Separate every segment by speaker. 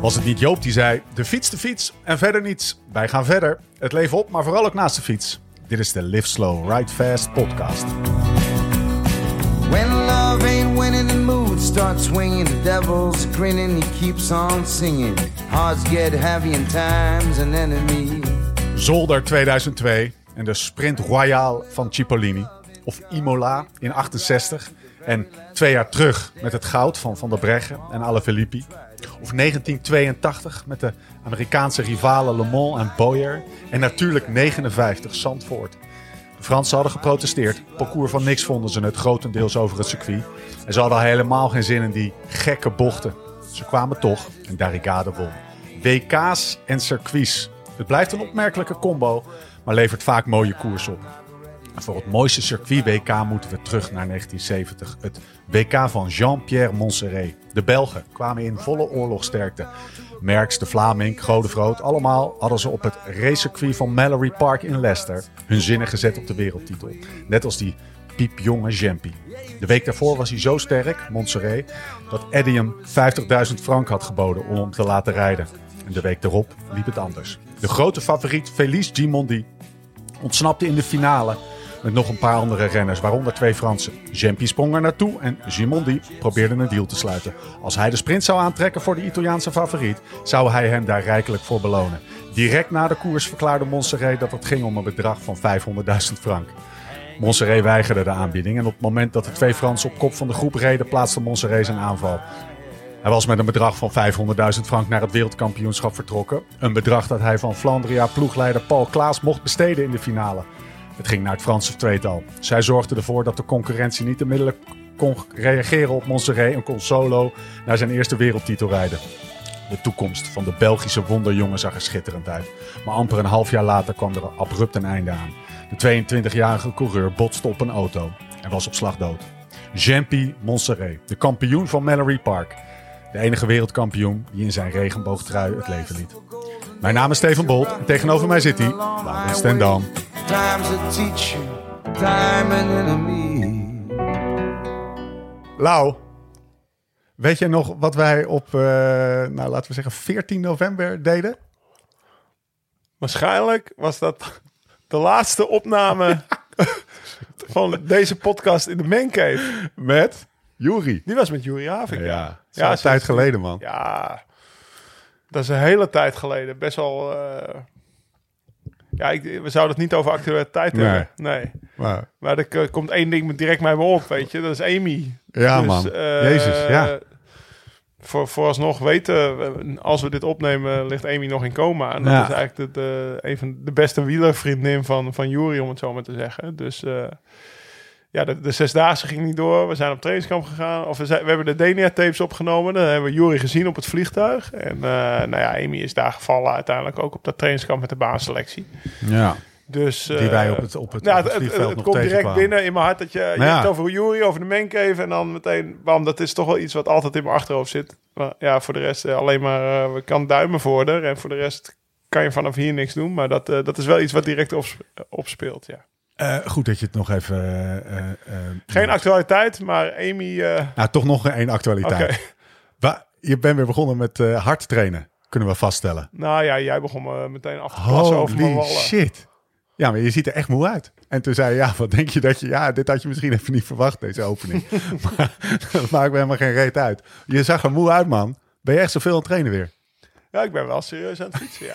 Speaker 1: Was het niet Joop die zei: de fiets, de fiets en verder niets. Wij gaan verder. Het leven op, maar vooral ook naast de fiets. Dit is de Live Slow, Ride Fast podcast.
Speaker 2: When love ain't winning, the mood starts swinging. The devil's grinning, he keeps on singing. Hearts get heavy and time's an enemy.
Speaker 1: Zolder 2002 en de Sprint Royale van Cipollini. Of Imola in 68. En twee jaar terug met het goud van Van der Breggen en Alaphilippi. Of 1982 met de Amerikaanse rivalen Le Mans en Boyer. En natuurlijk 59 Zandvoort. De Fransen hadden geprotesteerd. Parcours van niks vonden ze het grotendeels over het circuit. En ze hadden helemaal geen zin in die gekke bochten. Ze kwamen toch en Darigade won. WK's en circuits. Het blijft een opmerkelijke combo, maar levert vaak mooie koers op. Voor het mooiste circuit WK moeten we terug naar 1970. Het WK van Jean-Pierre Montserrat. De Belgen kwamen in volle oorlogsterkte. Merckx, de Vlaming, Godefroot, allemaal hadden ze op het racecircuit van Mallory Park in Leicester hun zinnen gezet op de wereldtitel. Net als die piepjonge Jempie. De week daarvoor was hij zo sterk, Montserrat, dat Eddie hem 50.000 frank had geboden om hem te laten rijden. En de week daarop liep het anders. De grote favoriet Felice Gimondi ontsnapte in de finale met nog een paar andere renners, waaronder twee Fransen. Jempie sprong er naartoe en Gimondi probeerde een deal te sluiten. Als hij de sprint zou aantrekken voor de Italiaanse favoriet, zou hij hem daar rijkelijk voor belonen. Direct na de koers verklaarde Montserrat dat het ging om een bedrag van 500.000 frank. Montserrat weigerde de aanbieding en op het moment dat de twee Fransen op kop van de groep reden, plaatste Montserrat zijn aanval. Hij was met een bedrag van 500.000 frank naar het wereldkampioenschap vertrokken. Een bedrag dat hij van Flandria ploegleider Paul Klaas mocht besteden in de finale. Het ging naar het Franse tweetal. Zij zorgde ervoor dat de concurrentie niet onmiddellijk kon reageren op Montserrat en kon solo naar zijn eerste wereldtitel rijden. De toekomst van de Belgische wonderjongen zag er schitterend uit. Maar amper een half jaar later kwam er abrupt een einde aan. De 22-jarige coureur botste op een auto en was op slag dood. Jean-Pierre Montserrat, de kampioen van Mallory Park. De enige wereldkampioen die in zijn regenboogtrui het leven liet. Mijn naam is Steven Bolt en tegenover mij zit hij, Laurens ten Dam.
Speaker 2: Time's a teacher, time an enemy.
Speaker 1: Lau, weet je nog wat wij op, eh, nou laten we zeggen, 14 november deden?
Speaker 3: Waarschijnlijk was dat de laatste opname van deze podcast in de Mancave.
Speaker 1: Met Juri.
Speaker 3: Die was met Juri Havik.
Speaker 1: Ja, dat is
Speaker 3: Ja,
Speaker 1: een
Speaker 3: zo
Speaker 1: tijd geleden, man.
Speaker 3: Ja, dat is een hele tijd geleden. Best wel... eh, ja, ik, we zouden het niet over actualiteit
Speaker 1: Nee.
Speaker 3: hebben. Nee.
Speaker 1: Maar,
Speaker 3: Maar er komt één ding direct bij me op, weet je. Dat is Amy.
Speaker 1: ja,
Speaker 3: Dus,
Speaker 1: man.
Speaker 3: eh,
Speaker 1: Jezus, ja.
Speaker 3: Voor, vooralsnog weten, we- als we dit opnemen, ligt Amy nog in coma. En dat
Speaker 1: Ja.
Speaker 3: is eigenlijk de, de, een van de beste wielervriendin van, van Jury, om het zo maar te zeggen. Dus eh, ja, de, de zesdaagse ging niet door. We zijn op trainingskamp gegaan. Of we, zijn, we hebben de Denia-tapes opgenomen. Dan hebben we Jury gezien op het vliegtuig. En eh, nou ja, Amy is daar gevallen uiteindelijk ook op dat trainingskamp met de baanselectie.
Speaker 1: ja.
Speaker 3: Dus,
Speaker 1: Die
Speaker 3: eh,
Speaker 1: wij op het, op het,
Speaker 3: nou,
Speaker 1: op het
Speaker 3: het, komt direct binnen in mijn hart dat je, je
Speaker 1: Ja.
Speaker 3: hebt over Jury, over de mancave en dan meteen, bam, dat is toch wel iets wat altijd in mijn achterhoofd zit. Maar ja, voor de rest eh, alleen maar, we kan duimen voor en voor de rest kan je vanaf hier niks doen. Maar dat, dat is wel iets wat direct opsp- opspeelt, ja.
Speaker 1: Eh, goed dat je het nog even... eh, eh,
Speaker 3: Geen
Speaker 1: noemt.
Speaker 3: actualiteit, maar Amy,
Speaker 1: Nou, toch nog één actualiteit.
Speaker 3: oké.
Speaker 1: Wa- Je bent weer begonnen met hard trainen, kunnen we vaststellen.
Speaker 3: Nou ja, jij begon me meteen af te plassen over mijn wallen.
Speaker 1: shit. Ja, maar je ziet er echt moe uit. En toen zei je, ja, wat denk je dat je... Ja, dit had je misschien even niet verwacht, deze opening. maar dat maakt me helemaal geen reet uit. Je zag er moe uit, man. Ben je echt zoveel aan het trainen weer?
Speaker 3: Ja, ik ben wel serieus aan het fietsen, ja.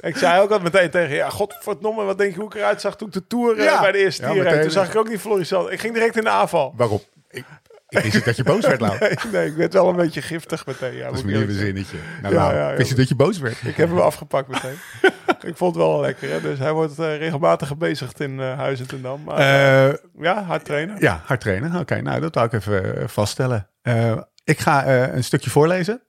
Speaker 3: Ik zei ook al meteen tegen je, ja, godverdomme, wat denk je hoe ik eruit zag toen ik de Tour eh,
Speaker 1: Ja.
Speaker 3: bij de eerste
Speaker 1: Ja,
Speaker 3: tier. Toen zag ik ook niet Florissant. Ik ging direct in de aanval.
Speaker 1: Waarop? Ik, ik wist niet dat je boos werd, Lau.
Speaker 3: Nee, nee, ik werd wel een beetje giftig meteen. Ja,
Speaker 1: Dat is
Speaker 3: eerlijk zeggen.
Speaker 1: zinnetje. Nou,
Speaker 3: Ja,
Speaker 1: wist je dat je boos werd?
Speaker 3: Ik heb hem afgepakt meteen. ik vond het wel lekker. Hè? Dus hij wordt eh, regelmatig gebezigd in eh Huizen ten Dam. Maar ja, hard trainen.
Speaker 1: ja, hard trainen. Oké, nou, dat wou ik even vaststellen. Ik ga een stukje voorlezen.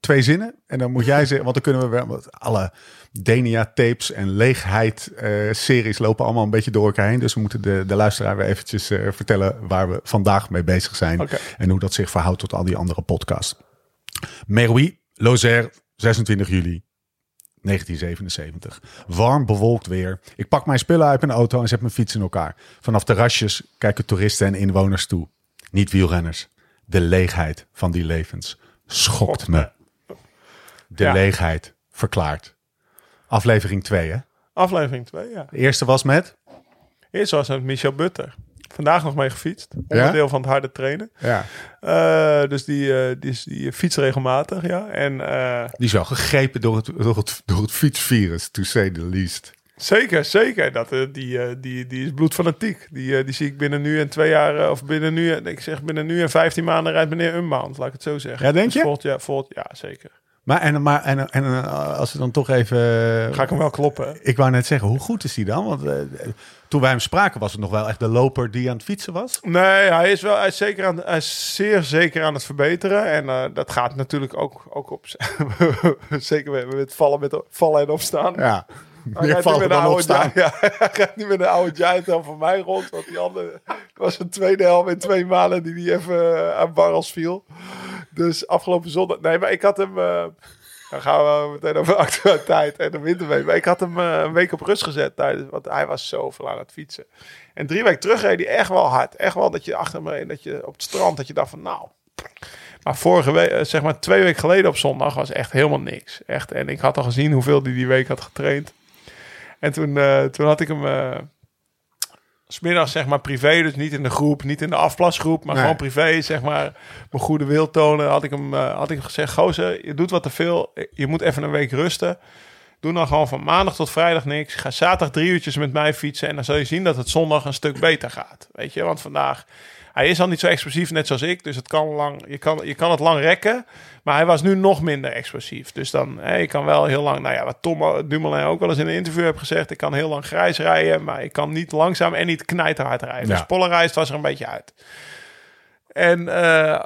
Speaker 1: Twee zinnen. En dan moet jij zeggen, want dan kunnen we wel... alle Denia-tapes en leegheid-series lopen allemaal een beetje door elkaar heen. Dus we moeten de, de luisteraar weer eventjes eh, vertellen waar we vandaag mee bezig zijn. En hoe dat zich verhoudt tot al die andere podcasts. Meroui, Lozère, 26 juli 1977. Warm, bewolkt weer. Ik pak mijn spullen uit mijn auto en zet mijn fiets in elkaar. Vanaf terrasjes kijken toeristen en inwoners toe. Niet wielrenners. De leegheid van die levens schokt me. de
Speaker 3: Ja.
Speaker 1: leegheid verklaart. Aflevering 2, hè?
Speaker 3: Aflevering 2, ja.
Speaker 1: De eerste was met...
Speaker 3: Eerst was het Michel Butter. Vandaag nog mee gefietst.
Speaker 1: Ja?
Speaker 3: Onderdeel van het harde trainen.
Speaker 1: Ja.
Speaker 3: Eh, dus die, eh, die, die fietst regelmatig, ja. En eh,
Speaker 1: Die is wel gegrepen door het, door het, door het fietsvirus, to say the least.
Speaker 3: zeker, zeker. Dat, die, die, die is bloedfanatiek. Die, die zie ik binnen nu en twee jaar, of binnen nu, ik zeg binnen nu en 15 maanden rijdt meneer Unbound, laat ik het zo zeggen.
Speaker 1: Ja, denk
Speaker 3: Dus
Speaker 1: je?
Speaker 3: Jaar, volgend, ja, zeker.
Speaker 1: Maar, en, maar en, en eh, als we dan toch even...
Speaker 3: Ga ik hem wel kloppen.
Speaker 1: Ik wou net zeggen, hoe goed is die dan? Want eh, toen wij hem spraken was het nog wel echt de loper die aan het fietsen was.
Speaker 3: Nee, hij is wel hij is zeker aan, hij is zeer zeker aan het verbeteren. En eh, dat gaat natuurlijk ook, ook op. zeker met, met vallen, met vallen en opstaan.
Speaker 1: Ja,
Speaker 3: Hij
Speaker 1: meer vallen
Speaker 3: niet een
Speaker 1: opstaan.
Speaker 3: oude Ja, hij rijdt niet met een oude Giant dan voor mij rond. Want die andere was een tweede helft in twee maanden die die even eh, aan barrels viel. Dus afgelopen zondag... Nee, maar ik had hem... eh, dan gaan we meteen over actualiteit en de winterweek. Maar ik had hem eh, een week op rust gezet tijdens... Want hij was zoveel aan het fietsen. En drie weken terug reed hij echt wel hard. Echt wel dat je achter me reed, dat je op het strand... dat je dacht van nou... Maar vorige week, eh, zeg maar twee weken geleden op zondag was echt helemaal niks. Echt. En ik had al gezien hoeveel hij die week had getraind. En toen, toen had ik hem smiddags zeg maar privé, dus niet in de groep, niet in de afplasgroep, maar
Speaker 1: Nee.
Speaker 3: gewoon privé, zeg maar, mijn goede wil tonen. Had ik hem, eh, had ik hem gezegd, gozer, je doet wat te veel, je moet even een week rusten. Doe dan gewoon van maandag tot vrijdag niks. Ga zaterdag drie uurtjes met mij fietsen en dan zul je zien dat het zondag een stuk beter gaat. Weet je, want vandaag, hij is al niet zo explosief net zoals ik, dus het kan lang, je, kan, je kan het lang rekken. Maar hij was nu nog minder explosief. Dus dan, hè, je kan wel heel lang, nou ja, wat Tom Dumoulin ook wel eens in een interview heeft gezegd. Ik kan heel lang grijs rijden, maar ik kan niet langzaam en niet knijterhard rijden.
Speaker 1: Ja.
Speaker 3: Dus polarized was er een beetje uit. En eh,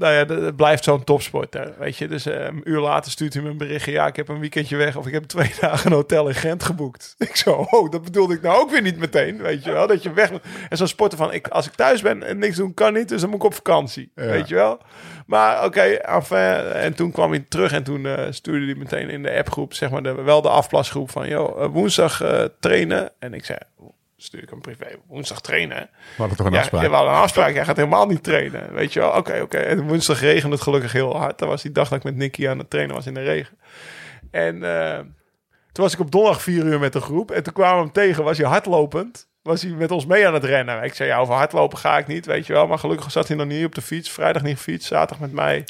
Speaker 3: nou ja, dat- het blijft zo'n topsporter, weet je. Dus eh, een uur later stuurt hij me een berichtje. Ja, ik heb een weekendje weg of ik heb twee dagen een hotel in Gent geboekt. Ik zo, oh, dat bedoelde ik nou ook weer niet meteen, weet je wel. Dat je weg moet. En zo'n sporter van, ik, als ik thuis ben en niks doen kan niet, dus dan moet ik op vakantie,
Speaker 1: Ja.
Speaker 3: weet je wel. Maar oké, enfin, en toen kwam hij terug en toen eh, stuurde hij meteen in de appgroep, zeg maar, de, wel de afplasgroep van, joh, eh, woensdag trainen. En ik zei, stuur ik hem privé, woensdag trainen.
Speaker 1: We hadden toch een
Speaker 3: Ja,
Speaker 1: afspraak.
Speaker 3: ja, we hadden een afspraak. Jij gaat helemaal niet trainen. Weet je wel? Oké, oké. En woensdag regende het gelukkig heel hard. Dat was die dag dat ik met Nicky aan het trainen was in de regen. En eh, toen was ik op donderdag vier uur met de groep. En toen kwamen we hem tegen. Was hij hardlopend. Was hij met ons mee aan het rennen. Ik zei, ja, over hardlopen ga ik niet, weet je wel. Maar gelukkig zat hij nog niet op de fiets. Vrijdag niet gefietst. Zaterdag met mij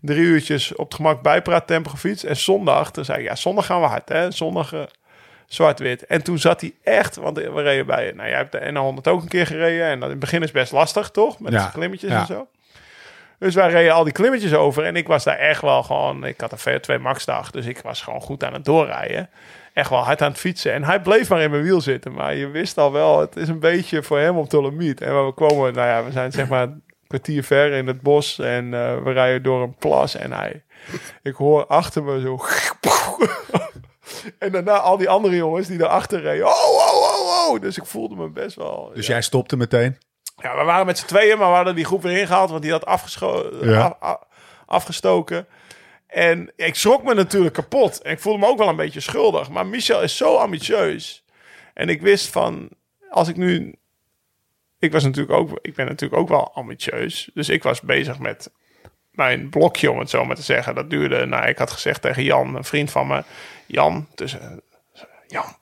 Speaker 3: drie uurtjes op het gemak bijpraattempo gefietst. En zondag, toen zei ik, ja, zondag gaan we hard, hè. Zondag... eh, zwart-wit. En toen zat hij echt, want we reden bij, nou jij hebt de N100 ook een keer gereden en dat in het begin is best lastig, toch? Met
Speaker 1: Ja,
Speaker 3: de klimmetjes
Speaker 1: ja.
Speaker 3: en zo. Dus wij reden al die klimmetjes over en ik was daar echt wel gewoon, ik had een VO2 max dag, dus ik was gewoon goed aan het doorrijden. Echt wel hard aan het fietsen. En hij bleef maar in mijn wiel zitten. Maar je wist al wel, het is een beetje voor hem op de limiet. En we komen, nou ja, we zijn zeg maar een kwartier ver in het bos. En eh, we rijden door een plas. En hij, ik hoor achter me zo... En daarna al die andere jongens die daarachter reden. Oh, oh, oh, oh. Dus ik voelde me best wel...
Speaker 1: Dus
Speaker 3: ja.
Speaker 1: jij stopte meteen.
Speaker 3: Ja, we waren met z'n tweeën, maar we hadden die groep weer ingehaald, want die had afgescho-
Speaker 1: Ja.
Speaker 3: af- af- afgestoken. En ik schrok me natuurlijk kapot. En ik voelde me ook wel een beetje schuldig. Maar Michel is zo ambitieus. En ik wist van, als ik nu... Ik was natuurlijk ook, ik ben natuurlijk ook wel ambitieus. Dus ik was bezig met mijn blokje, om het zo maar te zeggen. Dat duurde, nou, ik had gezegd tegen Jan, een vriend van me. Jan, tussen, Jan,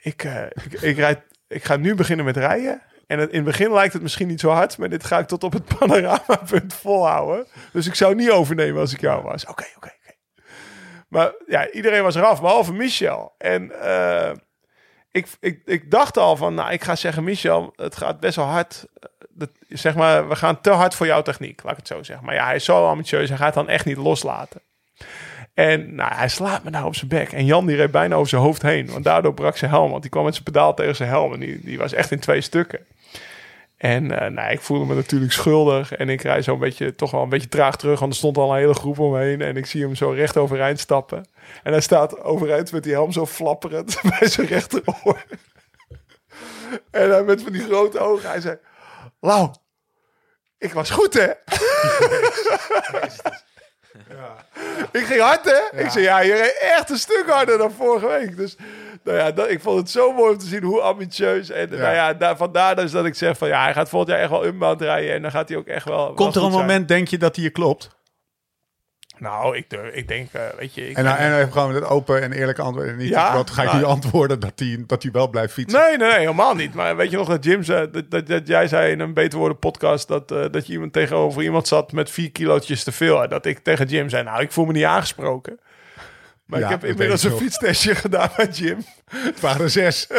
Speaker 3: ik, eh, ik, ik, ik ga nu beginnen met rijden. En in het begin lijkt het misschien niet zo hard, maar dit ga ik tot op het panoramapunt volhouden. Dus ik zou niet overnemen als ik jou was. Oké, oké, oké. Maar ja, iedereen was eraf, behalve Michel. En eh, ik, ik, ik dacht al van, nou, ik ga zeggen, Michel, het gaat best wel hard. Dat, zeg maar, we gaan te hard voor jouw techniek, laat ik het zo zeggen. Maar ja, hij is zo ambitieus, hij gaat dan echt niet loslaten. En nou, hij slaat me daar op zijn bek. En Jan die reed bijna over zijn hoofd heen. Want daardoor brak zijn helm. Want die kwam met zijn pedaal tegen zijn helm. En die, die was echt in twee stukken. En eh, nou, ik voelde me natuurlijk schuldig. En ik rijd zo een beetje, toch wel een beetje traag terug. Want er stond al een hele groep omheen. En ik zie hem zo recht overeind stappen. En hij staat overeind met die helm zo flapperend bij zijn rechteroor. en hij met van die grote ogen. Hij zei, Lau, ik was goed hè? Ik ging hard, hè? Ik zei, ja, je reed echt een stuk harder dan vorige week. Dus nou ja, dat, ik vond het zo mooi om te zien hoe ambitieus. En nou ja, daar, vandaar dus dat ik zeg van, ja, hij gaat volgend jaar echt wel unbound rijden. En dan gaat hij ook echt wel... wel
Speaker 1: Komt er een
Speaker 3: zijn.
Speaker 1: moment, denk je, dat hij je klopt?
Speaker 3: Nou, ik, durf- ik denk, eh, weet je... Ik
Speaker 1: En, dan- en dan even gewoon het open en eerlijke antwoord. En niet,
Speaker 3: Ja,
Speaker 1: wat ga ik
Speaker 3: nou-
Speaker 1: nu antwoorden dat hij dat hij wel blijft fietsen?
Speaker 3: Nee, nee, nee, helemaal niet. Maar weet je nog dat Jim zei, dat, dat, dat jij zei in een Beter Worden podcast dat, eh, dat je iemand tegenover iemand zat met vier kilootjes te veel. En dat ik tegen Jim zei, nou, ik voel me niet aangesproken. Maar
Speaker 1: Ja,
Speaker 3: ik heb
Speaker 1: dat
Speaker 3: inmiddels een fietstestje gedaan met Jim.
Speaker 1: Het waren zes.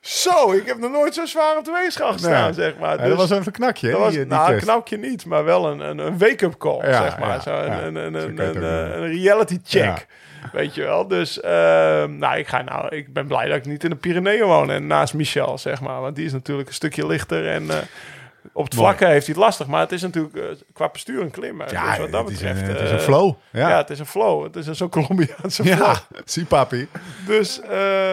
Speaker 3: Zo, ik heb nog nooit zo zwaar op de weegschaal gestaan,
Speaker 1: Nee.
Speaker 3: zeg maar.
Speaker 1: Ja,
Speaker 3: Dus
Speaker 1: dat was even een knakje.
Speaker 3: dat was,
Speaker 1: die, die
Speaker 3: nou, een
Speaker 1: test.
Speaker 3: knapje niet, maar wel een, een, een wake-up call,
Speaker 1: Ja,
Speaker 3: zeg maar.
Speaker 1: ja,
Speaker 3: Zo,
Speaker 1: ja.
Speaker 3: een, een, een,
Speaker 1: Zo
Speaker 3: een, reality check.
Speaker 1: Ja.
Speaker 3: Weet je wel, dus ehm, nou, ik, ga, nou, ik ben blij dat ik niet in de Pyreneeën woon en naast Michel, zeg maar. Want die is natuurlijk een stukje lichter en eh, op het vlakke heeft hij het lastig. Maar het is natuurlijk eh, qua bestuur een klimmer.
Speaker 1: Ja,
Speaker 3: dus wat dat
Speaker 1: het, is
Speaker 3: betreft...
Speaker 1: een, het is
Speaker 3: eh,
Speaker 1: een flow.
Speaker 3: Ja.
Speaker 1: Ja,
Speaker 3: het is een flow. Het is een zo'n Colombiaanse flow.
Speaker 1: ja. zie papi.
Speaker 3: Dus, eh,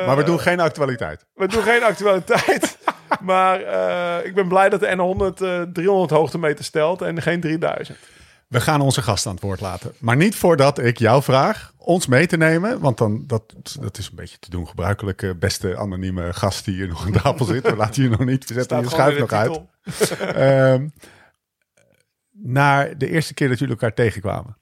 Speaker 1: Maar we doen geen actualiteit.
Speaker 3: we doen geen actualiteit. maar eh, ik ben blij dat de N100 eh 300 hoogtemeter stelt en geen 3000.
Speaker 1: We gaan onze gast aan het woord laten. Maar niet voordat ik jou vraag ons mee te nemen. Want dan, dat, dat is een beetje te doen gebruikelijk. eh, Beste anonieme gast die hier nog aan tafel zit. We laten je nog niet. We zetten je schuif nog uit. Ehm, naar de eerste keer dat jullie elkaar tegenkwamen.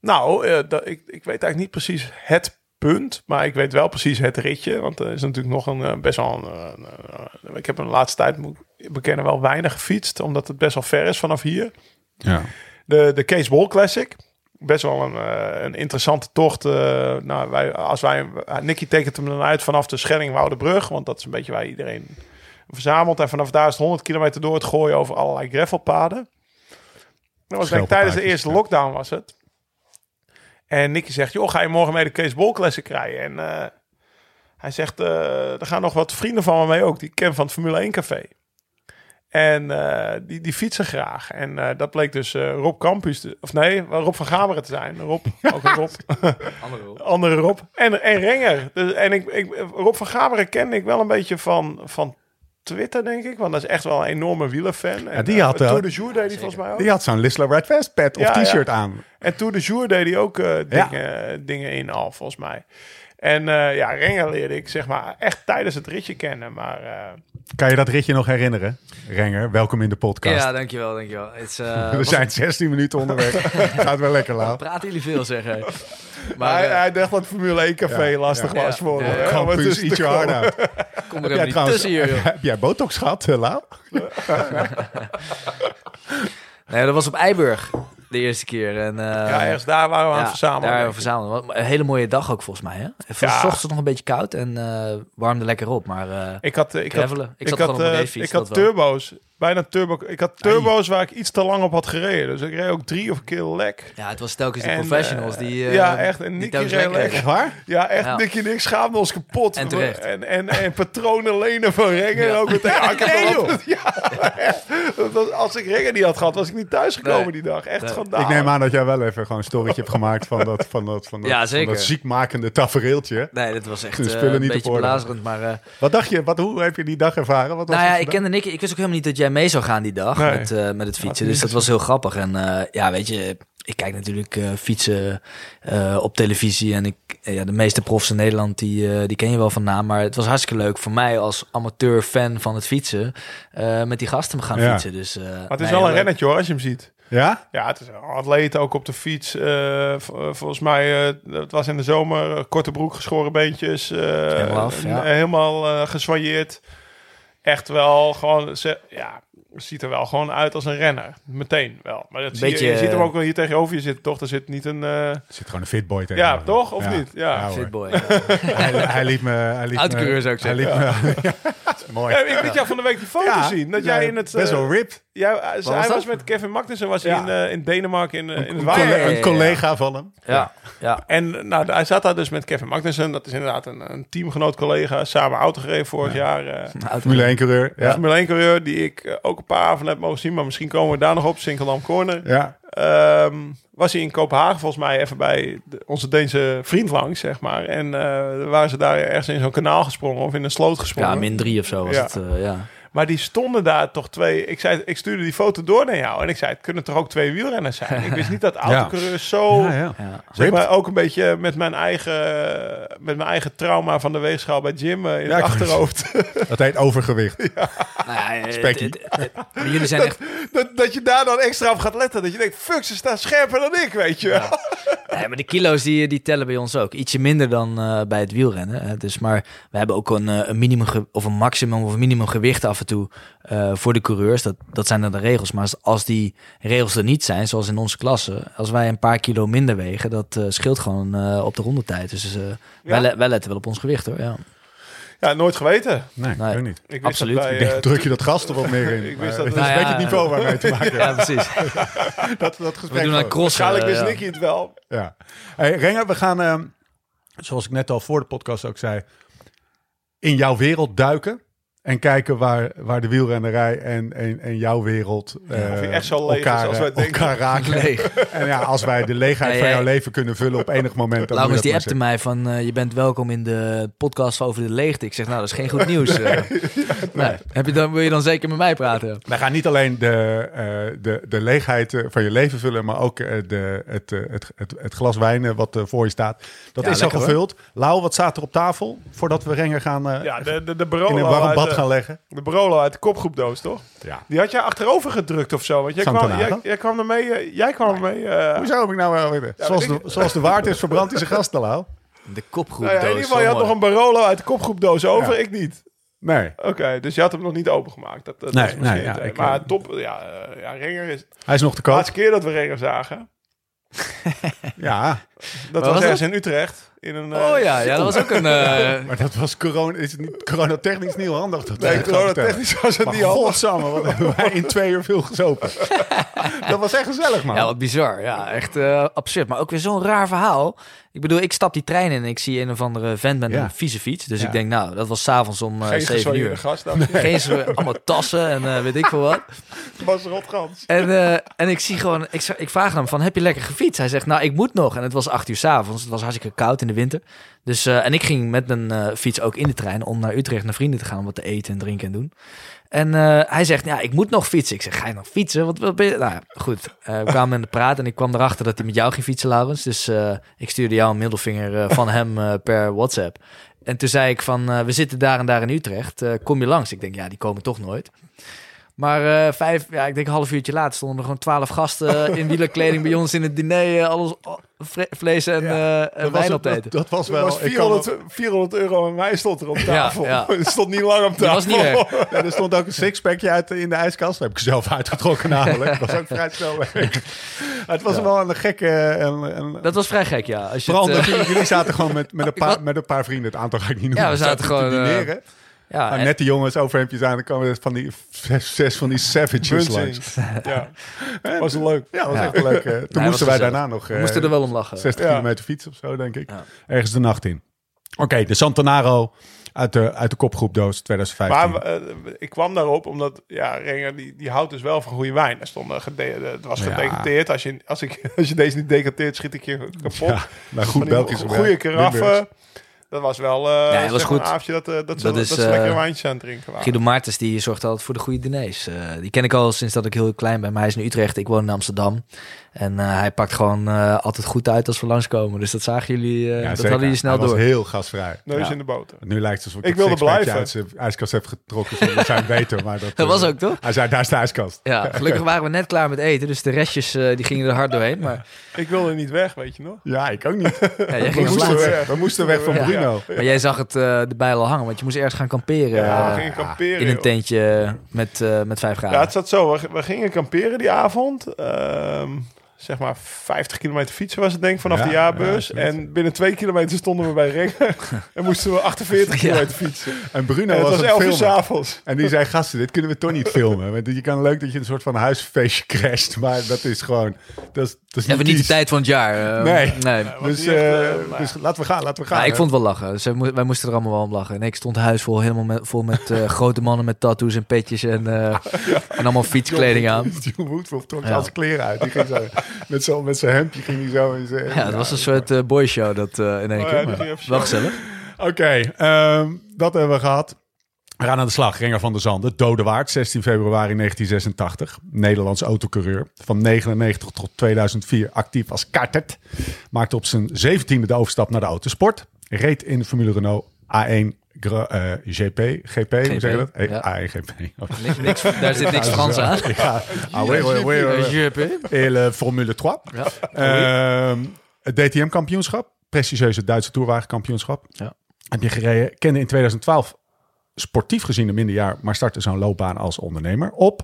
Speaker 3: Nou, eh, dat, ik, ik weet eigenlijk niet precies het punt, maar ik weet wel precies het ritje. Want er is natuurlijk nog een eh, best wel een, ik heb een laatste tijd, moet bekennen, wel weinig gefietst. Omdat het best wel ver is vanaf hier.
Speaker 1: Ja.
Speaker 3: De, de Case Bowl Classic. Best wel een, eh, een interessante tocht. eh, nou, wij, als wij, Nicky tekent hem dan uit vanaf de Schellingwoudebrug. Want dat is een beetje waar iedereen verzamelt. En vanaf daar is het 100 kilometer door het gooien over allerlei gravelpaden. Dat was denk ik tijdens de eerste
Speaker 1: ja.
Speaker 3: lockdown was het. En Nicky zegt, joh, ga je morgen mee de Case Bowl Classic rijden? En eh, hij zegt, eh, er gaan nog wat vrienden van me mee ook. Die ik ken van het Formule 1 café. En eh, die, die fietsen graag. En eh, dat bleek dus eh, Rob Campus, te- of nee, Rob van Gameren te zijn. Rob, ook een Rob. Andere Rob. En, en Renger. Dus, en ik, ik, Rob van Gameren kende ik wel een beetje van, van Twitter, denk ik. Want dat is echt wel een enorme wielerfan. En,
Speaker 1: die had,
Speaker 3: Tour de Jour deed hij volgens mij ook.
Speaker 1: Die had zo'n Lissler Red Vest pet of
Speaker 3: Ja, ja.
Speaker 1: t-shirt aan.
Speaker 3: En Tour de Jour deed hij ook eh,
Speaker 1: Ja.
Speaker 3: dingen, dingen in al, volgens mij. En eh, ja, Renger leerde ik zeg maar echt tijdens het ritje kennen. Maar eh,
Speaker 1: Kan je dat ritje nog herinneren? Renger, welkom in de podcast.
Speaker 4: Ja, dankjewel, dankjewel. Het is, eh,
Speaker 1: We zijn 16 minuten onderweg. Gaat wel lekker laat.
Speaker 4: Praten jullie veel, zeggen.
Speaker 3: maar
Speaker 4: Maar
Speaker 3: hij,
Speaker 4: eh,
Speaker 3: hij dacht dat Formule 1 café
Speaker 1: Ja,
Speaker 3: lastig
Speaker 4: ja.
Speaker 3: was voor
Speaker 4: Ja,
Speaker 3: hem.
Speaker 4: ja.
Speaker 3: het
Speaker 1: Campus,
Speaker 3: is koop.
Speaker 1: out.
Speaker 4: kom er
Speaker 1: Heb
Speaker 4: even
Speaker 1: jij,
Speaker 4: niet
Speaker 1: trouwens,
Speaker 4: tussen hier, joh.
Speaker 1: heb jij botox gehad, eh, Lau?
Speaker 4: Nee, dat was op Eiburg de eerste keer. En, eh,
Speaker 3: Ja, ergens daar waren we aan het verzamelen.
Speaker 4: Daar we verzamelen. Een hele mooie dag ook volgens mij. Hè? Het was ochtends nog een beetje koud en eh, warmde lekker op. Maar eh
Speaker 3: Ik had, ik had.
Speaker 4: Ik
Speaker 3: ik
Speaker 4: zat
Speaker 3: had,
Speaker 4: op
Speaker 3: ik had turbo's. Bijna turbo. Ik had turbo's waar ik iets te lang op had gereden. Dus ik reed ook drie of een keer lek.
Speaker 4: Ja, het was telkens de
Speaker 3: En,
Speaker 4: professionals
Speaker 3: eh,
Speaker 4: die... eh,
Speaker 3: ja, echt. En Nicky reed
Speaker 4: reden.
Speaker 1: waar?
Speaker 3: Ja, echt.
Speaker 4: Ja.
Speaker 3: Nicky en ik schaamden ons kapot.
Speaker 4: En terecht.
Speaker 3: En, en, en patronen lenen van Renger.
Speaker 4: Ja.
Speaker 3: Ook meteen. Ja, ik
Speaker 1: Nee,
Speaker 3: wel- ja, echt. Dat was- als ik Renger niet had gehad, was ik niet thuisgekomen
Speaker 4: Nee.
Speaker 3: die dag. Echt
Speaker 4: Nee.
Speaker 3: schandaal.
Speaker 1: Ik neem aan dat jij wel even gewoon een storytje hebt gemaakt van dat, van dat, van dat,
Speaker 4: Ja,
Speaker 1: van
Speaker 4: zeker.
Speaker 1: dat ziekmakende tafereeltje.
Speaker 4: Nee, dat was echt
Speaker 1: De
Speaker 4: eh,
Speaker 1: spullen
Speaker 4: een
Speaker 1: niet op
Speaker 4: beetje
Speaker 1: orde.
Speaker 4: belazerend. Maar eh,
Speaker 1: Wat dacht je? Wat, hoe heb je die dag ervaren? Wat was
Speaker 4: Nou ja, ik kende Nicky. Ik wist ook helemaal niet dat jij mee zou gaan die dag
Speaker 3: Nee.
Speaker 4: met, eh, met het fietsen. Dus dat was heel grappig. En eh, ja, weet je, ik kijk natuurlijk eh, fietsen eh, op televisie. En ik, eh, ja, de meeste profs in Nederland, die, eh, die ken je wel van naam. Maar het was hartstikke leuk voor mij als amateur-fan van het fietsen. eh, met die gasten te gaan
Speaker 1: Ja.
Speaker 4: fietsen. Dus, eh,
Speaker 3: Maar het is
Speaker 4: nee,
Speaker 3: wel een rennetje hoor, als je hem ziet.
Speaker 1: Ja?
Speaker 3: Ja, het is een atleet ook op de fiets. eh, eh, volgens mij, eh, het was in de zomer, eh, korte broek, geschoren beentjes. eh,
Speaker 4: Helemaal af, ja.
Speaker 3: eh, helemaal eh geswanjeerd. Echt wel gewoon, ze, ja, ziet er wel gewoon uit als een renner. Meteen wel. Maar dat zie je,
Speaker 4: Beetje,
Speaker 3: je ziet hem
Speaker 4: eh,
Speaker 3: ook wel hier tegenover je zitten, toch? Er zit niet een... eh,
Speaker 1: Er zit gewoon een fitboy tegen.
Speaker 3: Ja, toch? Of niet? Ja.
Speaker 1: hoor.
Speaker 4: Fitboy.
Speaker 1: Hij, hij liet me... Hij liet me-
Speaker 4: zou ik
Speaker 1: hij
Speaker 4: zeggen.
Speaker 1: liet me- Ja, mooi.
Speaker 3: Ja, ik liet jou van de week die foto
Speaker 1: Ja,
Speaker 3: zien. Dat
Speaker 1: ja,
Speaker 3: jij in het...
Speaker 1: Best
Speaker 3: eh,
Speaker 1: wel ripped.
Speaker 3: jij, eh, hij
Speaker 4: was
Speaker 3: met Kevin Magnussen was
Speaker 1: Ja.
Speaker 3: hij in, eh, in Denemarken in, eh, in het
Speaker 1: Een,
Speaker 4: ja, ja,
Speaker 1: een
Speaker 4: ja.
Speaker 1: collega van hem.
Speaker 4: ja, ja.
Speaker 3: En nou, hij zat daar dus met Kevin Magnussen. Dat is inderdaad een, een teamgenoot, collega. Samen auto gereden vorig jaar. eh
Speaker 1: Formule 1 coureur. Ja.
Speaker 3: Formule 1 coureur, die ik eh, ook een paar avonden heb mogen zien. Maar misschien komen we daar nog op, Sinkeldam Corner.
Speaker 1: ja.
Speaker 3: Ehm, was hij in Kopenhagen volgens mij even bij de- onze Deense vriend langs, zeg maar. En eh waren ze daar ergens in zo'n kanaal gesprongen of in een sloot gesprongen.
Speaker 4: ja, min drie of zo was
Speaker 3: Ja.
Speaker 4: het. eh, ja.
Speaker 3: Maar die stonden daar toch twee... Ik, zei, ik stuurde die foto door naar jou. En ik zei, het kunnen toch ook twee wielrenners zijn? Ik wist niet dat autocoureurs zo...
Speaker 1: Ja, ja.
Speaker 4: Ja.
Speaker 3: Zeg maar ook een beetje met mijn eigen, met mijn eigen trauma van de weegschaal bij Jim eh, in
Speaker 1: Ja,
Speaker 3: het achterhoofd.
Speaker 1: Dat heet overgewicht.
Speaker 4: Nou ja, het- het- het- jullie zijn echt...
Speaker 3: Dat, dat je daar dan extra op gaat letten. Dat je denkt, fuck, ze staan scherper dan ik, weet je wel.
Speaker 4: Nee, maar de kilo's die, die tellen bij ons ook. Ietsje minder dan eh, bij het wielrennen. Hè. Dus, maar we hebben ook een, eh, een minimum of een maximum of een minimum gewicht af en toe eh, voor de coureurs. Dat, dat zijn dan de regels. Maar als, als die regels er niet zijn, zoals in onze klasse, als wij een paar kilo minder wegen, dat eh, scheelt gewoon eh, op de rondetijd. Dus eh, wij, wij letten wel op ons gewicht hoor. Ja.
Speaker 3: Ja, nooit geweten.
Speaker 1: Nee,
Speaker 4: Nee.
Speaker 1: ik niet.
Speaker 3: Ik
Speaker 4: Absoluut.
Speaker 3: Dat bij,
Speaker 1: Ik denk, druk je dat gas er wat meer in.
Speaker 3: Ik wist dat-
Speaker 1: dat is
Speaker 3: Nou
Speaker 1: een
Speaker 4: ja,
Speaker 1: beetje het niveau waar we mee te maken
Speaker 4: ja, precies.
Speaker 1: Dat, dat gesprek
Speaker 4: We doen een cross.
Speaker 3: Waarschijnlijk wist
Speaker 4: ja.
Speaker 3: Nicky het wel.
Speaker 1: Ja. Hey, Renger, we gaan, ehm, zoals ik net al voor de podcast ook zei, in jouw wereld duiken. En kijken waar, waar de wielrennerij en, en, en jouw wereld eh,
Speaker 3: echt zo leeg
Speaker 1: elkaar,
Speaker 3: als wij
Speaker 1: eh,
Speaker 3: denken.
Speaker 1: elkaar raken.
Speaker 4: Leeg.
Speaker 1: En ja, als wij de leegheid
Speaker 4: Ja,
Speaker 1: van jouw leven kunnen vullen op enig moment. Dan
Speaker 4: Laurens die appte
Speaker 1: maar
Speaker 4: mij van, eh, je bent welkom in de podcast over de leegte. Ik zeg, nou, dat is geen goed nieuws. nee. Heb je dan, wil je dan zeker met mij praten?
Speaker 1: Wij gaan niet alleen de, eh, de, de leegheid van je leven vullen, maar ook de, het, het, het, het glas wijn wat voor je staat. Dat
Speaker 4: Ja,
Speaker 1: is al
Speaker 4: lekker, hoor.
Speaker 1: gevuld. Lau, wat staat er op tafel voordat we Renger gaan eh,
Speaker 3: Ja, de, de, de
Speaker 1: in een warm bad gaan leggen?
Speaker 3: De Barolo uit de kopgroepdoos, toch?
Speaker 1: Ja.
Speaker 3: Die had jij achterover gedrukt of zo. Want jij, kwam, jij, jij kwam ermee. eh, jij kwam ermee. eh,
Speaker 1: Hoezo heb ik nou wel weten? zoals, de, zoals de waard is, verbrandt hij zijn gasten, Lau.
Speaker 4: De kopgroep.
Speaker 3: nou ja, in ieder geval, je had nog een Barolo uit de kopgroepdoos over.
Speaker 1: Ja.
Speaker 3: Ik niet.
Speaker 1: Nee,
Speaker 3: Oké, dus je had hem nog niet opengemaakt. Dat, dat
Speaker 1: Nee,
Speaker 3: was
Speaker 1: nee, ja,
Speaker 3: eh,
Speaker 1: ik,
Speaker 3: maar top. Ja, ja, Renger is.
Speaker 1: hij is nog te
Speaker 3: De
Speaker 1: koop.
Speaker 3: laatste keer dat we Renger zagen.
Speaker 1: Ja,
Speaker 3: Dat
Speaker 4: was
Speaker 3: was ergens
Speaker 4: dat?
Speaker 3: in Utrecht. In een, eh,
Speaker 4: Oh ja, ja, dat was ook een... eh,
Speaker 1: maar dat was corona. Is het niet coronatechnisch niet heel handig? Dat
Speaker 3: Nee, corona-technisch was het
Speaker 1: Maar
Speaker 3: niet handig.
Speaker 1: godsamme, wat hebben wij in twee uur veel gezopen. dat was echt gezellig, man.
Speaker 4: Ja, wat bizar. Ja, echt eh, absurd. Maar ook weer zo'n raar verhaal. Ik bedoel, ik stap die trein in en ik zie een of andere vent met
Speaker 1: Ja.
Speaker 4: een vieze fiets. Dus
Speaker 1: Ja.
Speaker 4: ik denk, nou, dat was s'avonds om eh
Speaker 3: Geen
Speaker 4: 7
Speaker 3: gesoigneerde
Speaker 4: uur.
Speaker 3: gast.
Speaker 4: Geen zo, allemaal tassen en eh, weet ik veel wat.
Speaker 3: Het was rotgans.
Speaker 4: En, eh, en ik zie gewoon, ik, vraag hem van, heb je lekker gefietst? Hij zegt, nou, ik moet nog. En het was acht uur s'avonds. Het was hartstikke koud in de winter. Dus, eh, en ik ging met mijn eh, fiets ook in de trein om naar Utrecht naar vrienden te gaan om wat te eten en drinken en doen. En eh, hij zegt, ja, ik moet nog fietsen. Ik zeg, ga je nog fietsen? Wat, wat ben je? Nou ja, goed. We kwamen in de praat en ik kwam erachter dat hij met jou ging fietsen, Laurens. Dus ik stuurde jou een middelvinger van hem per WhatsApp. En toen zei ik van, we zitten daar en daar in Utrecht. Kom je langs? Ik denk, ja, die komen toch nooit. Maar eh, vijf, ja, ik denk een half uurtje later stonden er gewoon twaalf gasten in wielerkleding bij ons in het diner. eh, alles oh, vle- vlees en, eh, en
Speaker 1: dat, was,
Speaker 4: wijn op
Speaker 1: dat,
Speaker 4: eten.
Speaker 1: dat was wel...
Speaker 3: was
Speaker 1: ik kan
Speaker 3: 400, 400 euro en mij stond er op tafel.
Speaker 4: ja.
Speaker 3: Het stond niet lang op tafel.
Speaker 4: was niet weg.
Speaker 1: Ja, er stond ook een sixpackje uit in de ijskast. Dat heb ik zelf uitgetrokken namelijk. Dat was ook vrij snel weg. Het was wel een gekke... Een, een,
Speaker 4: Dat was vrij gek, ja. Als je
Speaker 1: Vooral
Speaker 4: het, eh,
Speaker 1: omdat jullie, zaten gewoon met, met, een paar, met een paar vrienden. Het aantal ga ik niet noemen.
Speaker 4: Ja, we zaten
Speaker 1: te
Speaker 4: gewoon, eh,
Speaker 1: dineren.
Speaker 4: Ja,
Speaker 1: Nou,
Speaker 4: en-
Speaker 1: net die jongens overhemdjes aan. Dan kwamen er van die zes, zes van die savages langs.
Speaker 3: Ja, was leuk.
Speaker 1: Ja, dat was
Speaker 4: Ja.
Speaker 1: echt leuk. eh. Toen moesten wij
Speaker 4: gezellig.
Speaker 1: daarna nog
Speaker 4: we
Speaker 1: eh,
Speaker 4: moesten er wel om lachen.
Speaker 1: 60
Speaker 3: Ja.
Speaker 1: kilometer fietsen of zo, denk ik.
Speaker 4: Ja.
Speaker 1: Ergens de nacht in. Oké, de Santanaro uit de, uit de kopgroepdoos 2015.
Speaker 3: Maar eh, ik kwam daarop omdat ja, Renger die, die houdt dus wel van goede wijn. Er stond, eh, het was
Speaker 1: Ja.
Speaker 3: gedecanteerd. Als je, als, ik, als je deze niet decanteert, schiet ik je kapot.
Speaker 1: ja, maar goed
Speaker 3: Van die
Speaker 1: Belgisch.
Speaker 3: Goede karaffen. Dat was wel eh
Speaker 4: Ja, dat was
Speaker 3: zeg maar
Speaker 4: goed.
Speaker 3: een avondje dat, eh, dat, ze,
Speaker 4: Dat
Speaker 3: dat,
Speaker 4: is,
Speaker 3: ze lekker
Speaker 4: eh,
Speaker 3: wijntjes aan het drinken waren.
Speaker 4: Guido Martens die zorgt altijd voor de goede diners. Die ken ik al sinds dat ik heel klein ben. Maar hij is in Utrecht, ik woon in Amsterdam. En eh, hij pakt gewoon eh, altijd goed uit als we langskomen. Dus dat zagen jullie, eh,
Speaker 1: Ja,
Speaker 4: dat
Speaker 1: zeker.
Speaker 4: hadden jullie snel
Speaker 1: Hij
Speaker 4: door.
Speaker 1: was heel gasvrij.
Speaker 3: Neus
Speaker 4: Ja.
Speaker 3: in de boter.
Speaker 1: Nu lijkt het alsof ik,
Speaker 3: Ik
Speaker 1: het
Speaker 3: wilde blijven.
Speaker 1: uit zijn ijskast heb getrokken zonder zijn weten. Maar dat,
Speaker 4: Dat was ook toch?
Speaker 1: Hij zei, daar is de ijskast.
Speaker 4: Ja, gelukkig waren we net klaar met eten. Dus de restjes eh, die gingen er hard doorheen. Maar,
Speaker 3: Ik wilde niet weg, weet je nog?
Speaker 1: Ja, ik ook niet.
Speaker 4: ja, jij
Speaker 1: We
Speaker 4: ging als
Speaker 1: moesten weg, we moesten weg van
Speaker 4: Ja.
Speaker 1: Bruno.
Speaker 4: Maar jij zag het eh erbij al hangen. Want je moest ergens gaan kamperen.
Speaker 3: Ja, we gingen kamperen.
Speaker 4: in een tentje met, eh, met vijf graden.
Speaker 3: Ja, het zat zo. We, we gingen kamperen die avond. Zeg maar 50 kilometer fietsen was het denk ik vanaf
Speaker 1: Ja,
Speaker 3: de jaarbeurs.
Speaker 1: ja,
Speaker 3: en binnen twee kilometer stonden we bij Rengen. en moesten we 48
Speaker 4: Ja.
Speaker 3: kilometer fietsen.
Speaker 1: En Bruno
Speaker 3: En het
Speaker 1: was,
Speaker 3: was
Speaker 1: aan het
Speaker 3: 11 uur s'avonds.
Speaker 1: En die zei, gasten, dit kunnen we toch niet filmen. Want je kan leuk dat je een soort van huisfeestje crasht. Maar dat is gewoon... Dat is, dat is
Speaker 4: Even niet de tijd van het jaar. eh,
Speaker 1: Nee.
Speaker 4: nee.
Speaker 1: Dus,
Speaker 3: niet echt,
Speaker 1: eh,
Speaker 3: eh, maar
Speaker 1: dus laten we gaan, laten we gaan.
Speaker 4: Ja, ik vond het wel lachen. Wij moesten er allemaal wel om lachen. En ik stond huis vol, helemaal met, vol met grote mannen met tattoos en petjes en, eh, en allemaal fietskleding aan.
Speaker 1: John Woodruff trok
Speaker 4: Ja.
Speaker 1: al zijn kleren uit. Die ging zo, met zo'n met zijn hemdje ging hij zo. in zijn-
Speaker 4: Ja, het was een soort eh boyshow dat eh, in één
Speaker 3: Oh ja,
Speaker 4: keer. wel
Speaker 3: showen.
Speaker 4: gezellig.
Speaker 1: Oké, ehm, dat hebben we gehad. We gaan aan de slag. Renger van der Zanden, Dodewaard, 16 februari 1986. Nederlands autocoureur. Van 99 tot 2004 actief als kartert. Maakte op zijn 17e de overstap naar de autosport. Reed in de Formule Renault A1 Gra- eh, GP, GP, hoe zeg je dat? Eh,
Speaker 4: ja.
Speaker 1: AEGP.
Speaker 4: Niks, daar zit niks Frans aan.
Speaker 1: Ja. Ah, oui, oui, oui, le Formule 3.
Speaker 4: Ja.
Speaker 1: Ehm, het DTM-kampioenschap, prestigieuze Duitse toerwagenkampioenschap.
Speaker 4: Ja.
Speaker 1: Heb je gereden. Kende in 2012 sportief gezien een minder jaar, maar startte zo'n loopbaan als ondernemer op.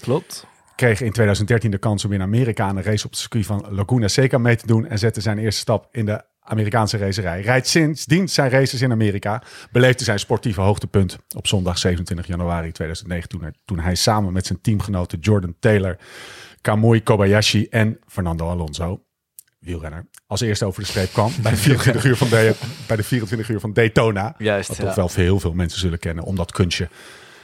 Speaker 4: Klopt.
Speaker 1: Kreeg in 2013 de kans om in Amerika aan een race op het circuit van Laguna Seca mee te doen en zette zijn eerste stap in de Amerikaanse racerij. Rijdt sindsdien zijn races in Amerika. Beleefde zijn sportieve hoogtepunt op zondag 27 januari 2009 toen hij, toen hij samen met zijn teamgenoten Jordan Taylor, Kamui Kobayashi en Fernando Alonso wielrenner, als eerste over de streep kwam bij de 24 uur van, de, bij de 24 uur van Daytona.
Speaker 4: Juist,
Speaker 1: Wat
Speaker 4: ja.
Speaker 1: toch wel heel veel mensen zullen kennen om dat kunstje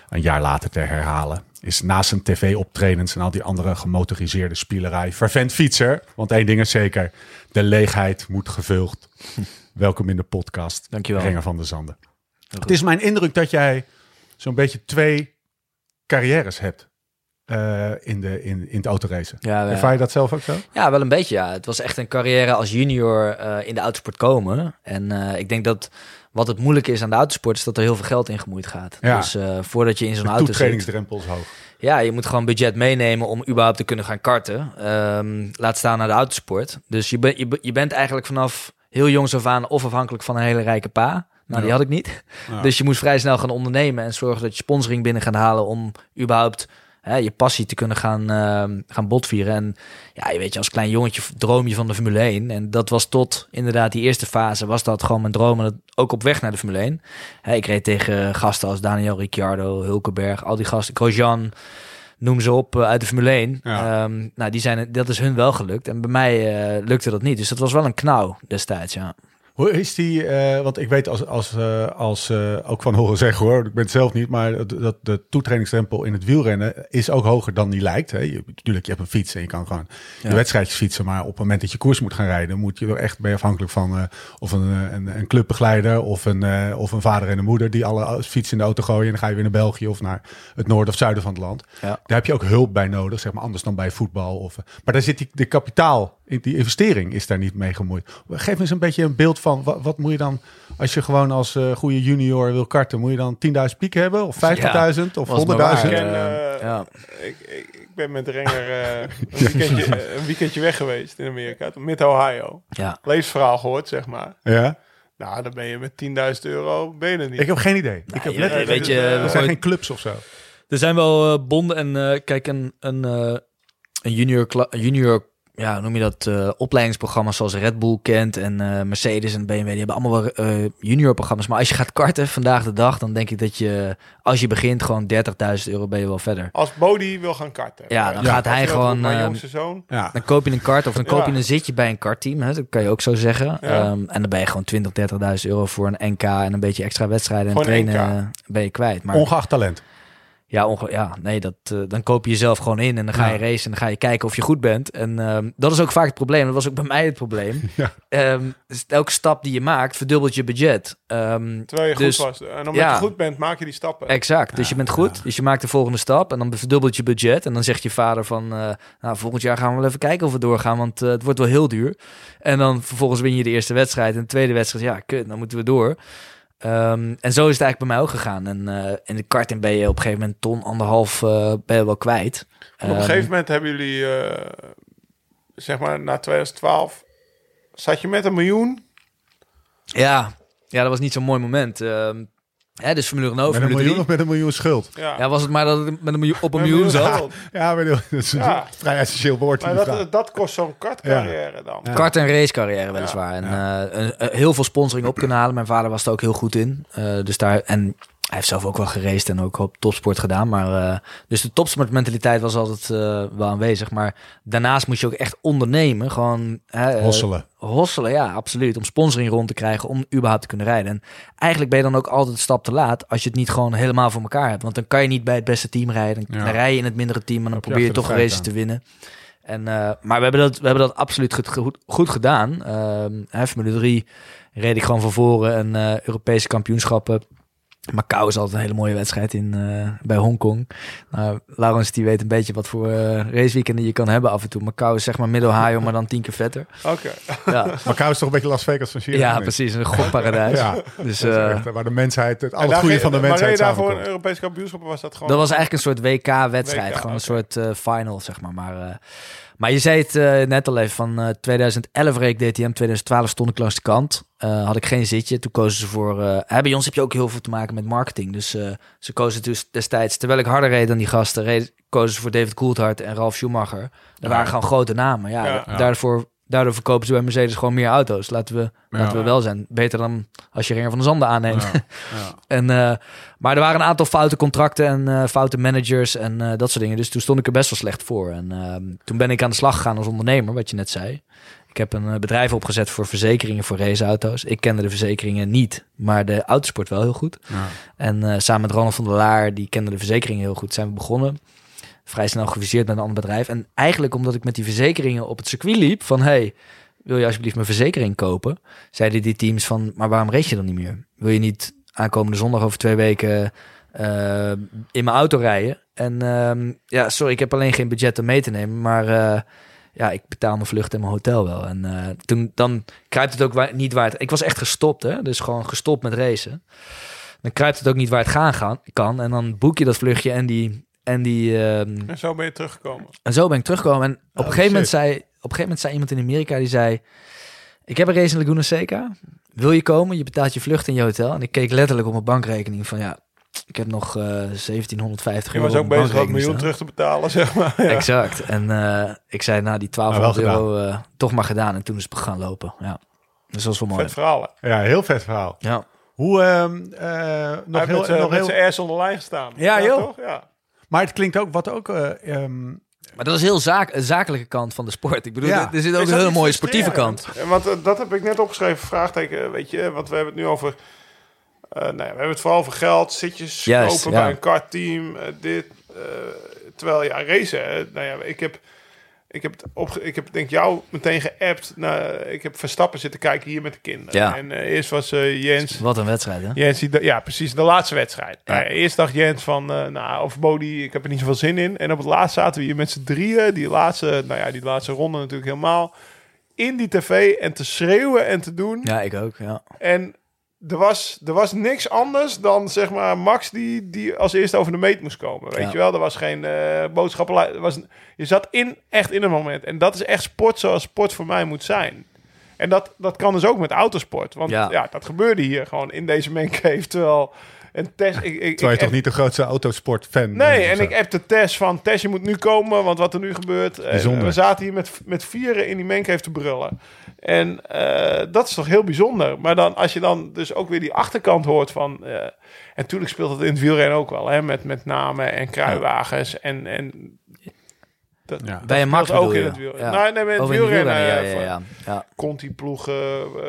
Speaker 1: een jaar later te herhalen. Is naast zijn tv-optredens en al die andere gemotoriseerde spielerij vervent fietser. Want één ding is zeker, de leegheid moet gevuld. Welkom in de podcast,
Speaker 4: Dankjewel.
Speaker 1: Renger van der Zanden. Het is mijn indruk dat jij zo'n beetje twee carrières hebt eh, in, de, in, in het autoracen.
Speaker 4: Ja,
Speaker 1: Ervaar je dat zelf ook zo?
Speaker 4: Ja, wel een beetje. Ja. Het was echt een carrière als junior eh, in de autosport komen. En eh, ik denk dat wat het moeilijke is aan de autosport, is dat er heel veel geld in gemoeid gaat.
Speaker 1: Ja.
Speaker 4: Dus eh, voordat je in zo'n auto zit,
Speaker 1: hoog.
Speaker 4: ja, je moet gewoon budget meenemen om überhaupt te kunnen gaan karten. Ehm, laat staan naar de autosport. Dus je, ben- je, je bent eigenlijk vanaf heel jongs af aan of afhankelijk van een hele rijke pa. Nou, die had ik niet.
Speaker 1: Ja.
Speaker 4: Dus je moest vrij snel gaan ondernemen en zorgen dat je sponsoring binnen gaat halen om überhaupt hè, je passie te kunnen gaan, ehm, gaan botvieren. En ja, je weet je, als klein jongetje droom je van de Formule 1. En dat was tot inderdaad die eerste fase, was dat gewoon mijn droom. En dat ook op weg naar de Formule 1. Hè, ik reed tegen gasten als Daniel Ricciardo, Hulkenberg, al die gasten, Grosjean, noem ze op, eh, uit de Formule 1.
Speaker 1: Ja.
Speaker 4: Ehm, nou, die zijn, dat is hun wel gelukt. En bij mij eh, lukte dat niet. Dus dat was wel een knauw destijds, ja.
Speaker 1: Hoe is die, eh, want ik weet als, als, eh, als eh, ook van horen zeggen hoor, ik ben het zelf niet, maar dat, de toetredingsdrempel in het wielrennen is ook hoger dan die lijkt. Hè. Je, natuurlijk, je hebt een fiets en je kan gewoon
Speaker 4: Ja.
Speaker 1: je wedstrijdjes fietsen, maar op het moment dat je koers moet gaan rijden, moet je er echt ben je afhankelijk van of een, een, een clubbegeleider of een, of een vader en een moeder die alle fietsen in de auto gooien en dan ga je weer naar België of naar het noorden of zuiden van het land.
Speaker 4: Ja.
Speaker 1: Daar heb je ook hulp bij nodig, zeg maar anders dan bij voetbal. Of, maar daar zit die, de kapitaal, die investering is daar niet mee gemoeid. Geef eens een beetje een beeld van, wat, wat moet je dan, als je gewoon als eh, goede junior wil karten, moet je dan 10.000 piek hebben? Of 50.000? of 100.000?
Speaker 4: was maar waar.
Speaker 3: Ik ken,
Speaker 4: Eh, ja.
Speaker 3: ik, ik, ik ben met Renger eh, een, weekendje, een weekendje weg geweest in Amerika, Mid-Ohio.
Speaker 4: Ja.
Speaker 3: Leesverhaal gehoord, zeg maar.
Speaker 1: Ja?
Speaker 3: Nou, dan ben je met 10.000 euro, ben je er niet.
Speaker 1: Ik heb geen idee. ik heb letterlijk,
Speaker 4: weet je,
Speaker 1: er
Speaker 4: we
Speaker 1: zijn geen clubs of zo.
Speaker 4: Er zijn wel bonden en eh, kijk, een, een, eh, een junior, junior ja, noem je dat, eh, opleidingsprogramma's zoals Red Bull kent en eh, Mercedes en BMW, die hebben allemaal wel eh, junior programma's. Maar als je gaat karten vandaag de dag, dan denk ik dat je, als je begint, gewoon 30.000 euro ben je wel verder.
Speaker 3: Als Bodie wil gaan karten.
Speaker 4: Ja, dan
Speaker 3: Ja,
Speaker 4: gaat hij gewoon, eh,
Speaker 3: zoon.
Speaker 1: Ja.
Speaker 4: Dan koop je een kart of dan koop
Speaker 3: Ja.
Speaker 4: je een zitje bij een kartteam. Hè? Dat kan je ook zo zeggen.
Speaker 3: Ja.
Speaker 4: Ehm, en dan ben je gewoon 20, 30.000 euro voor een NK en een beetje extra wedstrijden en trainen
Speaker 3: NK.
Speaker 4: eh, ben je kwijt. Maar
Speaker 1: Ongeacht talent.
Speaker 4: Ja, onge- ja, nee, dat, eh, dan koop je jezelf gewoon in en dan ga je
Speaker 1: Ja.
Speaker 4: racen en dan ga je kijken of je goed bent. En ehm, dat is ook vaak het probleem. Dat was ook bij mij het probleem.
Speaker 1: Ja.
Speaker 4: Ehm, dus elke stap die je maakt verdubbelt je budget. Ehm,
Speaker 3: Terwijl je
Speaker 4: Dus-
Speaker 3: goed was. En omdat
Speaker 4: ja.
Speaker 3: je goed bent, maak je die stappen.
Speaker 4: Exact. Dus je bent goed. Dus je maakt de volgende stap en dan verdubbelt je budget. En dan zegt je vader van, eh, nou, volgend jaar gaan we wel even kijken of we doorgaan, want eh, het wordt wel heel duur. En dan vervolgens win je de eerste wedstrijd en de tweede wedstrijd, ja, kut, dan moeten we door. Ehm, en zo is het eigenlijk bij mij ook gegaan. En eh, in de karting ben je op een gegeven moment ton, anderhalf, eh, ben je wel kwijt.
Speaker 3: En op een
Speaker 4: Ehm,
Speaker 3: gegeven moment hebben jullie, eh, zeg maar na 2012, zat je met een miljoen.
Speaker 4: Ja, ja, dat was niet zo'n mooi moment. Ehm hè, dus Formule Renault,
Speaker 1: Met een miljoen
Speaker 4: 3.
Speaker 1: of met een miljoen schuld?
Speaker 3: Ja,
Speaker 4: Ja, was het maar dat ik met een miljoen, op een miljoen zat.
Speaker 1: Ja, maar dat is een
Speaker 3: Ja.
Speaker 1: vrij essentieel woord.
Speaker 3: Maar dat,
Speaker 1: vraag.
Speaker 3: dat kost zo'n kartcarrière dan.
Speaker 1: Ja.
Speaker 4: Kart- en racecarrière weliswaar. En eh, een- een- heel veel sponsoring op kunnen halen. Mijn vader was er ook heel goed in. Eh, dus daar, en hij heeft zelf ook wel geraced en ook op topsport gedaan. Maar, eh, dus de topsportmentaliteit was altijd eh, wel aanwezig. Maar daarnaast moest je ook echt ondernemen. Gewoon hè, eh,
Speaker 1: Hosselen.
Speaker 4: Hosselen, ja, absoluut. Om sponsoring rond te krijgen, om überhaupt te kunnen rijden. En eigenlijk ben je dan ook altijd een stap te laat als je het niet gewoon helemaal voor elkaar hebt. Want dan kan je niet bij het beste team rijden. Dan
Speaker 1: Ja.
Speaker 4: rij je in het mindere team en dan probeer je toch races te winnen. En, maar we hebben, dat, we hebben dat absoluut goed, goed, gedaan. Hè, Formule 3 reed ik gewoon van voren en Europese kampioenschappen. Macau is altijd een hele mooie wedstrijd in, eh, bij Hongkong. Nou, Laurens die weet een beetje wat voor eh raceweekenden je kan hebben af en toe. Macau is zeg maar middel maar dan tien keer vetter.
Speaker 3: Oké.
Speaker 4: Ja,
Speaker 1: Macau is toch een beetje Las Vegas van China?
Speaker 4: ja precies. Een gokparadijs.
Speaker 1: Ja,
Speaker 4: Dus, eh,
Speaker 1: echt, waar de mensheid, het, al
Speaker 3: En
Speaker 1: het
Speaker 3: daar
Speaker 1: goede van de
Speaker 3: maar
Speaker 1: mensheid
Speaker 3: reed je daarvoor een. Europees kampioenschap was dat gewoon...
Speaker 4: Dat was eigenlijk een soort WK-wedstrijd.
Speaker 3: WK,
Speaker 4: gewoon een soort eh, final, zeg maar. Maar, eh, maar je zei het eh, net al even. Van eh, 2011 reed ik DTM, 2012 stond ik langs de kant. Eh, had ik geen zitje. Toen kozen ze voor... eh, bij ons heb je ook heel veel te maken met marketing. Dus ze kozen dus destijds... Terwijl ik harder reed dan die gasten... Reed, kozen ze voor David Coulthard en Ralf Schumacher. Dat waren gewoon grote namen. Ja,
Speaker 3: Ja.
Speaker 1: Ja.
Speaker 4: Daarvoor, daardoor verkopen ze bij Mercedes gewoon meer auto's. Laten we, laten we wel zijn. Beter dan als je Ringer van de Zanden aanneemt.
Speaker 1: Ja, ja.
Speaker 4: En, eh, maar er waren een aantal foute contracten en eh, foute managers en eh, dat soort dingen. Dus toen stond ik er best wel slecht voor. En ehm, toen ben ik aan de slag gegaan als ondernemer, wat je net zei. Ik heb een bedrijf opgezet voor verzekeringen voor raceauto's. Ik kende de verzekeringen niet, maar de autosport wel heel goed.
Speaker 1: Ja.
Speaker 4: En samen met Ronald van der Laar, die kende de verzekeringen heel goed, zijn we begonnen. Vrij snel geviseerd met een ander bedrijf. En eigenlijk omdat ik met die verzekeringen op het circuit liep van... hey, wil je alsjeblieft mijn verzekering kopen? Zeiden die teams van, maar waarom race je dan niet meer? Wil je niet aankomende zondag over twee weken eh, in mijn auto rijden? En ehm, ja, sorry, ik heb alleen geen budget om mee te nemen, maar... eh, ja, ik betaal mijn vlucht en mijn hotel wel. En eh, toen dan kruipt het ook niet waar het... Ik was echt gestopt, hè? Dus gewoon gestopt met racen. Dan kruipt het ook niet waar het gaan, gaan kan. En dan boek je dat vluchtje en die... En, die, ehm,
Speaker 3: En zo ben je teruggekomen.
Speaker 4: en zo ben ik teruggekomen. En op een
Speaker 1: Oh,
Speaker 4: gegeven moment zei... Op een gegeven moment zei iemand in Amerika die zei... Ik heb een race in Laguna Seca. Wil je komen? Je betaalt je vlucht en je hotel. En ik keek letterlijk op mijn bankrekening van ja... Ik heb nog eh 1750
Speaker 3: Je
Speaker 4: euro
Speaker 3: was ook bezig om een miljoen
Speaker 4: staan.
Speaker 3: terug te betalen, zeg maar. Ja.
Speaker 4: Exact. En eh, ik zei, nou, die
Speaker 1: Maar
Speaker 4: 1200
Speaker 1: wel
Speaker 4: euro eh, toch maar gedaan. En toen is het gaan lopen. Ja. Dus dat was wel mooi.
Speaker 3: Vet verhaal. hè.
Speaker 1: Ja, heel vet verhaal.
Speaker 4: Ja.
Speaker 1: Hoe, ehm, eh, nog heel,
Speaker 3: met
Speaker 1: nog
Speaker 3: met
Speaker 1: heel,
Speaker 3: zijn ass onder lijn gestaan.
Speaker 4: Ja, joh.
Speaker 3: toch? Ja.
Speaker 1: Maar het klinkt ook, wat ook, eh, ehm,
Speaker 4: Maar dat is heel zaak, zakelijke kant van de sport. Ik bedoel,
Speaker 1: Ja.
Speaker 4: er zit ook een hele mooie sportieve kant.
Speaker 3: Ja, Want eh, dat heb ik net opgeschreven, vraagteken, weet je, want we hebben het nu over, eh nou ja, we hebben het vooral over geld, zitjes
Speaker 4: Juist,
Speaker 3: kopen
Speaker 4: ja.
Speaker 3: bij een kartteam, dit, eh, terwijl ja, racen, eh, nou ja, ik heb, ik heb, het opge ik heb denk jou meteen geappt, nou, ik heb Verstappen zitten kijken hier met de kinderen.
Speaker 4: Ja.
Speaker 3: En eh, eerst was eh, Jens,
Speaker 4: Wat een wedstrijd, hè?
Speaker 3: Jens, die, ja, precies, de laatste wedstrijd.
Speaker 4: Ja.
Speaker 3: Nou, eerst dacht Jens van, eh nou, over Bodie, ik heb er niet zoveel zin in. En op het laatst zaten we hier met z'n drieën, die laatste, nou ja, die laatste ronde natuurlijk helemaal, in die tv en te schreeuwen en te doen.
Speaker 4: Ja, ik ook, ja.
Speaker 3: En er was, er was niks anders dan, zeg maar, Max die, die als eerste over de meet moest komen. Weet
Speaker 4: Ja.
Speaker 3: je wel, er was geen eh boodschappen. Was, je zat in, echt in een moment. En dat is echt sport zoals sport voor mij moet zijn. En dat, dat kan dus ook met autosport. Want ja.
Speaker 4: Ja.
Speaker 3: dat gebeurde hier gewoon in deze mancave. Terwijl een test... Ik, ik,
Speaker 1: terwijl je toch niet de grootste autosport-fan
Speaker 3: Nee,
Speaker 1: bent of
Speaker 3: en ik heb de test van Tess, je moet nu komen, want wat er nu gebeurt. eh,
Speaker 1: Bijzonder.
Speaker 3: we zaten hier met, met vieren in die mancave te brullen. En eh, dat is toch heel bijzonder. Maar dan, als je dan dus ook weer die achterkant hoort van... eh, en natuurlijk speelt het in het wielrennen ook wel, hè, met, met namen en kruiwagens. En, en dat,
Speaker 1: Ja.
Speaker 4: Bij een Max
Speaker 3: ook in het wielrennen.
Speaker 4: Ja.
Speaker 3: Nee, nee, met het
Speaker 4: Over in het
Speaker 3: wielrennen. eh,
Speaker 4: ja, ja, ja, ja.
Speaker 3: Conti-ploegen,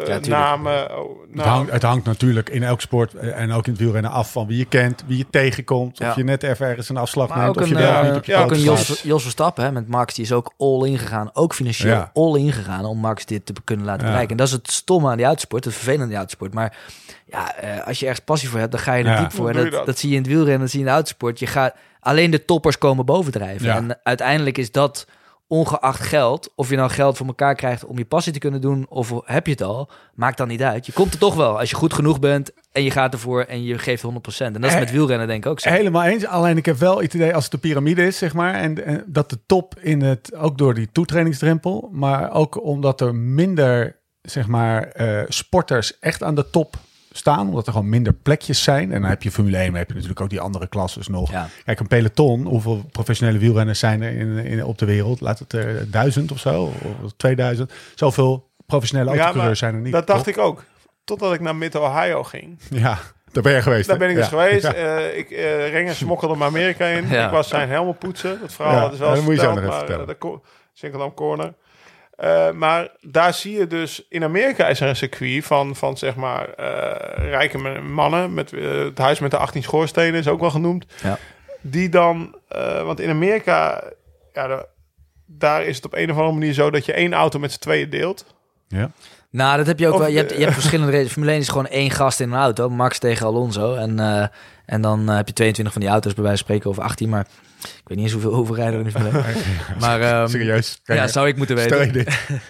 Speaker 3: eh, namen. Oh,
Speaker 1: Het,
Speaker 3: nou,
Speaker 1: hangt, het hangt natuurlijk in elk sport eh, en ook in het wielrennen af van wie je kent, wie je tegenkomt.
Speaker 4: Ja.
Speaker 1: Of je net even ergens een afslag
Speaker 4: Maar
Speaker 1: neemt. Of
Speaker 4: een,
Speaker 1: je wel of niet op je
Speaker 3: ja,
Speaker 4: ook een. Jos, Jos Verstappen hè, met Max, die is ook all in gegaan. Ook financieel
Speaker 1: Ja.
Speaker 4: all in gegaan om Max dit te kunnen laten
Speaker 1: Ja.
Speaker 4: bereiken. En dat is het stomme aan die uitsport, het vervelende aan die uitsport. Maar ja, eh, als je ergens passie voor hebt, dan ga je er
Speaker 1: Ja.
Speaker 4: diep voor. Dat?
Speaker 3: dat
Speaker 4: zie je in het wielrennen, dat zie je in de uitsport. Je gaat, alleen de toppers komen bovendrijven.
Speaker 1: Ja.
Speaker 4: En uiteindelijk is dat ongeacht geld, of je nou geld voor elkaar krijgt om je passie te kunnen doen, of heb je het al, maakt dan niet uit. Je komt er toch wel als je goed genoeg bent en je gaat ervoor en je geeft 100%. En dat is
Speaker 1: Eh,
Speaker 4: met wielrennen denk ik ook zo.
Speaker 1: Helemaal eens. Alleen ik heb wel het idee als het de piramide is, zeg maar. En, en dat de top in het, ook door die toetrainingsdrempel, maar ook omdat er minder, zeg maar, eh, sporters echt aan de top staan. Omdat er gewoon minder plekjes zijn. En dan heb je Formule 1, maar heb je natuurlijk ook die andere klasses nog.
Speaker 4: Ja.
Speaker 1: Kijk, een peloton, hoeveel professionele wielrenners zijn er in, in, op de wereld? Laat het er duizend of zo, of 2000. Zoveel professionele
Speaker 3: Ja,
Speaker 1: autocoureurs
Speaker 3: maar
Speaker 1: zijn er niet.
Speaker 3: dat dacht
Speaker 1: toch?
Speaker 3: ik ook. Totdat ik naar Mid-Ohio ging.
Speaker 1: Ja, daar ben je geweest.
Speaker 3: Daar ben ik dus
Speaker 1: Ja.
Speaker 3: geweest.
Speaker 1: Ja.
Speaker 3: Eh, ik, eh Renger smokkelde me Amerika in.
Speaker 4: Ja.
Speaker 3: Ik was zijn helmen poetsen. Dat verhaal
Speaker 1: Ja,
Speaker 3: dat is wel
Speaker 1: dat
Speaker 3: eens
Speaker 1: moet je zo
Speaker 3: verteld,
Speaker 1: nog even
Speaker 3: maar, eh,
Speaker 1: vertellen.
Speaker 3: de Corner. Eh, maar daar zie je dus... In Amerika is er een circuit van, van zeg maar... eh, rijke mannen. Met, eh, het huis met de 18 schoorstenen is ook wel genoemd.
Speaker 4: Ja.
Speaker 3: Die dan... eh, want in Amerika... Ja, de- daar is het op een of andere manier zo... dat je één auto met z'n tweeën deelt.
Speaker 1: Ja.
Speaker 4: Nou, dat heb je ook
Speaker 3: Of
Speaker 4: wel. Je hebt, je hebt verschillende races. Formule 1 is gewoon één gast in een auto. Max tegen Alonso. En, eh, en dan heb je 22 van die auto's bij wijze van spreken. Of 18. Maar ik weet niet eens hoeveel, hoeveel rijden er 1. Maar ehm,
Speaker 1: Serieus?
Speaker 4: ja, zou ik moeten
Speaker 1: Stel je
Speaker 4: weten.
Speaker 1: dit.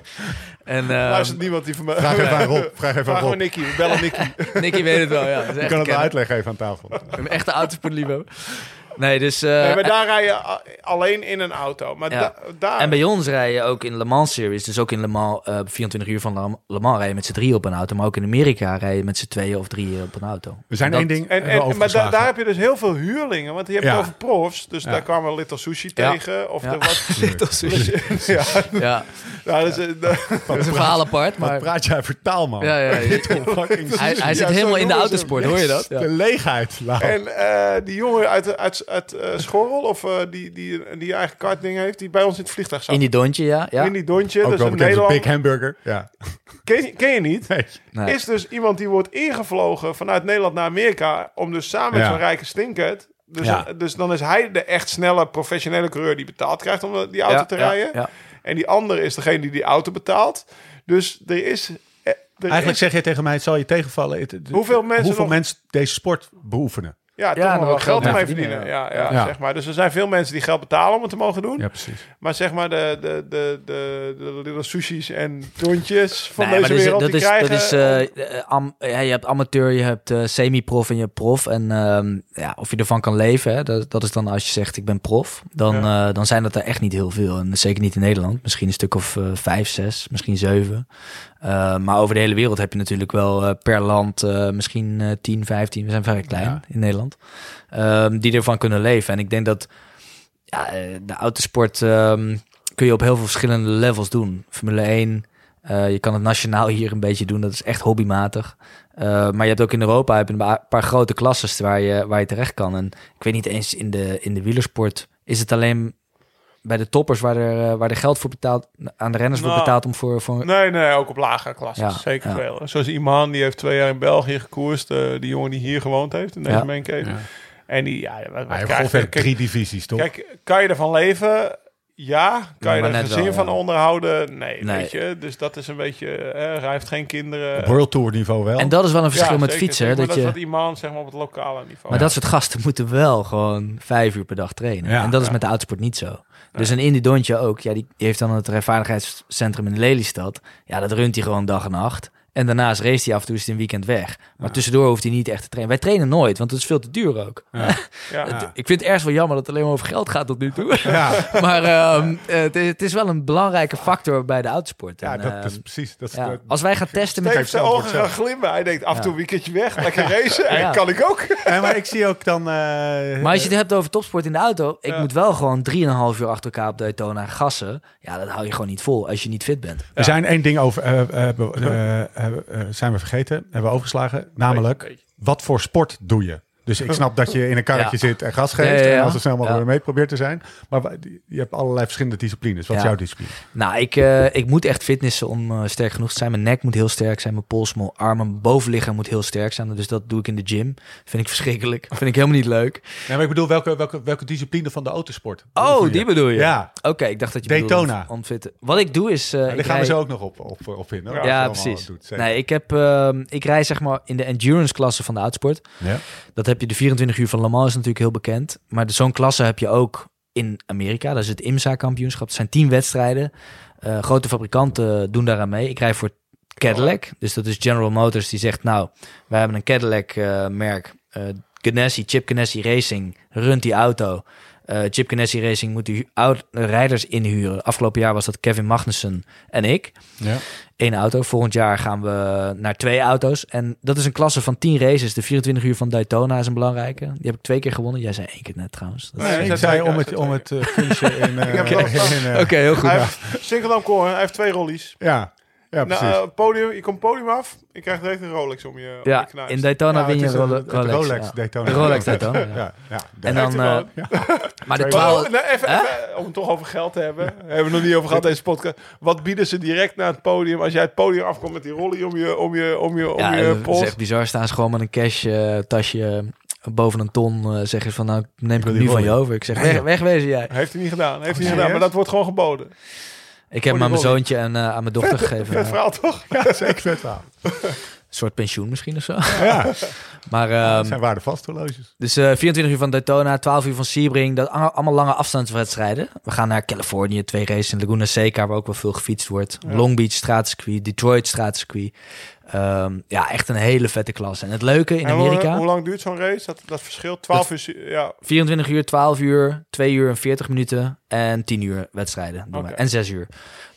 Speaker 4: En ehm,
Speaker 3: Luistert niemand die van mij...
Speaker 1: Vraag even aan Rob. Vraag even aan Rob.
Speaker 3: Nicky. We bellen Nicky.
Speaker 4: Nicky weet het wel, ja. Is
Speaker 1: Je kan het uitleggen even aan tafel.
Speaker 4: Een echte autosportliefhebber. Nee, dus... eh,
Speaker 3: Nee, maar daar rij je alleen in een auto. Maar
Speaker 4: Ja.
Speaker 3: da- daar...
Speaker 4: En bij ons rijden ook in Le Mans Series, dus ook in Le Mans, eh 24 uur van Le- Le Mans rijden met z'n drieën op een auto. Maar ook in Amerika rijden met z'n tweeën of drieën op een auto.
Speaker 1: We zijn
Speaker 4: Dat-
Speaker 1: één ding
Speaker 3: En, maar da- daar heb je dus heel veel huurlingen. Want je hebt
Speaker 1: Ja.
Speaker 3: het over profs. Dus
Speaker 1: Ja.
Speaker 3: daar kwamen we Little Sushi
Speaker 4: Ja.
Speaker 3: tegen. Of
Speaker 4: Ja.
Speaker 3: de wat...
Speaker 4: Little sushi.
Speaker 3: ja,
Speaker 4: Ja,
Speaker 3: nou, dat is,
Speaker 4: dat is een verhaal apart,
Speaker 1: Wat
Speaker 4: maar...
Speaker 1: praat jij voor taal, man?
Speaker 4: Ja, ja, Hij, hij zit helemaal in de autosport, hoor je dat? Ja.
Speaker 1: De leegheid.
Speaker 3: En eh, die jongen uit, uit, uit eh, Schorrel, of eh, die, die, die eigen kartding heeft, die bij ons in het vliegtuig zat.
Speaker 4: In die dontje, ja. ja.
Speaker 3: In die Dontje,
Speaker 1: Ook
Speaker 3: dus een Nederland.
Speaker 1: Big Hamburger. Ja.
Speaker 3: Ken, je- ken je niet?
Speaker 1: Nee.
Speaker 4: Nee.
Speaker 3: Is dus iemand die wordt ingevlogen vanuit Nederland naar Amerika om dus samen met
Speaker 1: Ja.
Speaker 3: zo'n rijke stinkert. Dus,
Speaker 1: Ja.
Speaker 3: dus dan is hij de echt snelle professionele coureur die betaald krijgt om die auto
Speaker 4: Ja,
Speaker 3: te rijden.
Speaker 4: ja.
Speaker 3: En die andere is degene die die auto betaalt. Dus er is... eh, Er
Speaker 1: Eigenlijk
Speaker 3: is,
Speaker 1: zeg je tegen mij, het zal je tegenvallen. Het- het-
Speaker 3: Hoeveel mensen
Speaker 1: hoeveel
Speaker 3: nog-
Speaker 1: mensen deze sport beoefenen.
Speaker 3: Ja, toch
Speaker 4: Ja,
Speaker 3: nog
Speaker 4: er
Speaker 3: wel geld mee verdienen. Ja, ja,
Speaker 1: Ja.
Speaker 3: Zeg maar. Dus er zijn veel mensen die geld betalen om het te mogen doen.
Speaker 1: Ja, precies.
Speaker 3: Maar zeg maar de, de, de, de, de little sushis en tontjes van
Speaker 4: Nee,
Speaker 3: deze
Speaker 4: maar
Speaker 3: wereld,
Speaker 4: dat
Speaker 3: die
Speaker 4: is,
Speaker 3: krijgen...
Speaker 4: dat is, eh, eh, am- ja, je hebt amateur, je hebt eh, semi-prof en je hebt prof. En ehm, ja, of je ervan kan leven, hè, dat, dat is dan als je zegt ik ben prof. Dan, eh, dan zijn dat er echt niet heel veel. En zeker niet in Nederland. Misschien een stuk of eh, vijf, zes, misschien zeven. Eh, maar over de hele wereld heb je natuurlijk wel eh, per land eh, misschien eh 10, 15. We zijn vrij klein
Speaker 1: Ja.
Speaker 4: in Nederland. Ehm, die ervan kunnen leven. En ik denk dat ja, de autosport ehm, kun je op heel veel verschillende levels doen. Formule 1, eh, je kan het nationaal hier een beetje doen. Dat is echt hobbymatig. Maar je hebt ook in Europa heb je een paar grote klasses waar je, waar je terecht kan. En ik weet niet eens in de, in de wielersport is het alleen bij de toppers waar er, eh, waar er geld voor betaald, aan de renners wordt
Speaker 3: Nou,
Speaker 4: betaald om voor, voor
Speaker 3: Nee, nee, ook op lagere klassen.
Speaker 4: Ja,
Speaker 3: zeker
Speaker 4: ja.
Speaker 3: veel. Zoals Iman, die heeft twee jaar in België gekoerst. eh, die jongen die hier gewoond heeft, in deze
Speaker 4: Ja.
Speaker 3: maincave.
Speaker 1: Ja.
Speaker 3: En die, ja, wat, wat
Speaker 1: ongeveer
Speaker 3: kijk,
Speaker 1: drie divisies, toch?
Speaker 3: kijk, kan je ervan leven? Ja. Kan
Speaker 4: Ja,
Speaker 3: je er gezin
Speaker 4: wel,
Speaker 3: van
Speaker 4: ja.
Speaker 3: onderhouden? Nee,
Speaker 4: Nee.
Speaker 3: weet je. Dus dat is een beetje... eh, hij heeft geen kinderen.
Speaker 1: World Tour niveau wel.
Speaker 4: En dat is wel een verschil
Speaker 3: Ja,
Speaker 4: met
Speaker 3: zeker,
Speaker 4: fietsen.
Speaker 3: maar
Speaker 4: dat
Speaker 3: dat
Speaker 4: je,
Speaker 3: is wat Iman zeg maar op het lokale niveau.
Speaker 4: Maar dat soort gasten moeten wel gewoon vijf uur per dag trainen.
Speaker 1: Ja,
Speaker 4: en dat is met de autosport niet zo. Dus een Indy Dontje ook. Ja, die heeft dan het rijvaardigheidscentrum in Lelystad. Ja, dat runt hij gewoon dag en nacht. En daarnaast race hij af en toe is hij een weekend weg. Maar tussendoor hoeft hij niet echt te trainen. Wij trainen nooit, want het is veel te duur ook.
Speaker 3: ja.
Speaker 1: Ja.
Speaker 4: Ik vind het ergens wel jammer dat het alleen maar over geld gaat tot nu toe.
Speaker 1: Ja,
Speaker 4: maar ehm, eh, het, is- het is wel een belangrijke factor bij de autosport.
Speaker 1: ja
Speaker 4: En,
Speaker 1: dat
Speaker 4: ehm,
Speaker 1: is precies. Dat is
Speaker 4: ja,
Speaker 1: de-
Speaker 4: als wij gaan testen met...
Speaker 3: Steve
Speaker 1: Geef
Speaker 3: zijn ogen gaan glimmen. Hij denkt af en toe een weekendje weg. Lekker racen. En kan ik ook.
Speaker 1: Ja, maar ik zie ook dan... eh,
Speaker 4: Maar als je het hebt over topsport in de auto, ik
Speaker 3: Ja.
Speaker 4: moet wel gewoon 3,5 uur achter elkaar op Daytona gassen. Ja, dat hou je gewoon niet vol als je niet fit bent.
Speaker 1: We zijn één ding over, eh, zijn we vergeten, hebben we overgeslagen. Namelijk, wat voor sport doe je? Dus ik snap dat je in een karretje zit en gas geeft. En als er snel mogelijk mee probeert te zijn. Maar je hebt allerlei verschillende disciplines. Wat is jouw discipline?
Speaker 4: Nou, ik, eh, ik moet echt fitnessen om eh, sterk genoeg te zijn. Mijn nek moet heel sterk zijn, mijn pols, mijn armen, mijn bovenlichaam moet heel sterk zijn. Dus dat doe ik in de gym. Vind ik verschrikkelijk. Vind ik helemaal niet leuk.
Speaker 1: Nee, maar ik bedoel, welke, welke, welke discipline van de autosport?
Speaker 4: Oh, die bedoel je?
Speaker 1: Ja,
Speaker 4: Oké, ik dacht dat je
Speaker 1: Daytona.
Speaker 4: bedoelde om- omfitten. Wat ik doe is... eh,
Speaker 1: daar gaan we zo ook nog op, op, op in. hoor,
Speaker 4: Ja, precies.
Speaker 1: doet,
Speaker 4: nee, ik, heb, ehm, ik rij zeg maar in de endurance klasse van de autosport.
Speaker 1: Ja.
Speaker 4: Dat heb je de 24 uur van Le Mans is natuurlijk heel bekend. Maar de- zo'n klasse heb je ook in Amerika. Dat is het IMSA-kampioenschap. Het zijn tien wedstrijden. Eh, grote fabrikanten doen daaraan mee. Ik rij voor Cadillac. Dus dat is General Motors die zegt... nou, wij hebben een Cadillac-merk. eh Ganassi, Chip Ganassi Racing runt die auto. Eh, Chip Ganassi Racing moet die rijders inhuren. Afgelopen jaar was dat Kevin Magnussen en ik.
Speaker 1: Ja.
Speaker 4: Eén auto. Volgend jaar gaan we naar twee auto's. En dat is een klasse van 10 races. De 24 uur van Daytona is een belangrijke. Die heb ik twee keer gewonnen. Jij zei één keer net trouwens. Dat
Speaker 3: Nee,
Speaker 1: ik zei om het, om het eh, finishen in... eh, eh,
Speaker 4: Oké, heel goed.
Speaker 3: Hij heeft Singeldam Core, hij heeft twee rollies.
Speaker 1: Ja, ja
Speaker 3: Nou,
Speaker 1: precies.
Speaker 3: eh, podium, je komt podium af. Je krijgt direct een Rolex om je, om
Speaker 4: Ja,
Speaker 3: je knuist.
Speaker 4: in Daytona
Speaker 1: Ja,
Speaker 4: win je
Speaker 1: is
Speaker 4: een Rolex.
Speaker 1: Rolex
Speaker 4: ja.
Speaker 1: Daytona.
Speaker 4: De Rolex Daytona, ja.
Speaker 1: Ja, ja.
Speaker 4: En dan... eh,
Speaker 3: wel.
Speaker 4: maar de
Speaker 3: Oh,
Speaker 4: 12...
Speaker 3: nee, even, even, om het toch over geld te hebben. hebben we nog niet over gehad deze podcast. Wat bieden ze direct naar het podium? Als jij het podium afkomt met die rollie om je, om je, om je, om
Speaker 4: Ja,
Speaker 3: je
Speaker 4: dat is
Speaker 3: pols.
Speaker 4: echt bizar. Staan ze gewoon met een cash eh, tasje eh, boven een ton. eh, zeggen ze van, nou, neem ik het nu van je over. Ik zeg, weg, wegwezen jij.
Speaker 3: Heeft hij niet gedaan. Heeft hij niet gedaan, maar dat wordt gewoon geboden.
Speaker 4: Ik heb hem aan mijn zoontje en eh, aan mijn dochter gegeven.
Speaker 3: Vet
Speaker 4: Ja.
Speaker 3: verhaal toch?
Speaker 1: Ja, zeker vet verhaal.
Speaker 4: Een soort pensioen misschien of zo.
Speaker 1: Ja,
Speaker 4: Maar
Speaker 1: dat
Speaker 4: ehm,
Speaker 1: zijn waardevast horloges.
Speaker 4: dus eh 24 uur van Daytona, 12 uur van Sebring. Dat allemaal lange afstandswedstrijden. We gaan naar Californië, twee races in Laguna Seca, waar ook wel veel gefietst wordt. Long Beach straatcircuit, Detroit straatcircuit. Ehm, ja, echt een hele vette klasse. En het leuke in
Speaker 3: hoe-
Speaker 4: Amerika...
Speaker 3: Hoe, lang duurt zo'n race? Dat, dat verschilt. 12 uur. Ja,
Speaker 4: 24 uur, 12 uur, 2 uur en 40 minuten en 10 uur wedstrijden. doen. En 6 uur.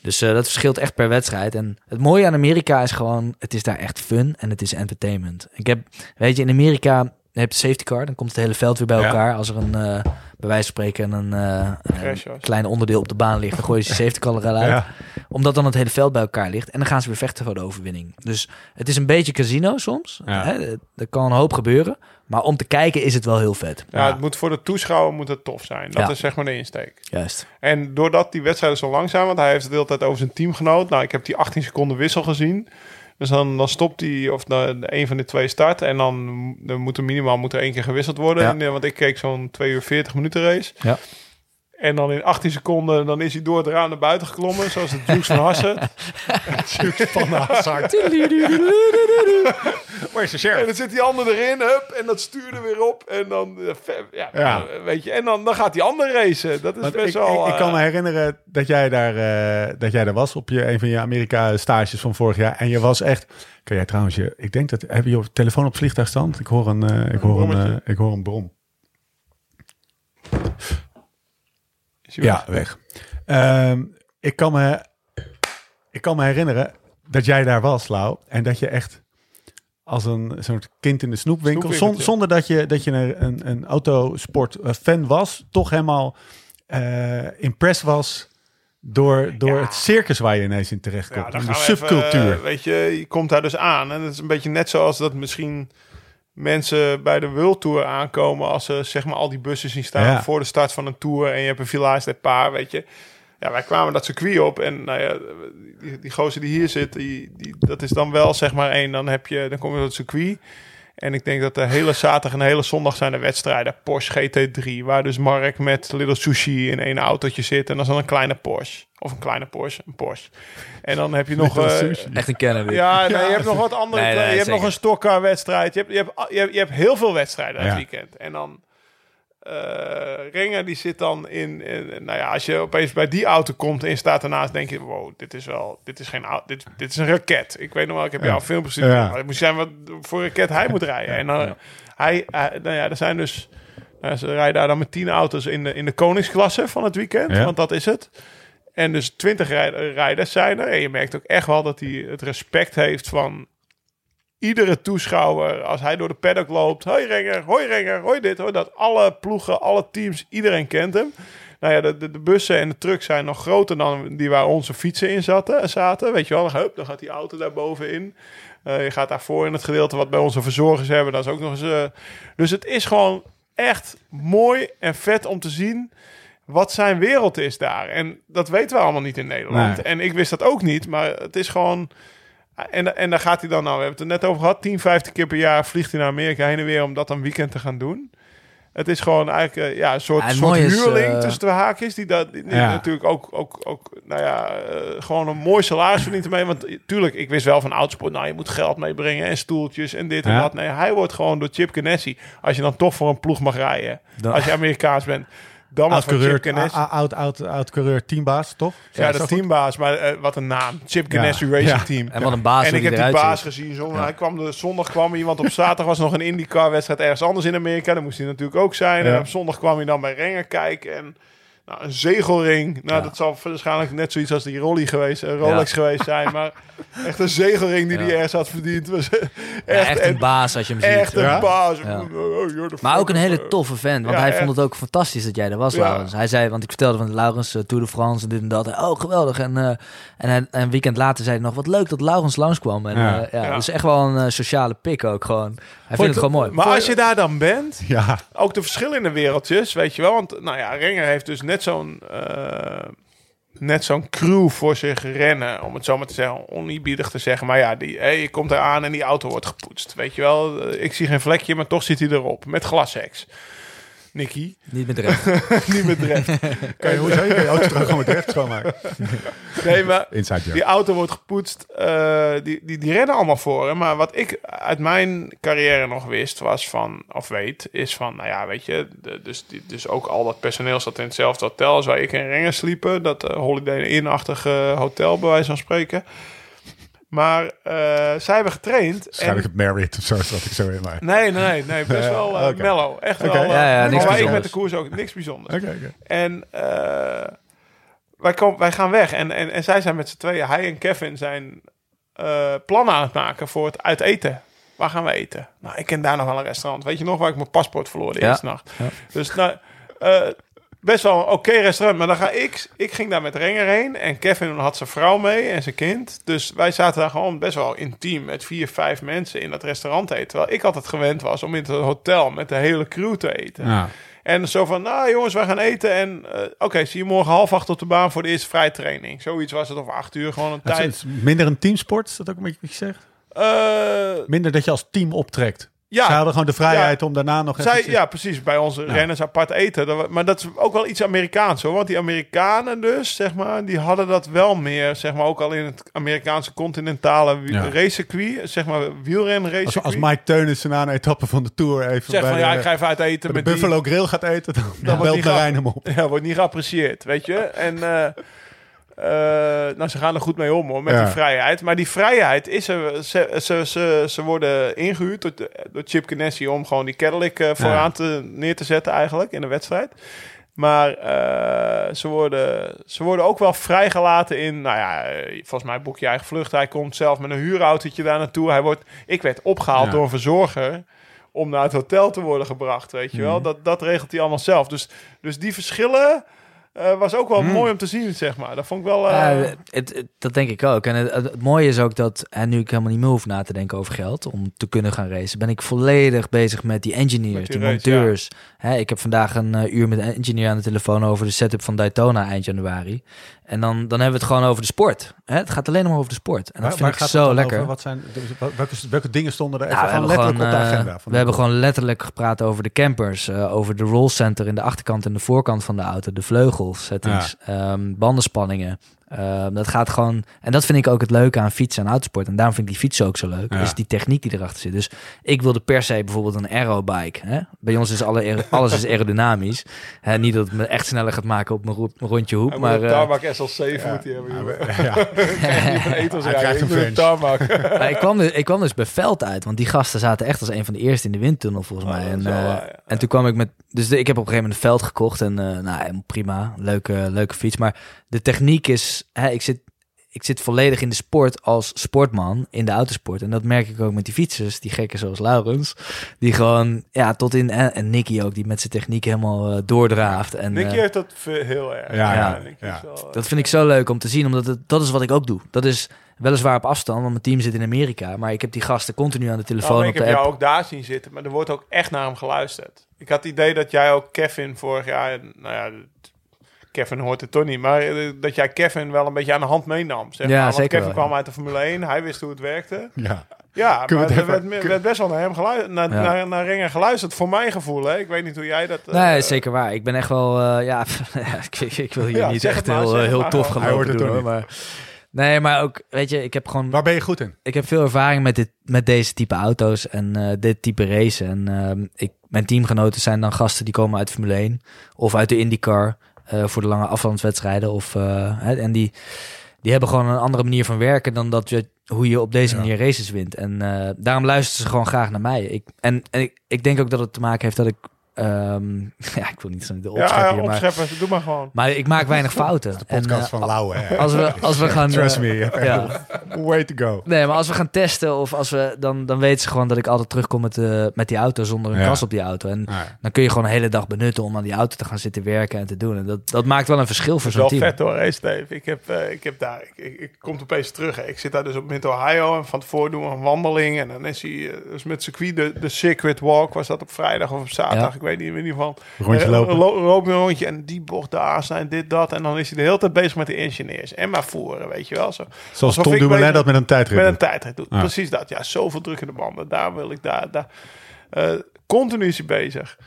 Speaker 4: Dus eh, dat verschilt echt per wedstrijd. En het mooie aan Amerika is gewoon, het is daar echt fun en het is entertainment. Ik heb, weet je, in Amerika heb je safety car, dan komt het hele veld weer bij
Speaker 1: Ja.
Speaker 4: elkaar. Als er een, eh, bij wijze van spreken, een, eh, een klein onderdeel op de baan ligt, dan gooien ze de safety car eruit.
Speaker 1: Ja.
Speaker 4: Omdat dan het hele veld bij elkaar ligt. En dan gaan ze weer vechten voor de overwinning. Dus het is een beetje casino soms.
Speaker 1: Ja.
Speaker 4: Hè? Er kan een hoop gebeuren. Maar om te kijken is het wel heel vet.
Speaker 3: ja, het moet voor de toeschouwer moet het tof zijn. Dat
Speaker 4: Ja.
Speaker 3: is zeg maar de insteek.
Speaker 4: Juist.
Speaker 3: En doordat die wedstrijden zo lang zijn, want hij heeft het de hele tijd over zijn teamgenoot. Nou, ik heb die 18 seconden wissel gezien. Dus dan, dan stopt hij, of de, de een van de twee start. En dan, dan moet er minimaal moet er één keer gewisseld worden.
Speaker 4: Ja.
Speaker 3: En, eh, want ik keek zo'n 2 uur 40 minuten race.
Speaker 4: Ja.
Speaker 3: En dan in 18 seconden, dan is hij door het raam naar buiten geklommen. Zoals de Dukes van Hassen.
Speaker 1: Van de hazard. Waar is de
Speaker 3: En
Speaker 1: sheriff?
Speaker 3: dan zit die ander erin, hup, en dat stuurde weer op. En dan, eh, ja,
Speaker 1: Ja.
Speaker 3: weet je, en dan, dan gaat die ander racen. Dat is
Speaker 1: Want
Speaker 3: best
Speaker 1: ik,
Speaker 3: wel...
Speaker 1: ik, ik kan
Speaker 3: eh,
Speaker 1: me herinneren dat jij daar, eh, dat jij daar was op je, een van je Amerika-stages van vorig jaar. En je was echt. Kan jij trouwens je. Ik denk dat. Heb je je telefoon op vliegtuigstand? Ik hoor een, ik hoor een, ik hoor een brom. Ja, weg. Ehm, ik, kan me, ik kan me herinneren dat jij daar was, Lau. En dat je echt als een soort kind in de snoepwinkel, zon- zonder dat je, dat je een, een, autosport-fan was, toch helemaal eh impressed was door, door
Speaker 3: Ja.
Speaker 1: het circus waar je ineens in terecht komt.
Speaker 3: Ja,
Speaker 1: de subcultuur.
Speaker 3: even, eh, weet je, je komt daar dus aan. En het is een beetje net zoals dat misschien mensen bij de World Tour aankomen... als ze zeg maar al die bussen zien staan
Speaker 1: Ja.
Speaker 3: voor de start van een tour... en je hebt een village de paar, weet je. Ja, wij kwamen dat circuit op en nou ja, die, die gozer die hier zit... Die, die, dat is dan wel zeg maar één, dan, heb je, dan kom je op het circuit... En ik denk dat de hele zaterdag en de hele zondag zijn de wedstrijden. Porsche GT3, waar dus Mark met Little Sushi in één autootje zit. En dat is dan een kleine Porsche. Of een kleine Porsche, een Porsche. En dan heb je nog... Eh,
Speaker 1: sushi.
Speaker 4: Echt een kenner. dit.
Speaker 3: ja, nee, je hebt nog wat andere.
Speaker 4: Nee, nee,
Speaker 3: je hebt
Speaker 4: zeker.
Speaker 3: nog een stokcar wedstrijd. Je hebt, je, hebt, je, hebt, je hebt heel veel wedstrijden dat
Speaker 1: Ja.
Speaker 3: weekend. En dan Renger die zit dan in, in- Nou ja, als je opeens bij die auto komt en je staat ernaast, denk je: wow, dit is wel. Dit is geen auto. Dit, dit is een raket. Ik weet nog wel, ik heb
Speaker 1: Ja.
Speaker 3: jou filmpjes gezien.
Speaker 1: Ja.
Speaker 3: Het moest zijn wat voor raket hij moet rijden. En dan, hij, hij- nou ja, er zijn dus. nou, ze rijden daar dan met tien auto's in de, in de koningsklasse van het weekend, want dat is het. En dus 20 rij- rijders zijn er. En je merkt ook echt wel dat hij het respect heeft van iedere toeschouwer. Als hij door de paddock loopt. Hoi Renger, hoi Renger, hoi dit, hoi dat. Alle ploegen, alle teams, iedereen kent hem. Nou ja, de, de, de bussen en de trucks zijn nog groter dan die waar onze fietsen in zaten. zaten. Weet je wel, dan, hup, dan gaat die auto daar bovenin. Eh, je gaat daarvoor in het gedeelte wat bij onze verzorgers hebben. Dat is ook nog eens... eh, dus het is gewoon echt mooi en vet om te zien wat zijn wereld is daar. En dat weten we allemaal niet in Nederland.
Speaker 1: Nee.
Speaker 3: En ik wist dat ook niet, maar het is gewoon... En, en daar gaat hij dan, nou, we hebben het er net over gehad, 10, 15 keer per jaar vliegt hij naar Amerika heen en weer om dat een weekend te gaan doen. Het is gewoon eigenlijk eh, ja, een soort,
Speaker 4: Ja,
Speaker 3: soort huurling
Speaker 4: eh,
Speaker 3: tussen de haakjes, die, dat, die
Speaker 1: Ja.
Speaker 3: natuurlijk ook, ook, ook nou ja, eh, gewoon een mooi salaris verdient ermee. Want tuurlijk, ik wist wel van autosport, nou, je moet geld meebrengen en stoeltjes en dit en dat. Nee, hij wordt gewoon door Chip Ganassi, als je dan toch voor een ploeg mag rijden,
Speaker 4: Dan-
Speaker 3: als je Amerikaans bent, dan Chip
Speaker 1: a- oud, oud, oud coureur teambaas, toch?
Speaker 3: Ja, dat
Speaker 1: is
Speaker 3: is
Speaker 1: goed?
Speaker 3: teambaas, maar eh, wat een naam. Chip
Speaker 1: Ja.
Speaker 3: Ganassi Racing
Speaker 1: Ja.
Speaker 3: Team.
Speaker 4: En wat een baas
Speaker 3: En ik heb
Speaker 4: die
Speaker 3: baas
Speaker 4: ziet.
Speaker 3: gezien. Zondag,
Speaker 4: Ja.
Speaker 3: hij kwam de zondag kwam iemand op zaterdag was nog een IndyCar wedstrijd ergens anders in Amerika. Dan moest hij natuurlijk ook zijn.
Speaker 1: Ja.
Speaker 3: En op zondag kwam hij dan bij Renger kijken en nou, een zegelring. Nou,
Speaker 4: Ja.
Speaker 3: dat zal waarschijnlijk net zoiets als die Rolly geweest, eh, Rolex geweest zijn, maar echt een zegelring die
Speaker 4: Ja.
Speaker 3: hij ergens had verdiend. Was echt,
Speaker 4: Ja, echt een
Speaker 3: en-
Speaker 4: baas als je hem ziet.
Speaker 3: echt een
Speaker 1: Ja.
Speaker 3: baas.
Speaker 4: Ja.
Speaker 3: Oh, you're the
Speaker 4: Maar ook een hele toffe vent. Want
Speaker 3: Ja,
Speaker 4: hij
Speaker 3: echt.
Speaker 4: vond het ook fantastisch dat jij er was,
Speaker 3: Ja.
Speaker 4: Laurens. Hij zei, want ik vertelde van Laurens uh, Tour de France en dit en dat. Oh, geweldig. En, eh, en hij- een weekend later zei hij nog, wat leuk dat Laurens langskwam. En,
Speaker 1: Ja.
Speaker 4: ja. ja,
Speaker 3: Ja.
Speaker 4: dus echt wel een eh, sociale pik ook gewoon. Hij vindt het gewoon mooi.
Speaker 3: Maar als je daar dan bent,
Speaker 1: Ja,
Speaker 3: ook de verschillende wereldjes, weet je wel. Want nou ja, Renger heeft dus net zo'n eh, net zo'n crew voor zich rennen, om het zo maar te zeggen, oneerbiedig te zeggen. Maar ja, die, hey, je komt eraan en die auto wordt gepoetst, weet je wel. Ik zie geen vlekje, maar toch zit hij erop met glasheks. Nicky.
Speaker 4: Niet met recht.
Speaker 3: Niet met recht.
Speaker 1: Kan je, hoezo? Je kan je auto toch gewoon met recht schoonmaken?
Speaker 3: Nee, maar
Speaker 1: Inside
Speaker 3: die auto wordt gepoetst. eh, die, die, die rennen allemaal voor. Hè? Maar wat ik uit mijn carrière nog wist, was van, of weet, is van, nou ja, weet je, de- dus, die- dus ook al dat personeel zat in hetzelfde hotel als waar ik en Rengen sliepen. Dat eh, Holiday Inn-achtige hotel, bij wijze van spreken. Maar eh, zij hebben getraind.
Speaker 1: Waarschijnlijk het Marriott of zo, wat ik zo in maar.
Speaker 3: Nee, nee, nee, nee best wel
Speaker 1: Oké.
Speaker 3: mellow. Echt wel. eh,
Speaker 4: Ja, ja,
Speaker 3: maar
Speaker 4: niks
Speaker 3: wij- ik met de koers ook niks bijzonders.
Speaker 1: Oké, oké.
Speaker 3: En eh, wij, komen, wij gaan weg. En, en, en zij zijn met z'n tweeën, hij en Kevin, zijn eh, plannen aan het maken voor het uit eten. Waar gaan we eten? Nou, ik ken daar nog wel een restaurant. Weet je nog waar ik mijn paspoort verloor de
Speaker 4: Ja.
Speaker 3: eerste nacht?
Speaker 4: Ja.
Speaker 3: Dus nou, eh, best wel een oké restaurant. Maar dan ga ik, ik ging daar met Renger heen. En Kevin had zijn vrouw mee en zijn kind. Dus wij zaten daar gewoon best wel intiem met vier, vijf mensen in dat restaurant eten. Terwijl ik altijd gewend was om in het hotel met de hele crew te eten.
Speaker 1: Ja.
Speaker 3: En zo van, nou jongens, wij gaan eten. En eh, oké, zie je morgen half acht op de baan voor de eerste vrije training. Zoiets was het, of acht uur, gewoon een tijd.
Speaker 1: minder een teamsport, is dat ook een beetje wat je zegt?
Speaker 3: Eh,
Speaker 1: Minder dat je als team optrekt.
Speaker 3: Ja,
Speaker 1: Ze hadden gewoon de vrijheid om daarna nog
Speaker 3: zij,
Speaker 1: eventjes-
Speaker 3: ja, precies. Bij onze renners apart eten. Dat maar dat is ook wel iets Amerikaans hoor. Want die Amerikanen dus, zeg maar, die hadden dat wel meer. Zeg maar ook al in het Amerikaanse continentale
Speaker 1: Ja.
Speaker 3: racecircuit. Zeg maar wielrenracecircuit.
Speaker 1: Als, als Mike Teunissen na een etappe van de Tour even bij
Speaker 3: van,
Speaker 1: de,
Speaker 3: ja, ik ga even uit eten met die-
Speaker 1: Buffalo Grill gaat eten, dan, dan
Speaker 3: wordt
Speaker 1: belt Marijn
Speaker 3: grap-
Speaker 1: hem op.
Speaker 3: Ja, wordt niet geapprecieerd, weet je. En eh, nou, ze gaan er goed mee om hoor, met
Speaker 1: Ja.
Speaker 3: die vrijheid. Maar die vrijheid is er. Ze, ze, ze, ze worden ingehuurd door, door Chip Ganassi om gewoon die Cadillac eh, vooraan te, neer te zetten eigenlijk in de wedstrijd. Maar eh, ze, worden, ze worden ook wel vrijgelaten in, nou ja, eh, volgens mij boek je eigen vlucht. Hij komt zelf met een huurautootje daar naartoe. Hij wordt, ik werd opgehaald
Speaker 1: Ja.
Speaker 3: door een verzorger om naar het hotel te worden gebracht, weet je
Speaker 1: Mhm.
Speaker 3: wel. Dat, dat regelt hij allemaal zelf. Dus, dus die verschillen eh, was ook wel
Speaker 1: Mhm.
Speaker 3: mooi om te zien, zeg maar. Dat vond ik wel... eh,
Speaker 4: het, het- dat denk ik ook. En het, mooie is ook dat, en nu ik helemaal niet meer hoef na te denken over geld om te kunnen gaan racen, ben ik volledig bezig met die engineers,
Speaker 3: Met die
Speaker 4: die,
Speaker 3: race,
Speaker 4: monteurs. Hè, ik heb vandaag een eh, uur met een engineer aan de telefoon over de setup van Daytona eind januari. En dan, dan hebben we het gewoon over de sport. Hè, het gaat alleen maar over de sport. En dat vind ik zo lekker.
Speaker 1: over? Wat zijn, welke, welke dingen stonden er even
Speaker 4: Nou, we
Speaker 1: gewoon
Speaker 4: hebben
Speaker 1: letterlijk
Speaker 4: gewoon,
Speaker 1: op de
Speaker 4: eh,
Speaker 1: agenda? van
Speaker 4: we
Speaker 1: de
Speaker 4: hebben gewoon letterlijk gepraat over de campers, eh, over de roll center in de achterkant en de voorkant van de auto, de vleugels, settings, ehm, bandenspanningen. Ehm, dat gaat gewoon, en dat vind ik ook het leuke aan fietsen en autosport. En daarom vind ik die fietsen ook zo leuk,
Speaker 1: Ja.
Speaker 4: is die techniek die erachter zit. Dus ik wilde per se bijvoorbeeld een aerobike. Hè? Bij ons is alle alles is aerodynamisch. Hè, niet dat het me echt sneller gaat maken op mijn ro- mijn rondje hoep,
Speaker 3: hij
Speaker 4: maar...
Speaker 3: moet een
Speaker 4: eh,
Speaker 3: tarmac SLC moet hij hebben.
Speaker 1: Ja,
Speaker 3: Ik
Speaker 1: een French.
Speaker 3: tarmac.
Speaker 4: Maar ik, kwam dus, ik kwam dus bij Veld uit, want die gasten zaten echt als een van de eerste in de windtunnel volgens
Speaker 3: Oh,
Speaker 4: mij. En, eh,
Speaker 3: waar, ja.
Speaker 4: en toen kwam ik met, dus de- ik heb op een gegeven moment een Veld gekocht en eh, nou prima, leuke, leuke fiets. Maar de techniek is, hè, ik zit, ik zit volledig in de sport als sportman in de autosport. En dat merk ik ook met die fietsers, die gekken zoals Laurens, die gewoon, ja, tot in, en, en Nicky ook, die met zijn techniek helemaal eh, doordraaft. En,
Speaker 3: Nicky
Speaker 4: eh,
Speaker 3: heeft dat heel erg.
Speaker 1: Ja,
Speaker 4: ja,
Speaker 3: Nicky
Speaker 1: ja.
Speaker 3: is wel, eh,
Speaker 4: dat vind ik zo leuk om te zien, omdat het, dat is wat ik ook doe. Dat is weliswaar op afstand, want mijn team zit in Amerika. Maar ik heb die gasten continu aan de telefoon
Speaker 3: Nou,
Speaker 4: op
Speaker 3: ik
Speaker 4: de
Speaker 3: heb
Speaker 4: app.
Speaker 3: jou ook daar zien zitten, maar er wordt ook echt naar hem geluisterd. Ik had het idee dat jij ook Kevin vorig jaar, nou ja, Kevin hoort het toch niet, maar eh, dat jij Kevin wel een beetje aan de hand meenam. Zeg
Speaker 4: Ja.
Speaker 3: Want
Speaker 4: zeker
Speaker 3: Kevin
Speaker 4: wel,
Speaker 3: kwam uit de Formule 1, hij wist hoe het werkte.
Speaker 1: ja.
Speaker 3: Ja, maar
Speaker 1: we
Speaker 3: er werd, best wel naar hem geluisterd, naar,
Speaker 4: Ja.
Speaker 3: naar, geluisterd, voor mijn gevoel. Hè? Ik weet niet hoe jij dat... eh,
Speaker 4: Nee, zeker waar. Ik ben echt wel, eh, ja, ik, ik, wil hier
Speaker 3: Ja,
Speaker 4: niet echt
Speaker 3: maar,
Speaker 4: heel,
Speaker 3: maar
Speaker 4: tof gaan lopen doen hoor. Maar, nee, maar ook, weet je, ik heb gewoon,
Speaker 1: Waar ben je goed in?
Speaker 4: ik heb veel ervaring met, dit, met deze type auto's en eh, dit type racen. En ehm, ik, mijn teamgenoten zijn dan gasten die komen uit Formule 1 of uit de IndyCar voor de lange afstandswedstrijden. Of, eh, hè, en die, die hebben gewoon een andere manier van werken dan dat je, hoe je op deze
Speaker 1: Ja.
Speaker 4: manier races wint. En eh, daarom luisteren ze gewoon graag naar mij. Ik, en en ik, ik denk ook dat het te maken heeft dat ik, ehm, ja, ik wil niet zo de
Speaker 3: Ja,
Speaker 4: opschep
Speaker 3: ja,
Speaker 4: hier, maar,
Speaker 3: opscheppen, doe maar gewoon.
Speaker 4: maar ik maak weinig fouten.
Speaker 1: De podcast
Speaker 4: en, eh,
Speaker 1: van Lauwe. hè?
Speaker 4: als we, als we gaan...
Speaker 1: Trust
Speaker 4: eh,
Speaker 1: me,
Speaker 4: ja.
Speaker 1: way to go.
Speaker 4: Nee, maar als we gaan testen of als we dan, dan weten ze gewoon dat ik altijd terugkom met, de, met die auto zonder een
Speaker 1: Ja.
Speaker 4: kas op die auto. En
Speaker 1: Ja.
Speaker 4: dan kun je gewoon een hele dag benutten om aan die auto te gaan zitten werken en te doen. En dat, dat maakt wel een verschil voor
Speaker 3: Dat is
Speaker 4: zo'n
Speaker 3: wel
Speaker 4: team.
Speaker 3: vet hoor, Steve. Ik heb, ik heb daar, ik, ik, ik kom opeens terug. Hè. Ik zit daar dus op Mid-Ohio en van tevoren doen we een wandeling. En dan is hij, dus met circuit, de, de circuit walk was dat op vrijdag of op zaterdag.
Speaker 4: Ja.
Speaker 3: Ik weet niet in ieder geval.
Speaker 1: Rondje
Speaker 3: Eh,
Speaker 1: lopen.
Speaker 3: lo- loop je een rondje en die bocht daar zijn, dit, dat. En dan is hij de hele tijd bezig met de engineers. En maar voeren, weet je wel. Zo.
Speaker 1: Zoals
Speaker 3: Alsof
Speaker 1: Tom Dumoulin dat met een tijdrit
Speaker 3: Met een tijdrit doet. Precies dat. Ja, zoveel druk in de banden. Daar wil ik daar. daar. Eh, continu is hij bezig.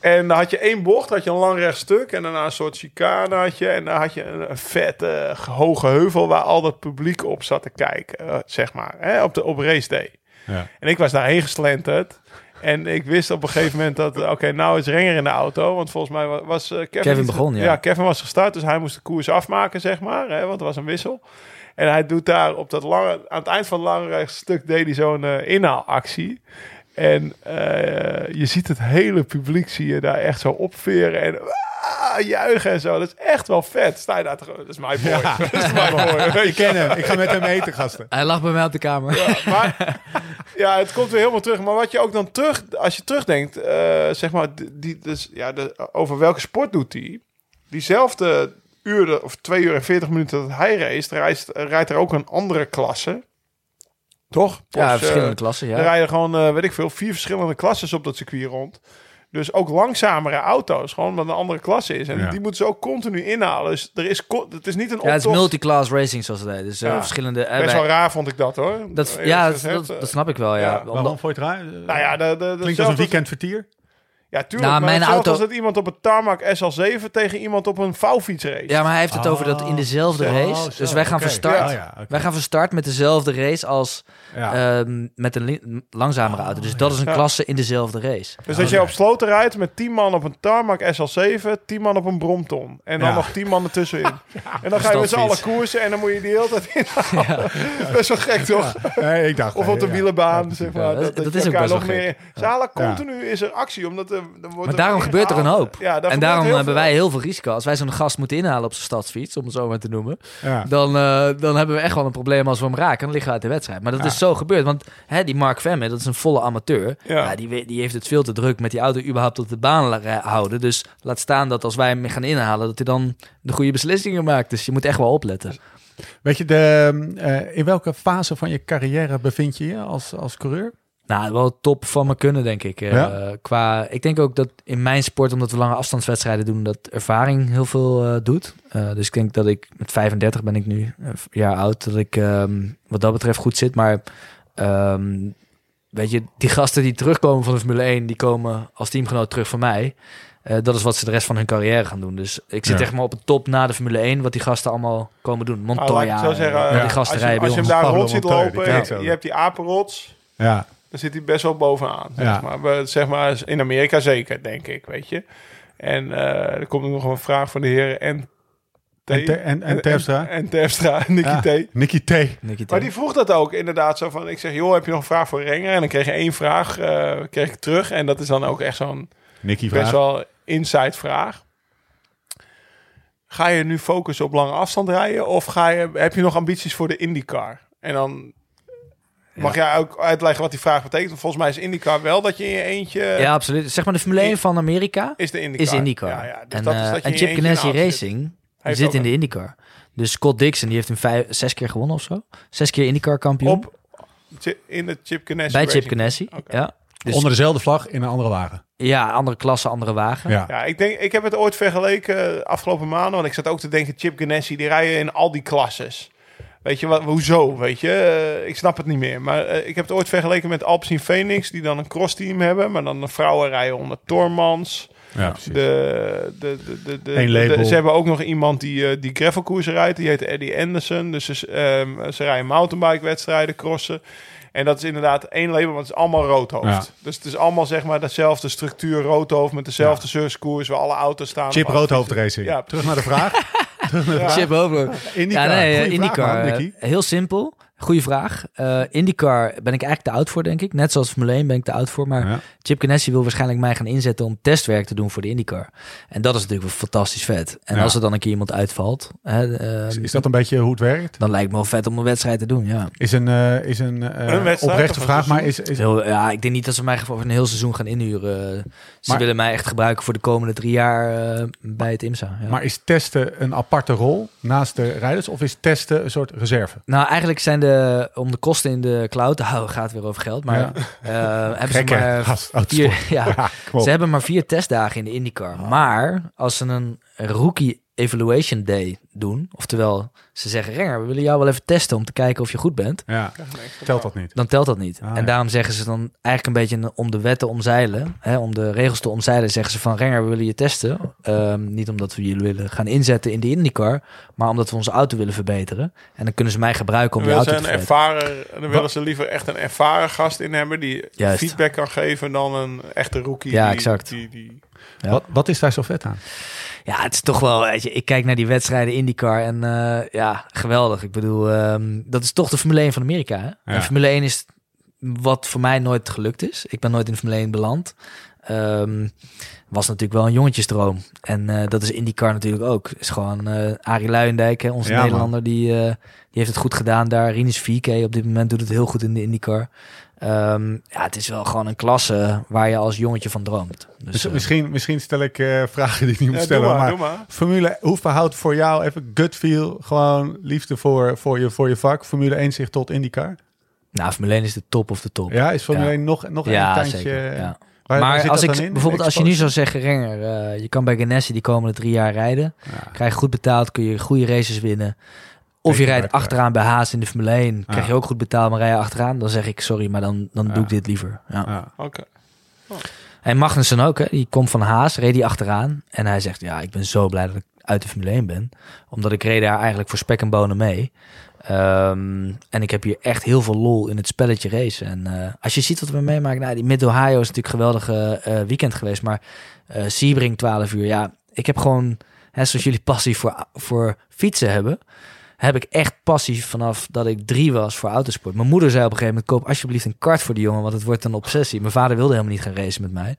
Speaker 3: En dan had je één bocht, had je een lang rechtstuk. En daarna een soort chicane had je. En dan had je een, een vette, hoge heuvel waar al dat publiek op zat te kijken. eh, zeg maar, hè, op, de, op race day.
Speaker 1: Ja.
Speaker 3: En ik was daarheen geslenterd. En ik wist op een gegeven moment dat, eh, oké, nou is Renger in de auto. Want volgens mij wa- was eh, Kevin...
Speaker 4: Kevin begon, ja.
Speaker 3: Ja, Kevin was gestart, dus hij moest de koers afmaken, zeg maar. Hè, want er was een wissel. En hij doet daar op dat lange... Aan het eind van het lange stuk deed hij zo'n eh, inhaalactie. En je ziet het hele publiek, zie je daar echt zo opveren en ah, juichen en zo. Dat is echt wel vet. Sta je daar te... Dat is mijn boy.
Speaker 1: Ja.
Speaker 3: Dat is mijn boy.
Speaker 1: Ik ken hem. Ik ga met hem eten, gasten.
Speaker 4: Hij lag bij mij op de kamer.
Speaker 3: ja, maar ja, het komt weer helemaal terug. Maar wat je ook dan terug, als je terugdenkt, eh, zeg maar, die- dus, ja, de, over welke sport doet hij? Diezelfde uur of twee uur en veertig minuten dat hij race, rijdt, rijdt er ook een andere klasse. Toch?
Speaker 4: Ja,
Speaker 3: Porsche,
Speaker 4: verschillende klassen,
Speaker 3: Er
Speaker 4: ja.
Speaker 3: rijden gewoon, eh, weet ik veel, vier verschillende klasses op dat circuit rond. Dus ook langzamere auto's, gewoon omdat een andere klasse is. En
Speaker 1: Ja.
Speaker 3: die moeten ze ook continu inhalen. Dus er is, het is niet een
Speaker 4: Ja, het is
Speaker 3: optocht.
Speaker 4: multiclass racing, zoals het heet. Dus eh,
Speaker 3: Ja.
Speaker 4: verschillende...
Speaker 3: Best
Speaker 4: wij-
Speaker 3: wel raar vond ik dat hoor.
Speaker 4: dat, ja, dat, dat,
Speaker 3: eh,
Speaker 4: dat snap ik wel, ja.
Speaker 3: ja.
Speaker 1: Waarom vond je het raar?
Speaker 3: Nou ja, de, de, de,
Speaker 1: Klinkt als een weekendvertier.
Speaker 3: Ja, tuurlijk.
Speaker 4: Nou,
Speaker 3: maar
Speaker 4: mijn auto-
Speaker 3: als dat iemand op een tarmac SL7 tegen iemand op een vouwfiets race.
Speaker 4: Ja, maar hij heeft het over dat in dezelfde
Speaker 1: Oh,
Speaker 4: race.
Speaker 1: zo,
Speaker 4: dus wij gaan
Speaker 1: oké.
Speaker 4: van start.
Speaker 1: Ja, ja, oké.
Speaker 4: Wij gaan van start met dezelfde race als
Speaker 1: Ja.
Speaker 4: ehm, met een langzamere auto. Dus dat is een
Speaker 3: Ja.
Speaker 4: klasse in dezelfde race.
Speaker 3: Dus dat je op sloten rijdt met 10 man op een tarmac SL7, 10 man op een bromton. En dan
Speaker 1: Ja.
Speaker 3: nog 10 man ertussenin. en dan ga je met z'n allen koersen en dan moet je die hele tijd inhalen. Best wel gek, toch?
Speaker 1: Nee, ik dacht...
Speaker 3: Of op de
Speaker 1: ja.
Speaker 3: wielenbaan,
Speaker 1: Ja,
Speaker 3: zeg
Speaker 1: ja.
Speaker 3: maar.
Speaker 4: dat-
Speaker 3: dat,
Speaker 4: is ook best
Speaker 3: nog
Speaker 4: wel
Speaker 3: meer... Ze halen continu is er actie, omdat er wordt
Speaker 4: Maar daarom gebeurt er een hoop.
Speaker 3: Ja, daar
Speaker 4: en daarom
Speaker 3: heel
Speaker 4: hebben
Speaker 3: veel.
Speaker 4: wij heel veel risico. Als wij zo'n gast moeten inhalen op zijn stadsfiets, om het zo maar te noemen,
Speaker 1: Ja.
Speaker 4: dan, eh, dan hebben we echt wel een probleem als we hem raken. Dan liggen we uit de wedstrijd. Maar dat
Speaker 1: Ja.
Speaker 4: is zo gebeurd. Want hè, die Mark Vemme, dat is een volle amateur.
Speaker 3: Ja.
Speaker 4: Ja. die, die heeft het veel te druk met die auto überhaupt op de baan ra- houden. Dus laat staan dat als wij hem gaan inhalen, dat hij dan de goede beslissingen maakt. Dus je moet echt wel opletten.
Speaker 1: Weet je, de, eh, in welke fase van je carrière bevind je je als, als coureur?
Speaker 4: Nou, wel top van me kunnen, denk ik. Eh, qua, ik denk ook dat in mijn sport, omdat we lange afstandswedstrijden doen, dat ervaring heel veel eh, doet. Eh, dus ik denk dat ik met 35 ben ik nu, een jaar oud, dat ik ehm, wat dat betreft goed zit. Maar ehm, weet je, die gasten die terugkomen van de Formule 1, die komen als teamgenoot terug van mij. Eh, dat is wat ze de rest van hun carrière gaan doen. Dus ik zit
Speaker 1: Ja.
Speaker 4: echt maar op het top na de Formule 1, wat die gasten allemaal komen doen.
Speaker 3: Laat
Speaker 4: Montoya,
Speaker 3: zo zeggen,
Speaker 4: en die gasten
Speaker 3: als je,
Speaker 4: rijden
Speaker 3: als
Speaker 4: bij
Speaker 3: je hem daar rond ziet lopen, je, je hebt die apenrots,
Speaker 1: Ja.
Speaker 3: Dan zit hij best wel bovenaan. Zeg
Speaker 1: Ja.
Speaker 3: maar. We- zeg maar in Amerika zeker, denk ik, weet je. En eh, er komt ook nog een vraag van de heer en
Speaker 1: En, Ter- en, en Terpstra?
Speaker 3: En, en Terpstra, Nicky
Speaker 1: Ja.
Speaker 3: T.
Speaker 1: Nicky T.
Speaker 4: Nicky T.
Speaker 3: Maar die vroeg dat ook inderdaad zo van... Ik zeg, joh, heb je nog een vraag voor Renger? En dan kreeg je één vraag eh, kreeg ik terug. En dat is dan ook echt zo'n
Speaker 1: Nicky
Speaker 3: best
Speaker 1: vraag.
Speaker 3: wel inside vraag. Ga je nu focussen op lange afstand rijden? Of ga je, heb je nog ambities voor de IndyCar? En dan mag jij ook uitleggen wat die vraag betekent. Want Volgens mij is IndyCar wel dat je in je eentje...
Speaker 4: Ja, absoluut. Zeg maar de Formule 1 van Amerika
Speaker 3: Is de IndyCar.
Speaker 4: is IndyCar.
Speaker 3: Ja, ja. Dus
Speaker 4: en,
Speaker 3: dat is
Speaker 4: eh,
Speaker 3: dat je
Speaker 4: en
Speaker 3: in
Speaker 4: Chip Ganassi
Speaker 3: zit.
Speaker 4: Racing zit
Speaker 3: ook
Speaker 4: in de IndyCar. Dus Scott Dixon die heeft hem vijf, zes keer gewonnen of zo. Zes keer IndyCar kampioen.
Speaker 3: Op, in de Chip Ganassi
Speaker 4: bij Chip. Ganassi. Ja. Dus,
Speaker 1: Onder dezelfde vlag in een andere wagen.
Speaker 4: ja, andere klasse, andere wagen.
Speaker 1: Ja.
Speaker 3: Ja, ik, denk, ik heb het ooit vergeleken eh, afgelopen maanden. Want ik zat ook te denken, Chip Ganassi, die rijden in al die klasses. Weet je, wat, hoezo? Weet je, Eh, ik snap het niet meer. Maar eh, ik heb het ooit vergeleken met Alpecin Phoenix, die dan een crossteam hebben. Maar dan de vrouwen rijden onder Tormans.
Speaker 1: Ja, precies.
Speaker 3: De, de, de, de, de,
Speaker 1: Eén label.
Speaker 3: de- ze hebben ook nog iemand die, eh, die gravelkoersen rijdt. Die heet Eddie Anderson. Dus ze, ehm, ze rijden mountainbike wedstrijden, crossen. En dat is inderdaad één label, want het is allemaal roodhoofd.
Speaker 1: Ja.
Speaker 3: Dus het is allemaal zeg maar dezelfde structuur roodhoofd met dezelfde surfkoers waar alle auto's staan.
Speaker 1: Chip
Speaker 3: Of-
Speaker 1: Roodhoofd Racing.
Speaker 3: Ja.
Speaker 1: Terug naar de vraag.
Speaker 3: Ja.
Speaker 4: Chip over.
Speaker 1: IndyCar.
Speaker 4: Ja, nee, eh,
Speaker 1: Goeie
Speaker 4: IndyCar.
Speaker 1: vraag, man,
Speaker 4: eh, heel simpel. Goeie vraag. Eh IndyCar ben ik eigenlijk te oud voor, denk ik. Net zoals Formule 1 ben ik te oud voor. Maar
Speaker 1: Ja.
Speaker 4: Chip Ganassi wil waarschijnlijk mij gaan inzetten om testwerk te doen voor de IndyCar. En dat is natuurlijk wel fantastisch vet. En
Speaker 1: Ja.
Speaker 4: als er dan een keer iemand uitvalt, hè, ehm,
Speaker 1: Is dat een beetje hoe het werkt?
Speaker 4: dan lijkt me wel vet om een wedstrijd te doen, ja.
Speaker 1: Is een, eh, is een, eh, oprechte vraag, maar is, is,
Speaker 4: Heel, ja, ik denk niet dat ze mij voor een heel seizoen gaan inhuren. Ze
Speaker 1: Maar-
Speaker 4: willen mij echt gebruiken voor de komende drie jaar eh, bij het IMSA. Ja.
Speaker 1: maar is testen een aparte rol naast de rijders? Of is testen een soort reserve?
Speaker 4: Nou, eigenlijk zijn de, om de kosten in de cloud te houden, gaat het weer over geld. Maar
Speaker 1: Ja.
Speaker 4: eh, hebben ze maar
Speaker 1: Gast,
Speaker 4: vier, ja, ze hebben maar vier testdagen in de IndyCar. Maar als ze een rookie evaluation day doen. Oftewel, ze zeggen, Renger, we willen jou wel even testen om te kijken of je goed bent.
Speaker 1: Ja, telt dat niet.
Speaker 4: Dan telt dat niet.
Speaker 1: Ah,
Speaker 4: en
Speaker 1: ja.
Speaker 4: daarom zeggen ze dan eigenlijk een beetje om de wet te omzeilen, hè, om de regels te omzeilen, zeggen ze van Renger, we willen je testen. Ehm, niet omdat we jullie willen gaan inzetten in de IndyCar, maar omdat we onze auto willen verbeteren. En dan kunnen ze mij gebruiken om
Speaker 3: Dan
Speaker 4: die
Speaker 3: willen
Speaker 4: auto te
Speaker 3: een
Speaker 4: verbeteren.
Speaker 3: ervaren, dan willen ze liever echt een ervaren gast in hebben die
Speaker 4: Juist.
Speaker 3: feedback kan geven dan een echte rookie.
Speaker 4: Ja,
Speaker 3: die,
Speaker 4: exact.
Speaker 3: Die, die,
Speaker 4: Ja.
Speaker 1: Wat, wat is daar zo vet aan?
Speaker 4: Ja, het is toch wel, weet je, ik kijk naar die wedstrijden IndyCar en eh, ja, geweldig. Ik bedoel, ehm, dat is toch de Formule 1 van Amerika. Hè? En Formule 1 is wat voor mij nooit gelukt is. Ik ben nooit in Formule 1 beland. Ehm, was natuurlijk wel een jongetjesdroom. En eh, dat is IndyCar natuurlijk ook. Is gewoon eh Arie Luijendijk, hè, onze
Speaker 1: Ja.
Speaker 4: Nederlander, die, eh, die heeft het goed gedaan daar. Rinus VK op dit moment doet het heel goed in de IndyCar. Ehm, ja, het is wel gewoon een klasse waar je als jongetje van droomt. Dus,
Speaker 1: misschien, misschien stel ik eh, vragen die ik niet moet
Speaker 3: Ja,
Speaker 1: stellen.
Speaker 3: doe maar,
Speaker 1: maar
Speaker 3: doe maar.
Speaker 1: Formule, hoe verhoudt voor jou even gut feel, gewoon liefde voor, voor, je, voor je vak, Formule 1 zich tot IndyCar?
Speaker 4: nou, Formule 1 is de top of de top.
Speaker 1: Ja, is Formule
Speaker 4: Ja.
Speaker 1: 1 nog, nog een
Speaker 4: Ja,
Speaker 1: tandje?
Speaker 4: zeker. Ja.
Speaker 1: Waar,
Speaker 4: maar als ik bijvoorbeeld als je nu zou zeggen, Renger, eh, je kan bij Ganassi die komende drie jaar rijden,
Speaker 1: Ja.
Speaker 4: krijg je goed betaald, kun je goede races winnen. Of je rijdt achteraan bij Haas in de Formule 1, krijg
Speaker 1: Ja.
Speaker 4: je ook goed betaald, maar rij je achteraan, dan zeg ik sorry, maar dan, dan
Speaker 1: Ja.
Speaker 4: doe ik dit liever. Ja.
Speaker 1: Ja.
Speaker 3: Oké.
Speaker 4: En Magnussen ook, hè, die komt van Haas, reed die achteraan en hij zegt, ja, ik ben zo blij dat ik uit de Formule 1 ben, omdat ik reed daar eigenlijk voor spek en bonen mee. Ehm, en ik heb hier echt heel veel lol in het spelletje racen. En eh, als je ziet wat we meemaken, nou, die Mid-Ohio is natuurlijk een geweldige eh, weekend geweest. Maar eh Sebring 12 uur, ja, ik heb gewoon, hè, zoals jullie passie voor, voor fietsen hebben, heb ik echt passie vanaf dat ik drie was voor autosport. Mijn moeder zei op een gegeven moment, koop alsjeblieft een kart voor die jongen, want het wordt een obsessie. Mijn vader wilde helemaal niet gaan racen met mij.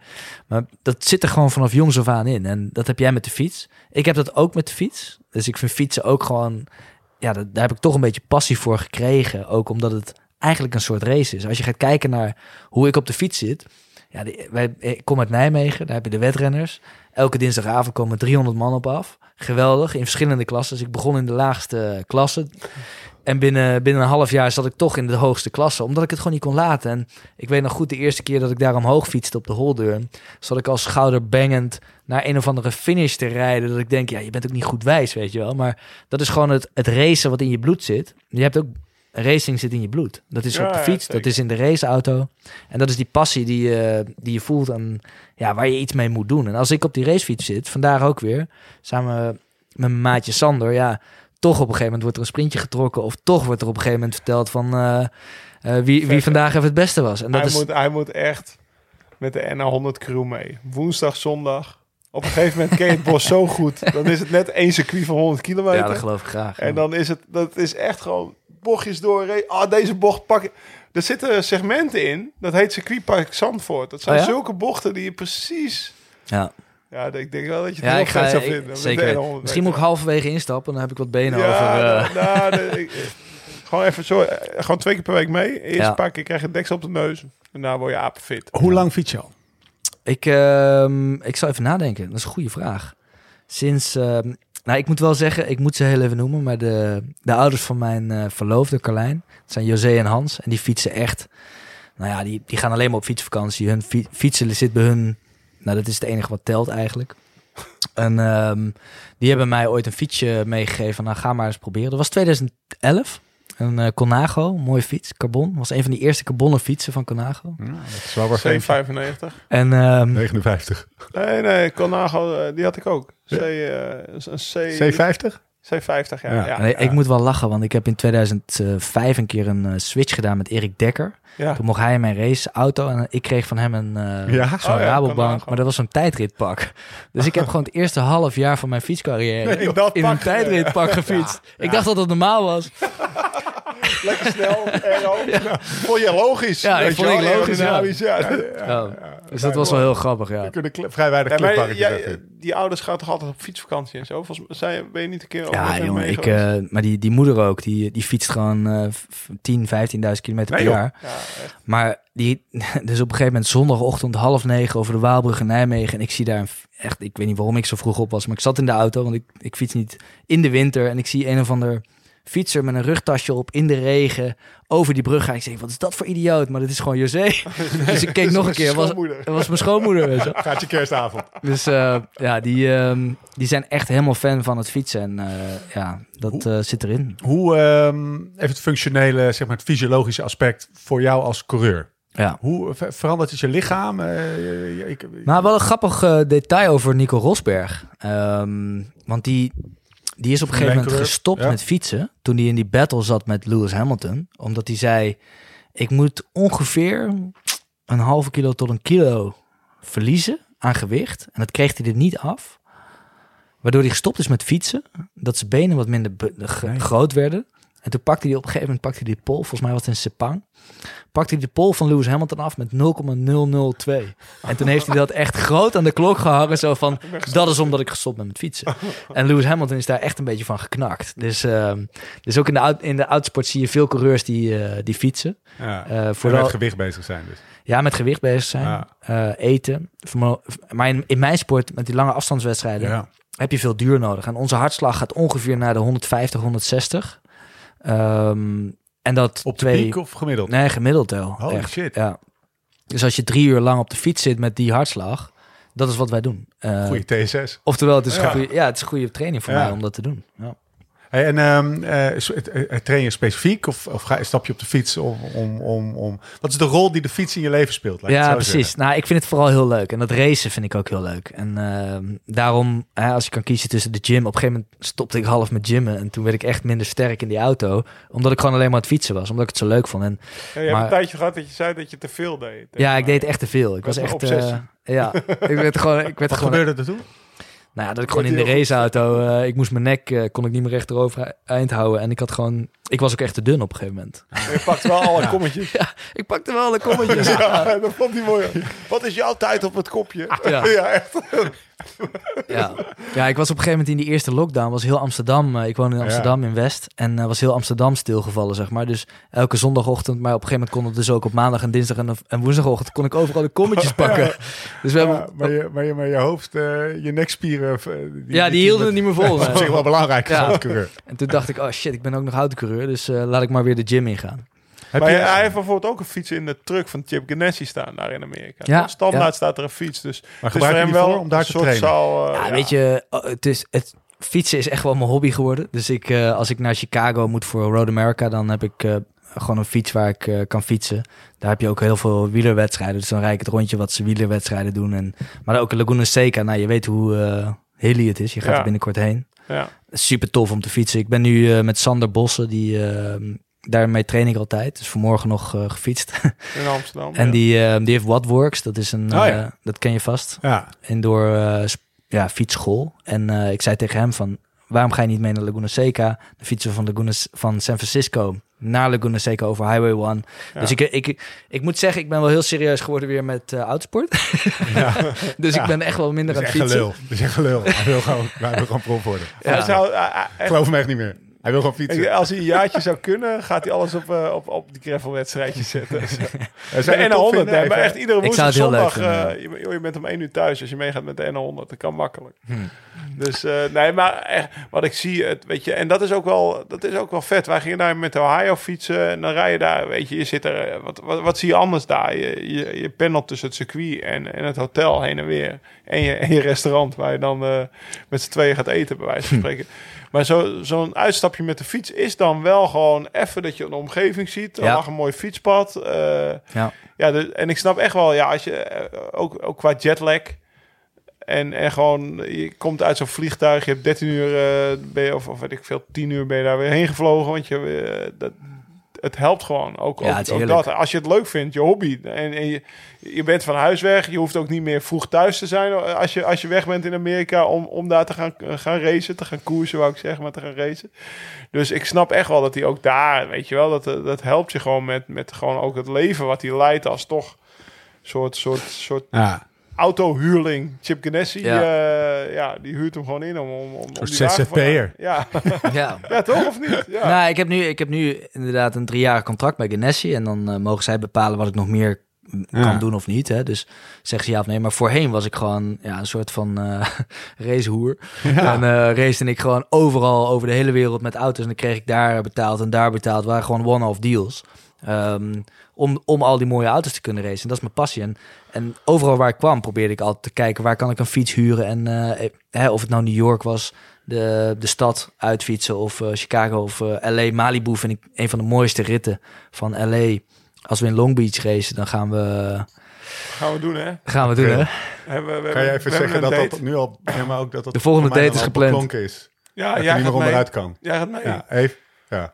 Speaker 4: Maar dat zit er gewoon vanaf jongs af aan in. En dat heb jij met de fiets. Ik heb dat ook met de fiets. Dus ik vind fietsen ook gewoon... Ja, daar heb ik toch een beetje passie voor gekregen. Ook omdat het eigenlijk een soort race is. Als je gaat kijken naar hoe ik op de fiets zit... Ja, wij, ik kom uit Nijmegen, daar heb je de wedrenners. Elke dinsdagavond komen 300 man op af. Geweldig, in verschillende klassen. Dus ik begon in de laagste klasse. En binnen, binnen een half jaar zat ik toch in de hoogste klasse. Omdat ik het gewoon niet kon laten. En ik weet nog goed, de eerste keer dat ik daar omhoog fietste op de holdeur... zat ik als schouderbangend naar een of andere finish te rijden. Dat ik denk, ja, je bent ook niet goed wijs, weet je wel. Maar dat is gewoon het, het racen wat in je bloed zit. Je hebt ook... Racing zit in je bloed. Dat is
Speaker 3: Ja,
Speaker 4: op de fiets, dat is in de raceauto. En dat is die passie die je, die je voelt en ja, waar je iets mee moet doen. En als ik op die racefiets zit, vandaag ook weer, samen met mijn maatje Sander, ja, toch op een gegeven moment wordt er een sprintje getrokken. Of toch wordt er op een gegeven moment verteld van eh, eh, wie, wie vandaag even het beste was. En dat
Speaker 3: hij,
Speaker 4: is,
Speaker 3: moet, hij moet echt met de NA100 crew mee. Woensdag, zondag. Op een gegeven moment ken je het bos zo goed. Dan is het net één circuit van 100 kilometer.
Speaker 4: ja, dat geloof ik graag.
Speaker 3: En dan is het, dat is echt gewoon bochtjes door. Ah, deze bocht pak ik. Er zitten segmenten in. Dat heet circuitpark Zandvoort. Dat zijn
Speaker 4: Oh ja?
Speaker 3: zulke bochten die je precies...
Speaker 4: ja.
Speaker 3: Ja, ik denk wel dat je het
Speaker 4: Ja,
Speaker 3: heel
Speaker 4: ik ga
Speaker 3: zou vinden.
Speaker 4: Zeker.
Speaker 3: de
Speaker 4: weten.
Speaker 3: N100
Speaker 4: Misschien moet ik halverwege instappen, dan heb ik wat benen
Speaker 3: Ja,
Speaker 4: over. eh,
Speaker 3: nou, nou, de- ik- gewoon even zo. eh, Gewoon twee keer per week mee. Eerst
Speaker 4: Ja.
Speaker 3: een paar keer krijg je een deksel op de neus. En daarna word je apenfit.
Speaker 1: Hoe lang fiets je al?
Speaker 4: Ik, ehm, ik zal even nadenken. Dat is een goede vraag. Sinds, ehm, nou, ik moet wel zeggen, ik moet ze heel even noemen, maar de, de ouders van mijn eh, verloofde Carlijn, dat zijn José en Hans, en die fietsen echt, nou ja, die, die gaan alleen maar op fietsvakantie. Hun fi- fietsen zit bij hun, nou, dat is het enige wat telt eigenlijk. En ehm, die hebben mij ooit een fietsje meegegeven. Nou, ga maar eens proberen. Dat was 2011. Een eh, Conago, een mooie fiets, carbon. Was een van die eerste carbonnen fietsen van Conago.
Speaker 1: Ja, dat is wel weer
Speaker 3: C95.
Speaker 4: En ehm,
Speaker 1: 59.
Speaker 3: Nee, nee, Conago, eh, die had ik ook. C, eh, een C,
Speaker 1: C50?
Speaker 3: C50, ja.
Speaker 1: Ja.
Speaker 3: ja,
Speaker 4: Nee,
Speaker 3: ja.
Speaker 4: Ik moet wel lachen, want ik heb in 2005 een keer een eh, switch gedaan met Erik Dekker.
Speaker 3: Ja.
Speaker 4: Toen mocht hij in mijn raceauto en ik kreeg van hem een eh
Speaker 1: Ja?
Speaker 4: zo'n
Speaker 3: Oh ja,
Speaker 4: Rabobank, maar dat was zo'n tijdritpak. Dus ik heb gewoon het eerste half jaar van mijn fietscarrière
Speaker 3: Nee, in dat
Speaker 4: in een
Speaker 3: pak,
Speaker 4: tijdritpak gefietst. Ik dacht dat dat normaal was.
Speaker 3: Lekker snel, aero. Vond je logisch?
Speaker 4: Ja, ik
Speaker 3: weet
Speaker 4: vond
Speaker 3: je
Speaker 4: ik logisch, ja.
Speaker 3: Ja.
Speaker 4: Dus dat was wel heel grappig, ja.
Speaker 1: We kunnen vrij weinig
Speaker 3: Ja, maar jij- die ouders gaan toch altijd op fietsvakantie en zo? Volgens mij zijn- ben je niet een keer over
Speaker 4: Ja, jongen, ik, eh, maar die, die moeder ook, die, die fietst gewoon eh, f- 10, 15.000 kilometer per jaar.
Speaker 3: Ja.
Speaker 4: Maar die, dus op een gegeven moment zondagochtend half negen over de Waalbrug in Nijmegen. En ik zie daar een echt, ik weet niet waarom ik zo vroeg op was, maar ik zat in de auto, want ik, ik fiets niet in de winter. En ik zie een of ander fietser met een rugtasje op in de regen over die brug gaan. Ik zeg, wat is dat voor idioot? Maar dat is gewoon José. dus ik keek nog een keer. Was, was mijn schoonmoeder.
Speaker 1: Gaat je kerstavond.
Speaker 4: Dus eh, ja, die, ehm, die zijn echt helemaal fan van het fietsen. En eh, ja, dat eh, zit erin.
Speaker 1: Hoe, ehm, even het functionele, zeg maar het fysiologische aspect voor jou als coureur.
Speaker 4: Ja.
Speaker 1: Hoe ver- verandert het je lichaam? Ik,
Speaker 4: Maar wel een grappig detail over Nico Rosberg. Ehm, want die, die is op een gegeven moment gestopt
Speaker 1: ja.
Speaker 4: met fietsen. Toen hij in die battle zat met Lewis Hamilton. Omdat hij zei, ik moet ongeveer een halve kilo tot een kilo verliezen aan gewicht. En dat kreeg hij er niet af. Waardoor hij gestopt is met fietsen. Dat zijn benen wat minder groot werden. En toen pakte hij op een gegeven moment pakte hij die pol. Volgens mij was het in Sepang. Pakte hij de pol van Lewis Hamilton af met 0,002. En toen heeft hij dat echt groot aan de klok gehangen. Zo van, dat is omdat ik gestopt ben met fietsen. En Lewis Hamilton is daar echt een beetje van geknakt. Dus, ehm, dus ook in de, in de autosport zie je veel coureurs die, eh, die fietsen.
Speaker 1: ja,
Speaker 4: Eh,
Speaker 1: vooral met gewicht bezig zijn dus.
Speaker 4: ja, met gewicht bezig zijn.
Speaker 1: Ja.
Speaker 4: eh, eten. Maar in, in mijn sport, met die lange afstandswedstrijden,
Speaker 1: Ja.
Speaker 4: heb je veel duur nodig. En onze hartslag gaat ongeveer naar de 150, 160. Ehm, en dat
Speaker 1: Op de
Speaker 4: twee...
Speaker 1: piek of gemiddeld?
Speaker 4: Nee, gemiddeld wel.
Speaker 1: Holy
Speaker 4: echt.
Speaker 1: shit.
Speaker 4: Ja. Dus als je drie uur lang op de fiets zit met die hartslag, dat is wat wij doen. Eh,
Speaker 1: Goeie TSS.
Speaker 4: oftewel, het is,
Speaker 1: Ja.
Speaker 4: een goede, ja, het is een goede training voor
Speaker 1: Ja.
Speaker 4: mij om dat te doen. Ja.
Speaker 1: Hey, en ehm, eh, eh, eh, train je specifiek of, of ga, stap je op de fiets om, om, om, om... Wat is de rol die de fiets in je leven speelt? laat ik het
Speaker 4: Ja, precies.
Speaker 1: zeggen?
Speaker 4: Nou, ik vind het vooral heel leuk. En dat racen vind ik ook heel leuk. En ehm, daarom, hè, als ik kan kiezen tussen de gym... Op een gegeven moment stopte ik half met gymmen. En toen werd ik echt minder sterk in die auto. Omdat ik gewoon alleen maar aan het fietsen was. Omdat ik het zo leuk vond. En
Speaker 3: Ja, je hebt een tijdje gehad dat je zei dat je te veel deed.
Speaker 4: ja, ik deed echt te veel. Ik was echt... eh, ja, ik werd gewoon... Ik werd
Speaker 1: Wat
Speaker 4: gewoon
Speaker 1: gebeurde er toen?
Speaker 4: Nou ja, dat ik gewoon in de raceauto, eh ik moest mijn nek, eh, kon ik niet meer rechterover eind houden. En ik had gewoon, ik was ook echt te dun op een gegeven moment.
Speaker 3: Je pakt wel alle kommetjes.
Speaker 4: Ik pakte wel de kommetjes.
Speaker 3: Ja, dat vond hij mooi. Wat is jouw tijd op het kopje?
Speaker 4: Ja.
Speaker 3: Ja, echt.
Speaker 4: Ja. ja, ik was op een gegeven moment in die eerste lockdown, was heel Amsterdam, eh, ik woon in Amsterdam in West. En eh, was heel Amsterdam stilgevallen, zeg maar. Dus elke zondagochtend, maar op een gegeven moment kon het dus ook op maandag en dinsdag en, en woensdagochtend, kon ik overal de kommetjes pakken. Dus we
Speaker 1: Ja,
Speaker 4: hebben,
Speaker 1: maar, je, maar, je, maar je hoofd, eh, je nekspieren... die,
Speaker 4: ja, die hielden het niet meer vol.
Speaker 1: Dat is op zich wel belangrijk
Speaker 4: Ja. En toen dacht ik, oh shit, ik ben ook nog houtcoureur, dus laat ik maar weer de gym ingaan.
Speaker 1: Heb
Speaker 3: maar
Speaker 1: je,
Speaker 3: hij heeft bijvoorbeeld ook een fiets in de truck van Chip Ganassi staan daar in Amerika.
Speaker 4: Ja,
Speaker 3: Standaard
Speaker 4: ja.
Speaker 3: staat er een fiets. Dus
Speaker 1: maar
Speaker 3: het is
Speaker 1: gebruik
Speaker 3: voor
Speaker 1: je
Speaker 3: hem wel
Speaker 1: voor om daar te
Speaker 3: soort
Speaker 1: trainen?
Speaker 3: zaal, eh,
Speaker 4: Ja, weet je, oh, het, is, het fietsen is echt wel mijn hobby geworden. Dus ik, eh, als ik naar Chicago moet voor Road America, dan heb ik eh, gewoon een fiets waar ik eh, kan fietsen. Daar heb je ook heel veel wielerwedstrijden. Dus dan rijd ik het rondje wat ze wielerwedstrijden doen. En, maar ook Laguna Seca. Nou, je weet hoe eh hilly het is. Je gaat
Speaker 3: Ja.
Speaker 4: er binnenkort heen.
Speaker 3: Ja.
Speaker 4: Super tof om te fietsen. Ik ben nu eh, met Sander Bossen, die, eh, daarmee train ik altijd. Dus vanmorgen nog eh, gefietst.
Speaker 3: in Amsterdam.
Speaker 4: en
Speaker 3: ja.
Speaker 4: die, eh, die heeft Wattworks. Dat is een,
Speaker 1: Oh, ja.
Speaker 4: eh, dat ken je vast
Speaker 1: Ja,
Speaker 4: indoor ja, fietsschool. En eh, ik zei tegen hem van, waarom ga je niet mee naar Laguna Seca? De fietsen van, Laguna, van San Francisco naar Laguna Seca over Highway 1.
Speaker 3: Ja.
Speaker 4: Dus ik, ik, ik moet zeggen, ik ben wel heel serieus geworden weer met eh autosport.
Speaker 1: ja.
Speaker 4: dus
Speaker 1: Ja.
Speaker 4: ik ben echt wel minder aan het fietsen.
Speaker 1: gelul. Dat is echt gelul. Hij wil gewoon, gewoon prof worden.
Speaker 3: Hij
Speaker 4: Ja.
Speaker 3: zou,
Speaker 1: geloof hem echt niet meer. Hij wil gewoon fietsen.
Speaker 3: als hij een jaartje zou kunnen, gaat hij alles op, eh, op, op die gravelwedstrijdjes zetten.
Speaker 1: Hij
Speaker 3: De
Speaker 1: zou het
Speaker 3: N100,
Speaker 1: tof vinden,
Speaker 3: hè,
Speaker 1: hij
Speaker 3: maar echt iedere woensdag, zondag,
Speaker 4: vinden,
Speaker 3: eh, je, je bent om één uur thuis als je meegaat met de N100. Dat kan makkelijk.
Speaker 4: Hmm.
Speaker 3: Dus eh, nee, maar echt, wat ik zie, het, weet je, en dat is ook wel, dat is ook wel vet. Wij gingen daar met de Ohio fietsen en dan rij je daar, weet je, je zit er, wat, wat, wat zie je anders daar? Je, je, je pendelt tussen het circuit en, en het hotel heen en weer. En je, en je restaurant waar je dan met z'n tweeën gaat eten, bij wijze van spreken. Maar zo- zo'n uitstapje met de fiets is dan wel gewoon even dat je een omgeving ziet. Er
Speaker 4: Ja.
Speaker 3: lag een mooi fietspad. eh,
Speaker 4: Ja.
Speaker 3: ja, de, en ik snap echt wel, ja, als je eh, ook, ook qua jetlag. En, en gewoon, je komt uit zo'n vliegtuig, je hebt 13 uur, eh, ben je, of, of weet ik veel, 10 uur ben je daar weer heen gevlogen. Want je, dat, het helpt gewoon. Ook,
Speaker 4: Ja,
Speaker 3: ook, dat. Als je het leuk vindt, je hobby. En, en je, je bent van huis weg. Je hoeft ook niet meer vroeg thuis te zijn als je, als je weg bent in Amerika om, om daar te gaan, gaan racen. Te gaan koersen, wou ik zeggen, maar te gaan racen. Dus ik snap echt wel dat hij ook daar, weet je wel, dat, dat helpt je gewoon met, met gewoon ook het leven wat hij leidt als toch soort, soort, soort
Speaker 1: Ja,
Speaker 3: autohuurling. Chip Ganassi,
Speaker 4: Ja.
Speaker 3: ja. ja, die huurt hem gewoon in om, om, om, die wagen van-
Speaker 1: ZZP'er.
Speaker 3: Ja.
Speaker 4: ja.
Speaker 3: ja, toch of niet? Ja.
Speaker 4: Nou, ik heb, nu, ik heb nu inderdaad een driejarig contract bij Ganassi. En dan eh, mogen zij bepalen wat ik nog meer
Speaker 1: Ja.
Speaker 4: kan doen of niet. Hè? Dus zeg ze ja of nee. Maar voorheen was ik gewoon ja, een soort van eh racehoer.
Speaker 1: Ja.
Speaker 4: En eh race ik gewoon overal over de hele wereld met auto's. En dan kreeg ik daar betaald en daar betaald. Het waren gewoon one-off deals. Ehm, om, om al die mooie auto's te kunnen racen. En dat is mijn passie. En, en overal waar ik kwam probeerde ik altijd te kijken... waar kan ik een fiets huren. En eh, hè, of het nou New York was, de, de stad uitfietsen... of eh, Chicago of eh, LA. Malibu vind ik een van de mooiste ritten van LA. Als we in Long Beach racen, dan gaan we,
Speaker 3: Gaan we doen, hè?
Speaker 4: gaan we doen, hè?
Speaker 3: Hebben, we, we
Speaker 1: Kan je
Speaker 3: hebben-
Speaker 1: even zeggen dat
Speaker 3: date.
Speaker 1: dat nu al... Ja, maar ook dat dat
Speaker 4: De volgende date is gepland.
Speaker 1: is.
Speaker 3: Ja,
Speaker 1: dat
Speaker 3: jij
Speaker 1: niet meer
Speaker 3: gaat mee.
Speaker 1: onderuit kan.
Speaker 3: Jij gaat mee.
Speaker 1: Ja, even. Ja.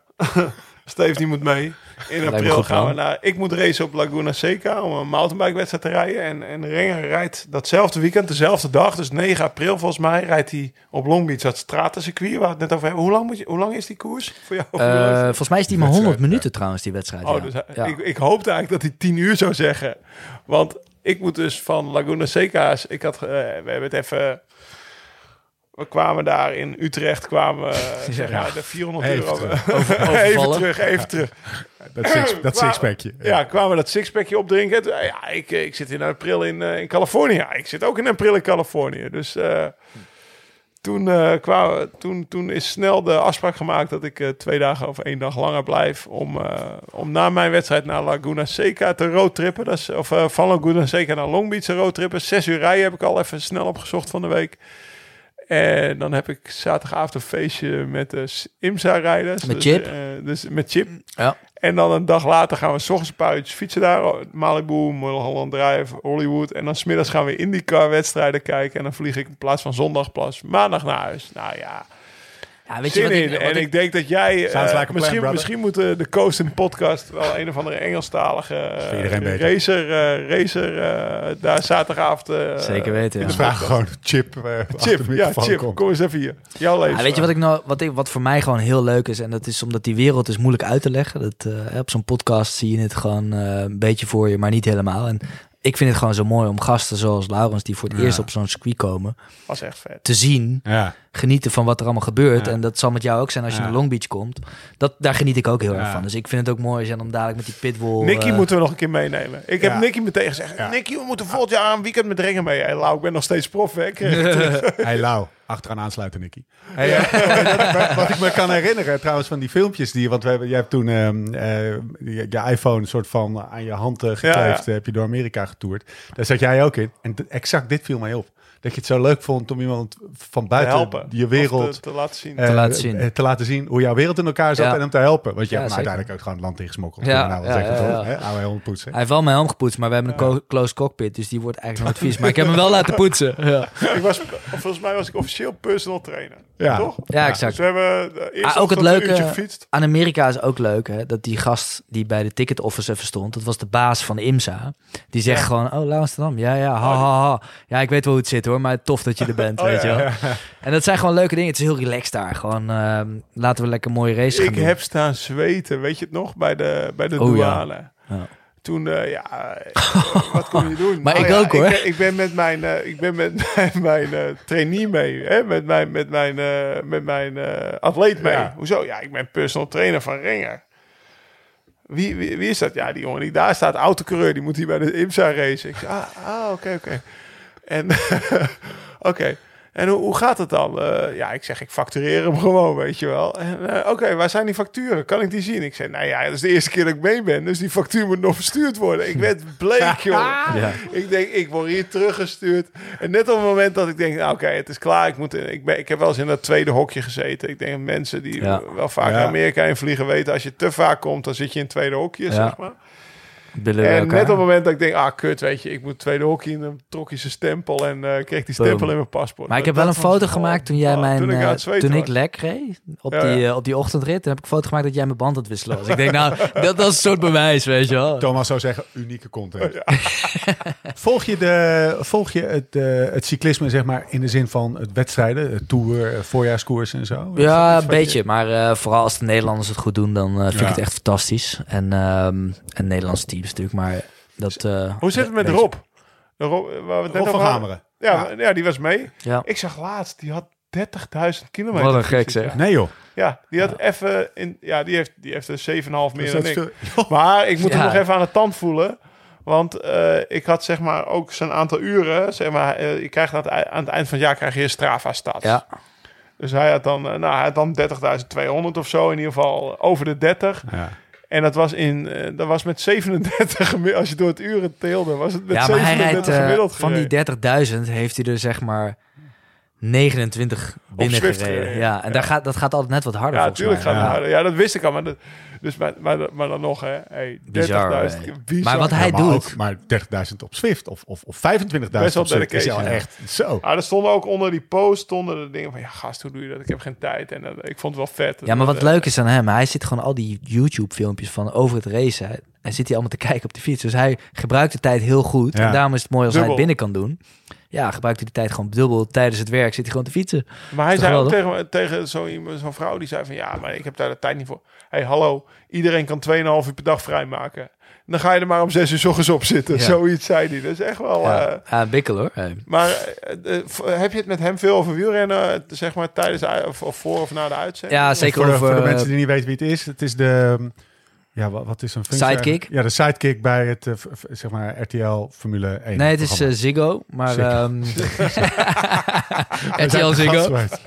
Speaker 3: Steve die moet mee. In april gaan we naar... Ik moet racen op Laguna Seca om een mountainbike-wedstrijd te rijden. En, en Renger rijdt datzelfde weekend, dezelfde dag. Dus 9 april volgens mij rijdt hij op Long Beach, dat stratencircuit waar we het net over hebben. Hoe lang, moet je, hoe lang is die koers voor jou?
Speaker 4: Eh, volgens mij is die maar
Speaker 1: Wedstrijd,
Speaker 4: 100 minuten trouwens, die wedstrijd.
Speaker 3: Oh,
Speaker 4: ja.
Speaker 3: dus hij-
Speaker 4: Ja.
Speaker 3: ik, ik hoopte eigenlijk dat hij 10 uur zou zeggen. Want ik moet dus van Laguna Seca's... Ik had, eh, we hebben het even... We kwamen daar in Utrecht, kwamen eh, zeg maar de 400
Speaker 1: Even
Speaker 3: euro.
Speaker 1: terug.
Speaker 3: Even terug, even terug.
Speaker 1: Dat, six, dat
Speaker 3: Waar-
Speaker 1: sixpackje.
Speaker 3: Ja, kwamen we dat sixpackje opdrinken. Ja, ik, eh, ik zit in april in, eh, in Californië. Ja, ik zit ook in april in Californië. Dus eh, toen, eh, kwamen, toen, toen is snel de afspraak gemaakt dat ik eh, twee dagen of één dag langer blijf. Om, eh, om na mijn wedstrijd naar Laguna Seca te roadtrippen. Dat is, of eh, van Laguna Seca naar Long Beach te roadtrippen. Zes uur rijden heb ik al even snel opgezocht van de week. En dan heb ik zaterdagavond een feestje met de IMSA-rijders.
Speaker 4: Met
Speaker 3: dus,
Speaker 4: Chip?
Speaker 3: eh, dus met Chip.
Speaker 4: Ja.
Speaker 3: En dan een dag later gaan we s ochtends een paar uurtjes fietsen daar. Malibu, Mulholland Drive, Hollywood. En dan smiddags gaan we IndyCar wedstrijden kijken. En dan vlieg ik in plaats van zondag maandag naar huis. Nou ja,
Speaker 4: Ja, weet je
Speaker 3: zin
Speaker 4: wat
Speaker 3: in.
Speaker 4: ik, wat
Speaker 3: en ik,
Speaker 4: ik-
Speaker 3: denk dat jij... eh,
Speaker 1: like a plan,
Speaker 3: misschien, misschien moet de, de Coast in podcast wel een of andere Engelstalige eh,
Speaker 1: beter.
Speaker 3: racer, eh, racer eh, daar zaterdagavond... eh,
Speaker 4: Zeker weten, ja.
Speaker 1: Dus vraag gewoon Chip. eh,
Speaker 3: Chip, ja, Chip,
Speaker 1: komt.
Speaker 3: kom eens even hier. Jouw leven.
Speaker 4: Ja, weet je wat ik nou, wat, ik, wat voor mij gewoon heel leuk is, en dat is omdat die wereld is moeilijk uit te leggen. Dat, eh, op zo'n podcast zie je het gewoon eh, een beetje voor je, maar niet helemaal. En ik vind het gewoon zo mooi om gasten zoals Laurens, die voor het
Speaker 1: Ja.
Speaker 4: eerst op zo'n circuit komen,
Speaker 3: was echt vet.
Speaker 4: te zien,
Speaker 1: Ja.
Speaker 4: Genieten van wat er allemaal gebeurt.
Speaker 1: Ja.
Speaker 4: En dat zal met jou ook zijn als je
Speaker 1: Ja.
Speaker 4: naar Long Beach komt. Dat, daar geniet ik ook heel erg van. Dus ik vind het ook mooi als je dan dadelijk met die pitbull...
Speaker 3: Nicky
Speaker 4: eh,
Speaker 3: moeten we nog een keer meenemen. Ik heb. Nicky meteen gezegd.
Speaker 1: Ja.
Speaker 3: Nicky, we moeten volgend jaar een weekend met Ringen mee. Hey, Lau, ik ben nog steeds prof. Hè?
Speaker 1: Hey Lau, achteraan aansluiten Nicky. Hey, wat ik me kan herinneren trouwens van die filmpjes die... Want we hebben, jij hebt toen ehm, eh, je, je iPhone soort van aan je hand gekleefd.
Speaker 3: Ja, ja.
Speaker 1: eh, heb je door Amerika getoerd. Daar zat jij ook in. En exact dit viel mij op. Dat je het zo leuk vond om iemand van
Speaker 3: Te
Speaker 1: buiten
Speaker 3: helpen.
Speaker 1: je wereld...
Speaker 3: Te, te laten zien.
Speaker 1: eh,
Speaker 4: laten zien.
Speaker 1: eh, te laten zien hoe jouw wereld in elkaar zat
Speaker 4: Ja.
Speaker 1: en hem te helpen. Want je
Speaker 4: Ja,
Speaker 1: hebt hem uiteindelijk ook gewoon het land ingesmokkeld.
Speaker 4: Ja,
Speaker 1: nou,
Speaker 4: ja,
Speaker 1: zeker
Speaker 4: ja?
Speaker 1: Oude helm poetsen.
Speaker 4: Hij heeft wel mijn helm gepoetst, maar we hebben een closed cockpit, dus die wordt eigenlijk nooit vies. Maar ik heb hem wel laten poetsen. Ja,
Speaker 3: ik was, volgens mij was ik officieel personal trainer.
Speaker 1: Ja.
Speaker 3: Toch?
Speaker 4: ja
Speaker 3: Dus
Speaker 4: exact.
Speaker 3: we hebben eerste
Speaker 4: Ah, ook het leuke-. Aan Amerika is ook leuk, hè, dat die gast die bij de ticket office even stond, dat was de baas van de IMSA. Die zegt
Speaker 3: Ja.
Speaker 4: gewoon, oh, Amsterdam, ja, ja, ha, ha, ha. Ja, ik weet wel hoe het zit hoor, maar tof dat je er bent,
Speaker 3: Oh,
Speaker 4: weet je wel. En dat zijn gewoon leuke dingen. Het is heel relaxed daar. Gewoon, ehm, laten we lekker mooie race gaan
Speaker 3: Ik
Speaker 4: doen.
Speaker 3: heb staan zweten, weet je het nog, bij de, bij de
Speaker 4: Oh, ja.
Speaker 3: douane.
Speaker 4: Ja.
Speaker 3: Toen, eh, ja, wat kon je doen?
Speaker 4: Maar
Speaker 3: Oh
Speaker 4: ik
Speaker 3: ja,
Speaker 4: ook, hoor.
Speaker 3: Ik ben, ik ben met mijn, eh, ik ben met mijn, mijn eh, trainee mee, hè? met mijn, met mijn, met mijn atleet mee.
Speaker 1: Ja.
Speaker 3: Hoezo? Ja, ik ben personal trainer van Renger. Wie, wie, wie is dat? Ja, die jongen die daar staat, autocoureur, die moet hier bij de IMSA racen. Ik zeg, ah, ah oké, oké. En, oké. En hoe, hoe gaat het dan? Eh, ja, ik zeg, ik factureer hem gewoon, weet je wel. Eh, Oké, waar zijn die facturen? Kan ik die zien? Ik zeg, nou ja, dat is de eerste keer dat ik mee ben. Dus die factuur moet nog verstuurd worden. Ik werd bleek, joh.
Speaker 4: Ja.
Speaker 3: Ik denk, ik word hier teruggestuurd. En net op het moment dat ik denk, nou, oké, het is klaar. Ik, moet, ik, ben, ik heb wel eens in dat tweede hokje gezeten. Ik denk, mensen die
Speaker 4: Ja.
Speaker 3: wel vaak
Speaker 1: Ja.
Speaker 3: naar Amerika in vliegen weten... als je te vaak komt, dan zit je in het tweede hokje, zeg maar.
Speaker 4: Billen
Speaker 3: En net op het moment dat ik denk, ah, kut, weet je... ik moet tweede hokje in, dan trok je zijn stempel... en eh, kreeg die stempel
Speaker 4: Boom.
Speaker 3: in mijn paspoort.
Speaker 4: Maar ik heb wel een foto gemaakt toen jij mijn,
Speaker 3: Toen ik,
Speaker 4: eh, toen ik lek reed op,
Speaker 3: Ja,
Speaker 4: die, eh, op die ochtendrit. Toen heb ik een foto gemaakt dat jij mijn band het wisselen was. Ik denk, nou, dat, dat is een soort bewijs, weet je wel.
Speaker 1: Thomas zou zeggen, unieke content. volg je, de, volg je het, eh, het cyclisme zeg maar, in de zin van het wedstrijden, het tour, voorjaarskoers en zo?
Speaker 4: Ja, een
Speaker 1: je-
Speaker 4: beetje. Maar eh, vooral als de Nederlanders het goed doen, dan vind
Speaker 1: Ja.
Speaker 4: ik het echt fantastisch. En, ehm en Nederlandse teams natuurlijk. Maar dat, eh,
Speaker 3: Hoe zit het met. Rob? De Rob, waar we het net
Speaker 1: Rob van. Gameren.
Speaker 3: Ja,
Speaker 1: Ja.
Speaker 3: die was mee.
Speaker 4: Ja.
Speaker 3: Ik zag laatst, die had 30.000 kilometer.
Speaker 4: Wat een gek, zeg.
Speaker 1: Nee joh.
Speaker 3: ja die had even in, ja, die heeft, die heeft er 7,5 meer dan
Speaker 1: dat
Speaker 3: ik. Maar ik moet hem nog even aan de tand voelen. Want eh, ik had zeg maar ook zo'n aantal uren. Zeg maar, eh, je krijgt aan het, ei- aan het eind van het jaar krijg je een Strava-stats.
Speaker 4: Ja,
Speaker 3: Dus hij had dan, eh, nou, hij had dan 30.200 of zo. In ieder geval over de 30.
Speaker 1: Ja.
Speaker 3: En dat was, in, eh, dat was met 37 gemiddeld. Als je door het uren teelde, was het met
Speaker 4: ja maar hij
Speaker 3: 37
Speaker 4: rijdt, eh,
Speaker 3: gemiddeld
Speaker 4: van die
Speaker 3: gereden.
Speaker 4: 30.000 heeft hij er zeg maar 29 binnen gereden. Ja, en Daar gaat, dat gaat altijd net wat harder
Speaker 3: Ja, natuurlijk gaat het
Speaker 1: Ja.
Speaker 3: harder. Ja, dat wist ik al. Maar, dat, dus, maar, maar, maar dan nog, hè. Hey, 30.000.
Speaker 4: Bizar, hè.
Speaker 3: bizar.
Speaker 4: Maar wat
Speaker 1: Ja,
Speaker 4: hij
Speaker 1: maar
Speaker 4: doet...
Speaker 1: ook maar 30.000 op Swift of, of, of 25.000
Speaker 3: Best wel
Speaker 1: op Swift is
Speaker 3: ja.
Speaker 1: echt zo.
Speaker 3: Ah, er stonden ook onder die post stonden de dingen van... Ja, gast, hoe doe je dat? Ik heb geen tijd. En eh, ik vond het wel vet.
Speaker 4: Ja, maar wat
Speaker 3: Eh,
Speaker 4: leuk is aan hem, hij zit gewoon al die YouTube-filmpjes van over het racen. Hij, hij zit hier allemaal te kijken op de fiets. Dus hij gebruikt de tijd heel goed.
Speaker 1: Ja.
Speaker 4: En daarom is het mooi als hij het binnen kan doen. Ja, gebruikt hij de tijd gewoon dubbel. Tijdens het werk zit hij gewoon te fietsen.
Speaker 3: Maar hij zei ook tegen, tegen zo iemand- zo'n vrouw die zei van... Ja, maar ik heb daar de tijd niet voor. hey, hallo. Iedereen kan 2,5 uur per dag vrijmaken. Dan ga je er maar om 6 uur 's ochtends op zitten.
Speaker 4: Ja.
Speaker 3: Zoiets zei hij. Dat is echt wel...
Speaker 4: Ja,
Speaker 3: eh,
Speaker 4: ja bikkel hoor. Hey.
Speaker 3: maar eh, eh, heb je het met hem veel over wielrennen? Zeg maar tijdens of, of voor of na de uitzending?
Speaker 4: Ja, zeker
Speaker 1: voor, de,
Speaker 4: over...
Speaker 1: voor de mensen die niet weten wie het is, het is de... Ja, wat, wat is een functie?
Speaker 4: Sidekick?
Speaker 1: eigenlijk? Ja, de sidekick bij het, eh, zeg maar, RTL Formule 1.
Speaker 4: Nee, het is eh. Ziggo, maar... Ehm RTL Ziggo.
Speaker 1: geweest.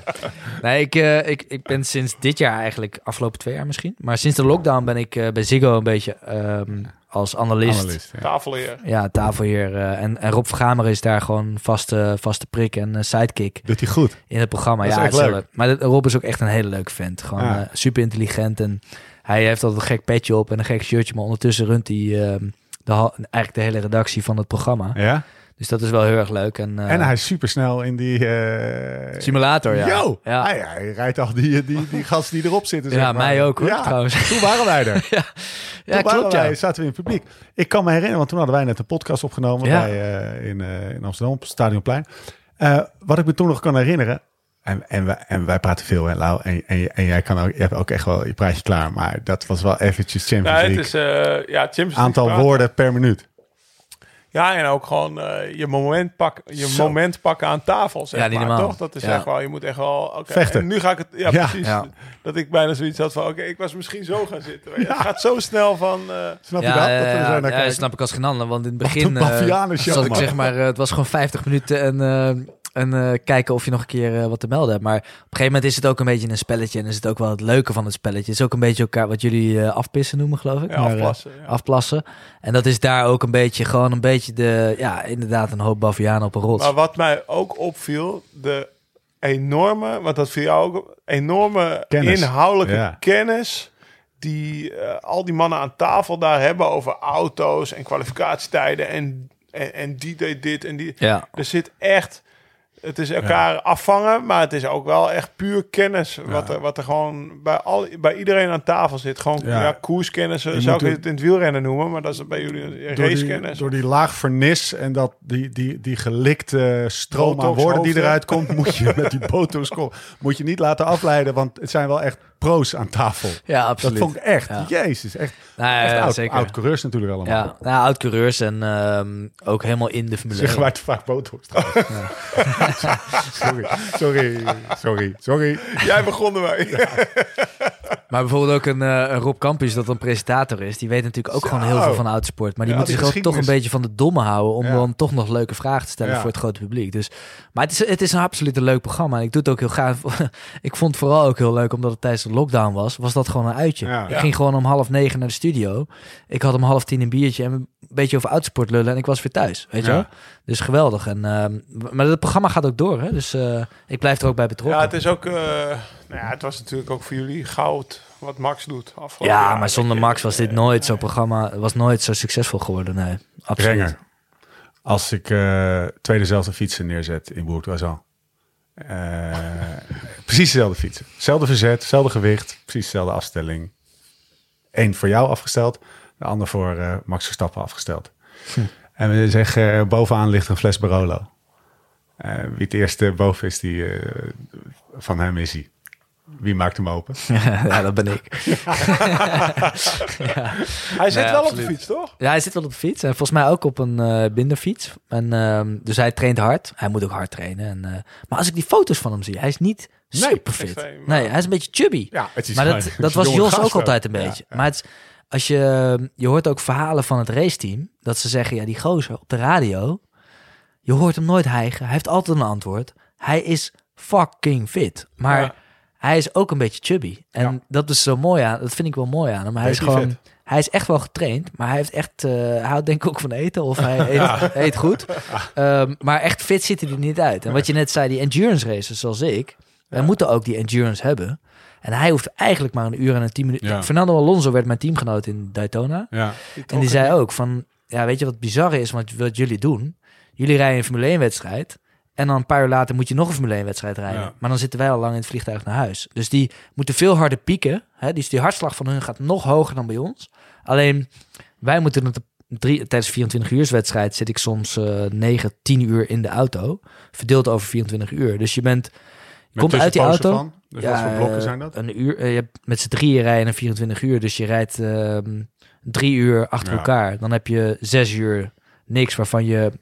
Speaker 4: Nee, ik, eh, ik, ik ben sinds dit jaar eigenlijk, afgelopen twee jaar misschien. Maar sinds de lockdown ben ik bij Ziggo een beetje ehm, als analist.
Speaker 1: Analist, ja.
Speaker 3: Tafelheer.
Speaker 4: Ja, tafelheer. eh, en, en Rob Vergamer is daar gewoon vaste, vaste prik en sidekick
Speaker 1: Doet hij goed.
Speaker 4: in het programma.
Speaker 1: Dat is
Speaker 4: ja,
Speaker 1: echt leuk.
Speaker 4: Maar Rob is ook echt een hele leuke vent. Gewoon
Speaker 1: Ja.
Speaker 4: super intelligent en hij heeft altijd een gek petje op en een gek shirtje. Maar ondertussen runt hij ehm, de, eigenlijk de hele redactie van het programma.
Speaker 1: Ja?
Speaker 4: Dus dat is wel heel erg leuk. En, eh,
Speaker 1: En hij is super snel in die... eh,
Speaker 4: Simulator, ja.
Speaker 1: Yo!
Speaker 4: Ja.
Speaker 1: Hij, hij rijdt al die, die, die gasten die erop zitten. zeg
Speaker 4: Ja,
Speaker 1: maar.
Speaker 4: mij ook hoor,
Speaker 1: Ja,
Speaker 4: trouwens.
Speaker 1: Toen waren wij er.
Speaker 4: Ja,
Speaker 1: toen
Speaker 4: klopt
Speaker 1: wij,
Speaker 4: ja.
Speaker 1: zaten we in het publiek. Ik kan me herinneren, want toen hadden wij net een podcast opgenomen
Speaker 4: Ja.
Speaker 1: bij, eh, in, in Amsterdam op het Stadionplein. Wat ik me toen nog kan herinneren, en, en, wij, en wij praten veel, hè, Lau, en, en, en jij kan ook, je hebt ook echt wel je praatje klaar, maar dat was wel eventjes Champions
Speaker 3: Ja, het
Speaker 1: League.
Speaker 3: is eh ja, Champions League
Speaker 1: Aantal
Speaker 3: praten.
Speaker 1: woorden per minuut.
Speaker 3: Ja, en ook gewoon eh, je, moment pak, je
Speaker 1: Zo.
Speaker 3: moment pakken aan tafel, zeg
Speaker 4: Ja, niet
Speaker 3: maar,
Speaker 4: normaal.
Speaker 3: toch? Dat is
Speaker 4: Ja.
Speaker 3: echt wel, je moet echt wel... oké,
Speaker 1: Vechten.
Speaker 3: En nu ga ik het... Ja,
Speaker 1: Ja.
Speaker 3: precies.
Speaker 4: Ja.
Speaker 3: Dat ik bijna zoiets had van, oké, ik was misschien zo gaan zitten. Het gaat zo snel van... eh,
Speaker 1: Snap je
Speaker 4: Ja,
Speaker 1: dat?
Speaker 4: ja,
Speaker 1: dat er
Speaker 4: ja,
Speaker 1: kijken.
Speaker 4: snap ik als geen ander. Want in het
Speaker 1: Wat
Speaker 4: begin
Speaker 1: een
Speaker 4: eh,
Speaker 1: bavianenshow,
Speaker 4: zat ik zeg maar, het was gewoon 50 minuten en, eh, en eh, kijken of je nog een keer eh, wat te melden hebt. Maar op een gegeven moment is het ook een beetje een spelletje en is het ook wel het leuke van het spelletje. Het is ook een beetje elkaar wat jullie eh, afpissen noemen, geloof ik.
Speaker 3: ja,
Speaker 4: Maar, eh,
Speaker 3: afplassen. ja.
Speaker 4: afplassen. En dat is daar ook een beetje, gewoon een beetje de, ja, inderdaad een hoop bavianen op een rots.
Speaker 3: Maar wat mij ook opviel, de enorme, want dat viel jou ook enorme
Speaker 1: Kennis.
Speaker 3: inhoudelijke
Speaker 1: Ja.
Speaker 3: kennis die eh, al die mannen aan tafel daar hebben over auto's en kwalificatietijden en, en, en die deed dit en die.
Speaker 4: Ja,
Speaker 3: Er zit echt, het is elkaar afvangen, maar het is ook wel echt puur kennis wat, er, wat er gewoon bij, al, bij iedereen aan tafel zit. Gewoon
Speaker 1: Ja.
Speaker 3: ja. koerskennis,
Speaker 1: Je
Speaker 3: zou ik het in het wielrennen noemen, maar dat is bij jullie
Speaker 1: door die,
Speaker 3: racekennis.
Speaker 1: door die laag vernis en dat die, die, die gelikte stroom aan woorden die eruit komt, moet je met die botox moet je niet laten afleiden, want het zijn wel echt pro's aan tafel.
Speaker 4: ja
Speaker 1: Dat
Speaker 4: absoluut.
Speaker 1: vond ik echt,
Speaker 4: Ja.
Speaker 1: jezus, echt,
Speaker 4: Nou,
Speaker 1: echt oud,
Speaker 4: zeker.
Speaker 1: oud coureurs natuurlijk allemaal.
Speaker 4: Ja, nou, oud-coureurs en ehm, ook helemaal in de Formule
Speaker 1: Zeggen
Speaker 4: 1.
Speaker 1: wij te vaak botox sorry, sorry, sorry, sorry.
Speaker 3: Jij begon ermee.
Speaker 4: Maar bijvoorbeeld ook een, eh, Rob Campus, dat een presentator is. Die weet natuurlijk ook
Speaker 1: Zo.
Speaker 4: gewoon heel veel van oudsport. Maar die
Speaker 1: Ja,
Speaker 4: moet
Speaker 1: die
Speaker 4: zich ook toch een beetje van de domme houden... om
Speaker 1: Ja.
Speaker 4: dan toch nog leuke vragen te stellen
Speaker 1: Ja.
Speaker 4: voor het grote publiek. Dus, maar het is, het is een absoluut een leuk programma. En ik doe het ook heel graag. ik vond het vooral ook heel leuk, omdat het tijdens de lockdown was... was dat gewoon een uitje.
Speaker 1: Ja.
Speaker 4: Ik ging gewoon om half negen naar de studio. Ik had om half tien een biertje en een beetje over oudsport lullen... en ik was weer thuis, weet je
Speaker 1: Ja.
Speaker 4: wel? Dus geweldig. En, ehm, maar het programma gaat ook door, hè? Dus eh, ik blijf er ook bij betrokken.
Speaker 3: Ja, het is ook. eh, nou ja, het was natuurlijk ook voor jullie goud wat Max doet. afgelopen
Speaker 4: Ja,
Speaker 3: jaar.
Speaker 4: maar zonder Max was dit nooit zo'n programma, was nooit zo succesvol geworden. Nee, absoluut.
Speaker 1: Renger. Als ik eh twee dezelfde fietsen neerzet in Bourg-Oisan. Eh precies dezelfde fietsen. Hetzelfde verzet, hetzelfde gewicht, precies dezelfde afstelling. Eén voor jou afgesteld, de ander voor eh, Max Verstappen afgesteld. En we zeggen, eh, bovenaan ligt een fles Barolo. Wie het eerste boven is, die van hem is hij. Wie maakt hem open?
Speaker 4: ja, dat ben ik.
Speaker 3: Hij zit
Speaker 4: Nee,
Speaker 3: wel op de fiets, toch?
Speaker 4: Ja, hij zit wel op de fiets. En volgens mij ook op een eh, binderfiets. En, ehm, dus hij traint hard. Hij moet ook hard trainen. En, eh, maar als ik die foto's van hem zie, hij is niet
Speaker 1: Nee,
Speaker 4: super fit.
Speaker 3: extreem, maar-
Speaker 4: Nee, hij is een beetje chubby.
Speaker 1: Ja, het is
Speaker 4: maar dat, dat was Jos ook altijd een
Speaker 1: Ja,
Speaker 4: beetje.
Speaker 1: ja.
Speaker 4: Maar het, is- als je, je hoort ook verhalen van het raceteam, dat ze zeggen, ja, die gozer op de radio, je hoort hem nooit hijgen. Hij heeft altijd een antwoord. Hij is fucking fit. Maar
Speaker 3: Ja.
Speaker 4: Hij is ook een beetje chubby. En
Speaker 1: Ja.
Speaker 4: dat is zo mooi aan, dat vind ik wel mooi aan hem. Hij is gewoon,
Speaker 3: vet.
Speaker 4: hij is echt wel getraind, maar hij heeft echt, eh, hij houdt denk ik ook van eten of hij eet, eet goed. Ehm, maar echt fit ziet hij er niet uit. En wat je net zei, die endurance races zoals ik, wij moeten ook die endurance hebben. En hij hoeft eigenlijk maar een uur en een tien minuten.
Speaker 1: Ja.
Speaker 4: Fernando Alonso werd mijn teamgenoot in Daytona.
Speaker 1: Ja.
Speaker 4: En die zei ook van, ja, weet je wat bizar is, wat, wat jullie doen? Jullie rijden een Formule 1 wedstrijd en dan een paar uur later moet je nog een Formule 1 wedstrijd rijden.
Speaker 1: Ja.
Speaker 4: Maar dan zitten wij al lang in het vliegtuig naar huis. Dus die moeten veel harder pieken. Hè? Dus die hartslag van hun gaat nog hoger dan bij ons. Alleen, wij moeten het drie, tijdens 24 uur wedstrijd zit ik soms eh 9, 10 uur in de auto. Verdeeld over 24 uur. Dus je bent, je komt uit die auto.
Speaker 1: van? Dus wat voor blokken zijn dat?
Speaker 4: Een uur. eh, je hebt met z'n drieën rijden een 24 uur. Dus je rijdt ehm, drie uur achter
Speaker 1: Ja.
Speaker 4: elkaar. Dan heb je zes uur niks waarvan je...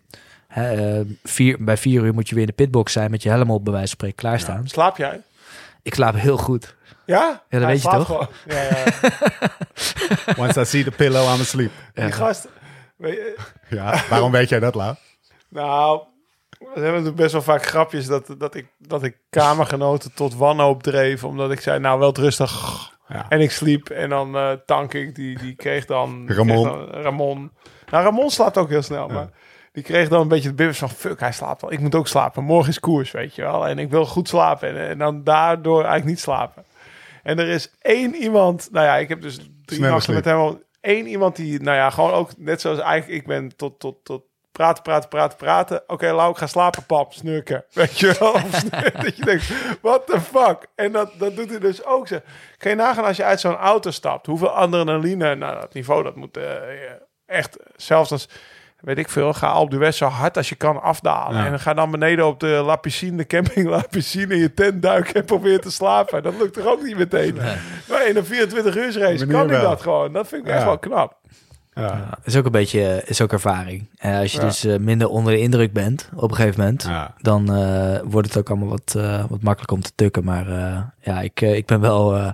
Speaker 4: Hè, eh, vier, bij vier uur moet je weer in de pitbox zijn met je helm op bij wijze van spreken klaarstaan.
Speaker 3: Slaap jij?
Speaker 4: Ik slaap heel goed.
Speaker 3: Ja?
Speaker 4: dat
Speaker 3: Hij
Speaker 4: weet je toch?
Speaker 3: gewoon. Ja, ja.
Speaker 1: Once I see the pillow, I'm asleep.
Speaker 3: Die gast... Weet je,
Speaker 1: Ja, waarom weet jij dat, Lau?
Speaker 3: Nou, we hebben best wel vaak grapjes dat, dat, ik, dat ik kamergenoten tot wanhoop dreef. Omdat ik zei, nou wel rustig.
Speaker 1: Ja.
Speaker 3: En ik sliep en dan eh tank ik. Die, die kreeg dan...
Speaker 1: Ramon.
Speaker 3: kreeg dan- Ramon. Nou, Ramon slaapt ook heel snel. Maar die kreeg dan een beetje de bibbers van... Fuck, hij slaapt al. Ik moet ook slapen. Morgen is koers, weet je wel. En ik wil goed slapen. En, en dan daardoor eigenlijk niet slapen. En er is één iemand... Nou ja, ik heb dus drie nachten met hem al... Eén iemand die, nou ja, gewoon ook net zoals eigenlijk ik ben tot, tot, tot praten, praten, praten, praten. Oké, Lau, ik ga slapen, pap, snurken. Weet je wel? Dat je denkt, what the fuck? En dat, dat doet hij dus ook. Zo. Kan je nagaan als je uit zo'n auto stapt, hoeveel adrenaline, nou dat niveau, dat moet eh, echt, zelfs als, weet ik veel, ga Alpe d'Huez zo hard als je kan afdalen.
Speaker 1: Ja.
Speaker 3: En ga dan beneden op de La Piscine, de camping La Piscine, in je tent duiken en probeer te slapen. Dat lukt toch ook niet meteen? Maar in een 24 uur race kan ik
Speaker 1: wel?
Speaker 3: dat gewoon. Dat vind ik echt wel knap.
Speaker 1: Ja.
Speaker 4: Ja, is ook een beetje is ook ervaring. En als je
Speaker 3: Ja.
Speaker 4: dus eh, minder onder de indruk bent op een gegeven moment,
Speaker 1: Ja.
Speaker 4: dan eh, wordt het ook allemaal wat, eh, wat makkelijker om te tukken. Maar eh, ja, ik, eh, ik ben wel.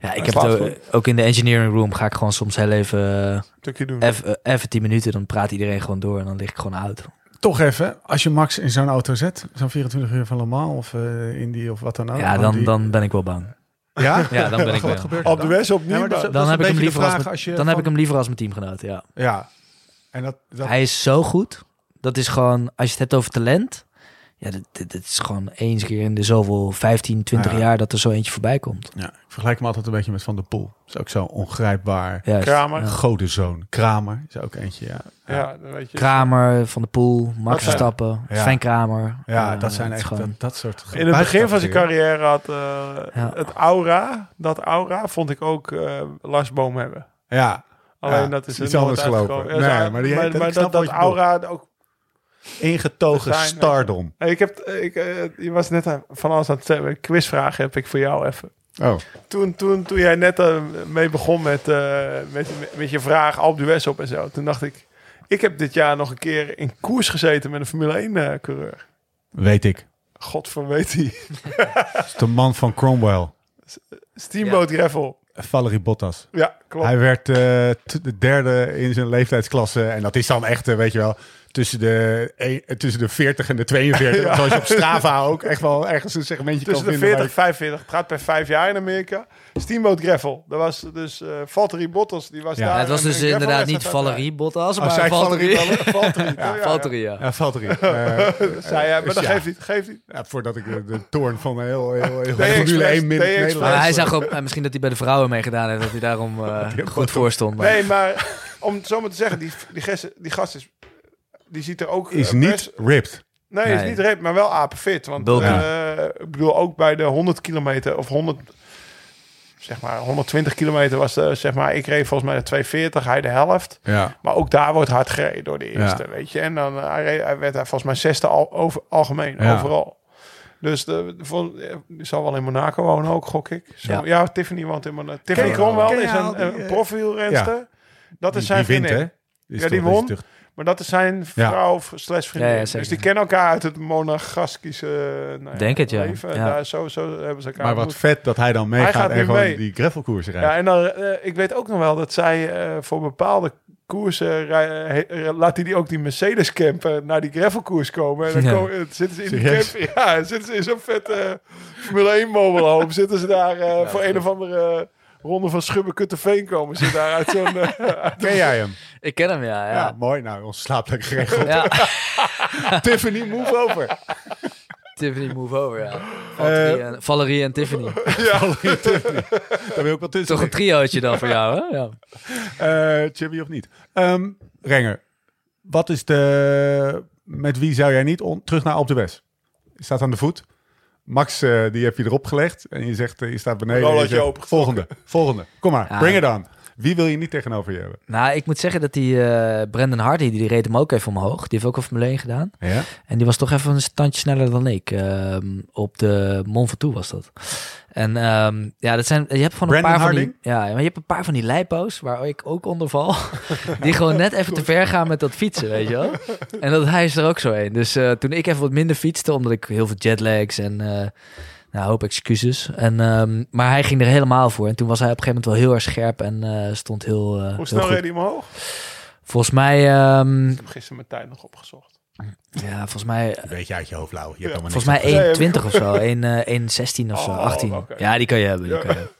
Speaker 4: Ja, ik heb het ook, in de engineering room ga ik gewoon soms heel even,
Speaker 3: doen.
Speaker 4: even, even 10 minuten. Dan praat iedereen gewoon door en dan lig ik gewoon uit.
Speaker 1: Toch even, als je Max in zo'n auto zet, zo'n 24 uur van Le Mans of eh Indy of wat dan ook.
Speaker 4: ja, dan,
Speaker 1: die-
Speaker 4: dan ben ik wel bang.
Speaker 1: Ja?
Speaker 4: Ja, dan ben ik
Speaker 1: Wat
Speaker 4: wel.
Speaker 1: gebeurt er
Speaker 3: Op de
Speaker 1: dan?
Speaker 3: West opnieuw.
Speaker 1: Ja, dat dat
Speaker 4: Dan heb, ik hem, liever als,
Speaker 1: vraag
Speaker 4: mijn-
Speaker 1: als je
Speaker 4: dan heb ik hem liever als mijn teamgenoot. Ja.
Speaker 1: Ja. En dat, dat
Speaker 4: Hij is zo goed. Dat is gewoon, als je het hebt over talent. Ja, dit, dit, dit is gewoon eens keer in de zoveel 15, 20
Speaker 1: Ja.
Speaker 4: jaar dat er zo eentje voorbij komt.
Speaker 1: ja, ik vergelijk hem altijd een beetje met Van der Poel. is ook zo ongrijpbaar.
Speaker 4: Juist.
Speaker 3: Kramer.
Speaker 4: Ja.
Speaker 1: Godenzoon. Kramer is ook eentje, ja.
Speaker 3: Ja, dan weet je.
Speaker 4: Kramer, Van de Poel, Max
Speaker 3: Dat
Speaker 4: Verstappen,
Speaker 1: Ja.
Speaker 4: Sven Kramer.
Speaker 1: Ja, dat zijn echt
Speaker 4: gewoon-
Speaker 1: dat, dat soort...
Speaker 3: In het begin van zijn carrière had eh,
Speaker 4: Ja.
Speaker 3: het aura, dat aura, vond ik ook eh Lars Boom hebben.
Speaker 1: Ja,
Speaker 3: Alleen
Speaker 1: Ja,
Speaker 3: dat is
Speaker 1: iets
Speaker 3: er
Speaker 1: anders gelopen. Nee, maar die- dat-
Speaker 3: maar
Speaker 1: snap
Speaker 3: dat, dat aura ook.
Speaker 1: Ingetogen
Speaker 3: zijn-
Speaker 1: stardom.
Speaker 3: Hey, Ik heb, ik, eh, je was net aan- van alles aan het zeggen. Een quizvraag heb ik voor jou even.
Speaker 1: Oh,
Speaker 3: Toen, toen, toen jij net eh, mee begon met, eh, met, met je vraag d'Huez op en zo. Toen dacht ik, ik heb dit jaar nog een keer in koers gezeten met een Formule 1 eh, coureur.
Speaker 1: weet ik.
Speaker 3: God van weet hij.
Speaker 1: De man van Cromwell.
Speaker 3: Steamboat Gravel.
Speaker 1: Valerie Bottas.
Speaker 3: Ja, klopt.
Speaker 1: Hij werd eh, de derde in zijn leeftijdsklasse. En dat is dan echt, weet je wel, tussen de, eh, tussen de 40 en de 42.
Speaker 3: Ja.
Speaker 1: Zoals je op Strava ook echt wel ergens een segmentje
Speaker 3: Tussen
Speaker 1: kan
Speaker 3: de
Speaker 1: vinden.
Speaker 3: 40 en 45. Het gaat per vijf jaar in Amerika. Steamboat Gravel. Dat was dus eh Valtteri Bottas. Die was
Speaker 1: Ja.
Speaker 3: daar.
Speaker 4: Ja, het was dus inderdaad niet Valerie Bottas,
Speaker 1: Oh,
Speaker 4: maar
Speaker 1: zei
Speaker 4: Valtteri.
Speaker 3: Valtteri.
Speaker 1: Ja,
Speaker 3: ja,
Speaker 4: Valtteri, ja.
Speaker 1: Ja, Valtteri. Eh.
Speaker 3: Zei hij, maar dat
Speaker 1: ja.
Speaker 3: geeft niet. Geeft niet.
Speaker 1: ja, voordat ik de, de toorn van een heel, heel, heel Formule 1
Speaker 3: Express,
Speaker 1: min
Speaker 4: hij zag ook, eh, misschien dat hij bij de vrouwen meegedaan heeft, dat hij daarom eh, goed voor stond. Maar
Speaker 3: Nee, maar om het zo maar te zeggen, die, die, gast, die gast is. Die ziet er ook.
Speaker 1: Is
Speaker 3: eh,
Speaker 1: niet
Speaker 3: best-
Speaker 1: ripped.
Speaker 3: nee, is niet rep, maar wel apenfit. Want eh, ik bedoel, ook bij de 100 kilometer of 100. Zeg maar 120 kilometer was de, zeg maar, ik reed volgens mij de 240, hij de helft.
Speaker 1: Ja.
Speaker 3: Maar ook daar wordt hard gereden door de
Speaker 1: Ja.
Speaker 3: eerste, weet je. En dan eh, hij, reed, hij werd daar volgens mij zesde al, over, algemeen,
Speaker 1: Ja.
Speaker 3: overal. Dus de, de, zal wel in Monaco wonen ook, gok ik. Zo, ja.
Speaker 4: Ja.
Speaker 3: Tiffany woont in Monaco. Tiffany Cromwell is een,
Speaker 1: eh,
Speaker 3: profielrenster. Dat is
Speaker 1: Die,
Speaker 3: zijn
Speaker 1: die wint,
Speaker 3: vriendin.
Speaker 1: hè? Is
Speaker 3: Ja, die won. Maar dat is zijn
Speaker 1: Ja.
Speaker 3: vrouw slash vriendin.
Speaker 4: Ja, ja, zeker.
Speaker 3: dus die kennen elkaar uit het monegaskische uh, nou ja,
Speaker 4: Denk het, ja.
Speaker 3: leven.
Speaker 4: Ja.
Speaker 3: Daar, zo, zo hebben ze elkaar
Speaker 1: Maar wat vet dat hij dan meegaat
Speaker 3: gaat
Speaker 1: en gewoon
Speaker 3: mee.
Speaker 1: die gravelkoersen rijdt.
Speaker 3: Ja, en dan, eh, ik weet ook nog wel dat zij eh, voor bepaalde koersen rij- he- eh, laat hij die ook die Mercedes camper naar die gravelkoers komen. En dan
Speaker 4: Ja.
Speaker 3: komen, eh, zitten ze in die camper. Ja, dan zitten ze in zo'n vet eh, Formule 1 mobilehoop. Zitten ze daar eh, voor een of andere ronde van Schubbe Kutteveen komen ze daar uit zo'n... eh,
Speaker 1: Ken jij hem?
Speaker 4: Ik ken hem, ja.
Speaker 1: Ja,
Speaker 4: Ja,
Speaker 1: mooi. Nou, ons slaapelijk geregeld.
Speaker 4: ja.
Speaker 1: Tiffany, move over.
Speaker 4: Tiffany Move Over, ja. Valerie, en, Valerie en Tiffany.
Speaker 1: Daar wil ik wel tussen.
Speaker 4: Toch een triootje dan voor jou, hè? Ja.
Speaker 1: Eh of niet? Ehm, Renger, wat is de... Met wie zou jij niet on- terug naar Alp de West? Je staat aan de voet. Max, eh, die heb je erop gelegd. En je zegt, eh, je staat beneden. en je zegt, volgende, volgende. Kom maar,
Speaker 4: Ja.
Speaker 1: bring it on. Wie wil je niet tegenover je hebben?
Speaker 4: Nou, ik moet zeggen dat die eh Brandon Hardy, die reed hem ook even omhoog. Die heeft ook al Formule 1 gedaan.
Speaker 1: Ja?
Speaker 4: En die was toch even een standje sneller dan ik. Ehm, op de Mont Ventoux was dat. En ehm, ja, dat zijn, je hebt gewoon een paar van die, ja, maar je hebt een paar van die lijpo's waar ik ook onder val, die gewoon net even te ver gaan met dat fietsen, weet je wel. En dat hij is er ook zo een. Dus eh, toen ik even wat minder fietste, omdat ik heel veel jetlags en eh nou, een hoop excuses. En, ehm, maar hij ging er helemaal voor. En toen was hij op een gegeven moment wel heel erg scherp en eh, stond heel, eh, heel
Speaker 3: Hoe snel reed hij omhoog?
Speaker 4: Volgens mij, ehm,
Speaker 3: Ik heb gisteren mijn tijd nog opgezocht.
Speaker 4: ja, volgens mij
Speaker 1: Weet je uit je hoofd, Lau. Je
Speaker 3: Ja.
Speaker 1: hebt allemaal
Speaker 4: Volgens mij
Speaker 3: Nee,
Speaker 4: 1,20 of zo. 1, eh, 1,16 of zo.
Speaker 3: Oh,
Speaker 4: 18.
Speaker 3: oké.
Speaker 4: Ja, die kan je hebben. Die
Speaker 3: Ja.
Speaker 4: kan je hebben.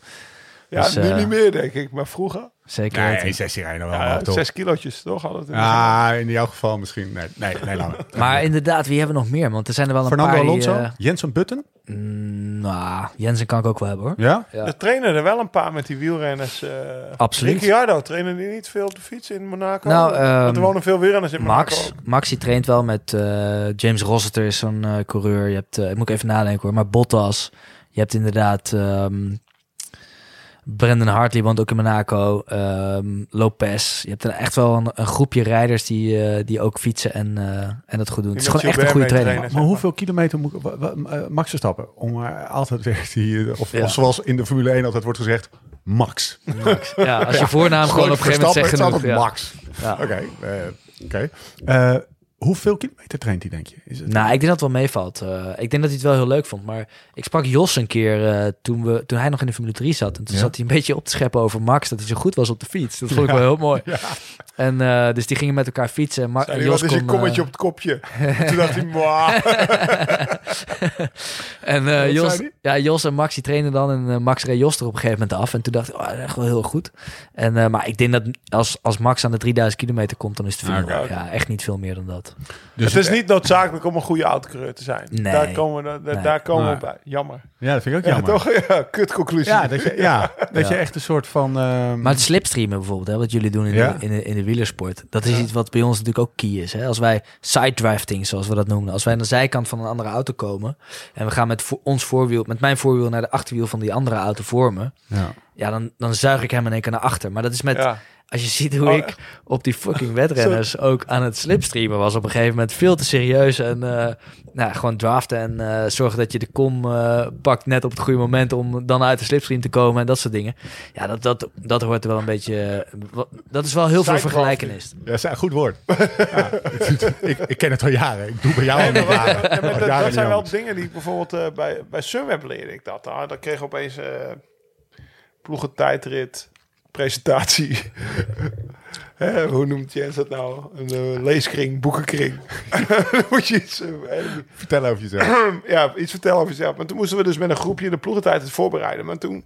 Speaker 3: Ja,
Speaker 4: Dus,
Speaker 3: nu
Speaker 4: eh,
Speaker 3: niet meer, denk ik. Maar vroeger...
Speaker 4: Zeker
Speaker 1: Nee,
Speaker 4: weten.
Speaker 1: 1,16 rijden wel,
Speaker 3: Ja, zes kilootjes, toch? We het
Speaker 1: Ah, in jouw geval misschien. Nee, nee, nee laat maar.
Speaker 4: Inderdaad, wie hebben we nog meer? Want er zijn er wel een
Speaker 1: Fernando
Speaker 4: paar
Speaker 1: Alonso?
Speaker 4: die... eh,
Speaker 1: Jensen Button?
Speaker 4: mm, nou, Jensen kan ik ook wel hebben hoor.
Speaker 1: Ja?
Speaker 4: Ja.
Speaker 3: Er trainen er wel een paar met die wielrenners. eh
Speaker 4: Absoluut.
Speaker 3: Ricciardo, trainen die niet veel op de fiets in Monaco?
Speaker 4: Nou,
Speaker 3: Want
Speaker 4: ehm,
Speaker 3: er wonen veel wielrenners in Monaco.
Speaker 4: Max. Max die traint wel met eh, James Rossiter is zo'n eh, coureur. Je hebt, eh, ik moet even nadenken hoor, maar Bottas. Je hebt inderdaad ehm Brendan Hartley woont ook in Monaco. ehm, Lopez. Je hebt er echt wel een, een groepje rijders die, eh, die ook fietsen en, eh, en dat goed doen. Het is gewoon echt een goede
Speaker 3: trainen.
Speaker 1: Maar hoeveel kilometer moet eh, Max Verstappen? Om altijd weer die, of,
Speaker 4: Ja.
Speaker 1: of zoals in de Formule 1 altijd wordt gezegd, Max.
Speaker 4: Ja, als je voornaam gewoon op een gegeven moment zegt genoeg. Ja.
Speaker 1: Max.
Speaker 4: Ja.
Speaker 1: Oké, eh, oké. Eh, hoeveel kilometer traint hij, denk je? Is het?
Speaker 4: Nou, ik denk dat het wel meevalt. Eh, ik denk dat hij het wel heel leuk vond. Maar ik sprak Jos een keer eh, toen, we, toen hij nog in de Formule 3 zat. En toen
Speaker 1: Ja.
Speaker 4: zat hij een beetje op te scheppen over Max. Dat hij zo goed was op de fiets. Dat vond ik wel heel mooi. En eh, dus die gingen met elkaar fietsen. En Jos
Speaker 3: je
Speaker 4: kon,
Speaker 3: kommetje op het kopje? En toen dacht hij.
Speaker 4: En Jos, ja, Jos en Max die trainen dan. En Max reed Jos er op een gegeven moment af. En toen dacht ik, oh, echt wel heel goed. En, maar ik denk dat als, als Max aan de 3000 kilometer komt, dan is het veel.
Speaker 1: Oké.
Speaker 4: Ja, echt niet veel meer dan dat.
Speaker 1: Dus
Speaker 3: het is niet noodzakelijk om een goede autocoureur te zijn.
Speaker 4: Nee.
Speaker 3: Daar komen, we, daar,
Speaker 4: Nee.
Speaker 3: daar komen
Speaker 1: Maar-
Speaker 3: we bij. Jammer.
Speaker 1: Ja, dat vind ik ook
Speaker 3: Ja,
Speaker 1: jammer.
Speaker 3: toch? Ja, kut conclusie.
Speaker 1: Ja, dat je, ja, dat
Speaker 4: Ja.
Speaker 1: je echt een soort van... ehm,
Speaker 4: Maar het slipstreamen bijvoorbeeld, hè, wat jullie doen in,
Speaker 1: Ja.
Speaker 4: de, in, de, in de wielersport, dat is iets wat bij ons natuurlijk ook key is. Hè? Als wij side drafting, zoals we dat noemen, als wij aan de zijkant van een andere auto komen en we gaan met vo- ons voorwiel, met mijn voorwiel naar de achterwiel van die andere auto vormen,
Speaker 1: ja.
Speaker 4: ja, dan, dan zuig ik hem in één keer naar achter. Maar dat is met,
Speaker 3: Ja.
Speaker 4: Als je ziet hoe
Speaker 3: Oh,
Speaker 4: ik op die fucking wedrenners ook aan het slipstreamen was op een gegeven moment veel te serieus en eh, nou, gewoon draften en eh, zorgen dat je de kom eh, pakt net op het goede moment om dan uit de slipstream te komen en dat soort dingen. Ja, dat, dat, dat hoort er wel een beetje, dat is wel heel veel vergelijkenis.
Speaker 1: Ja, dat is een goed woord. ja, ik, ik ken het al jaren. Ik doe bij jou al
Speaker 3: Nee,
Speaker 1: jaren.
Speaker 3: ja, dat,
Speaker 1: jaren
Speaker 3: dat zijn wel
Speaker 1: anders.
Speaker 3: dingen die bijvoorbeeld eh, bij, bij Sunweb leerde ik dat. Ah, dan kreeg ik opeens eh ploegentijdrit, presentatie. Hè, hoe noemt Jens dat nou? Een eh, leeskring, boekenkring. Dan moet je iets, eh,
Speaker 1: Vertel over jezelf.
Speaker 3: ja, iets vertellen over jezelf. Maar toen moesten we dus met een groepje de ploegentijd voorbereiden. Maar toen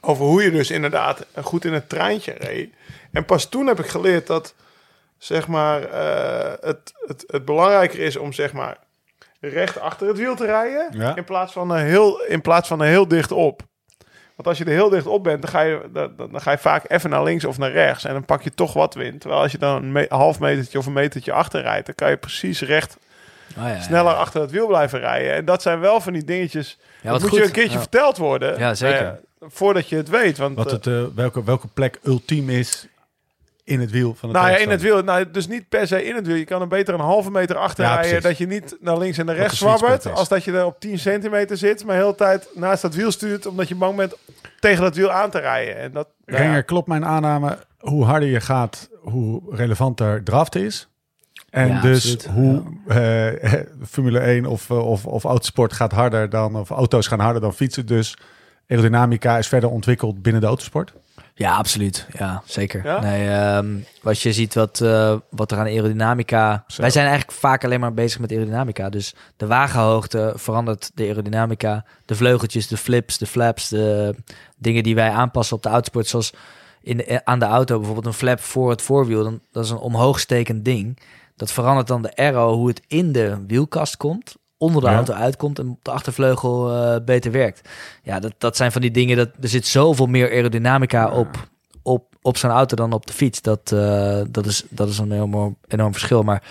Speaker 3: over hoe je dus inderdaad goed in het treintje reed. En pas toen heb ik geleerd dat zeg maar eh, het, het, het belangrijker is om zeg maar recht achter het wiel te rijden
Speaker 1: Ja.
Speaker 3: in plaats van een heel in plaats van een heel dicht op. Want als je er heel dicht op bent, dan ga je, dan, dan ga je vaak even naar links of naar rechts. En dan pak je toch wat wind. Terwijl als je dan een me- half metertje of een metertje achter rijdt, dan kan je precies recht
Speaker 4: Oh, ja, ja.
Speaker 3: sneller achter het wiel blijven rijden. En dat zijn wel van die dingetjes.
Speaker 4: Ja,
Speaker 3: dat moet
Speaker 4: goed.
Speaker 3: je een keertje
Speaker 4: Ja.
Speaker 3: verteld worden.
Speaker 4: Ja, zeker.
Speaker 3: Ja, voordat je het weet. Want,
Speaker 1: Wat
Speaker 3: eh,
Speaker 1: het, eh, welke, welke plek ultiem is in het wiel van het
Speaker 3: nou ja, in het wiel. Nou, dus niet per se in het wiel. Je kan er beter een halve meter achter
Speaker 1: Ja,
Speaker 3: rijden.
Speaker 1: precies.
Speaker 3: Dat je niet naar links en naar rechts
Speaker 1: de sweet spot
Speaker 3: zwabbert.
Speaker 1: is.
Speaker 3: Als dat je er op 10 centimeter zit. Maar de hele tijd naast dat wiel stuurt. Omdat je bang bent tegen dat wiel aan te rijden. En dat, nou ja.
Speaker 1: Renger, klopt mijn aanname. Hoe harder je gaat, hoe relevanter draft is. En
Speaker 4: Ja,
Speaker 1: dus
Speaker 4: absoluut.
Speaker 1: hoe eh, Formule 1 of, eh, of, of autosport gaat harder dan, of auto's gaan harder dan fietsen. Dus aerodynamica is verder ontwikkeld binnen de autosport.
Speaker 4: Ja, absoluut. Ja, zeker.
Speaker 3: Ja?
Speaker 4: Nee, ehm, als je ziet wat, eh, wat er aan aerodynamica...
Speaker 1: Zo.
Speaker 4: Wij zijn eigenlijk vaak alleen maar bezig met aerodynamica. Dus de wagenhoogte verandert de aerodynamica. De vleugeltjes, de flips, de flaps, de dingen die wij aanpassen op de autosport. Zoals in de, eh, aan de auto bijvoorbeeld een flap voor het voorwiel. Dan, dat is een omhoogstekend ding. Dat verandert dan de aero, hoe het in de wielkast komt. Onder de
Speaker 1: Ja.
Speaker 4: auto uitkomt en op de achtervleugel eh, beter werkt. Ja, dat, dat zijn van die dingen. Dat, er zit zoveel meer aerodynamica op, op, op zo'n auto dan op de fiets. Dat, eh, dat, is, dat is een enorm, enorm verschil. Maar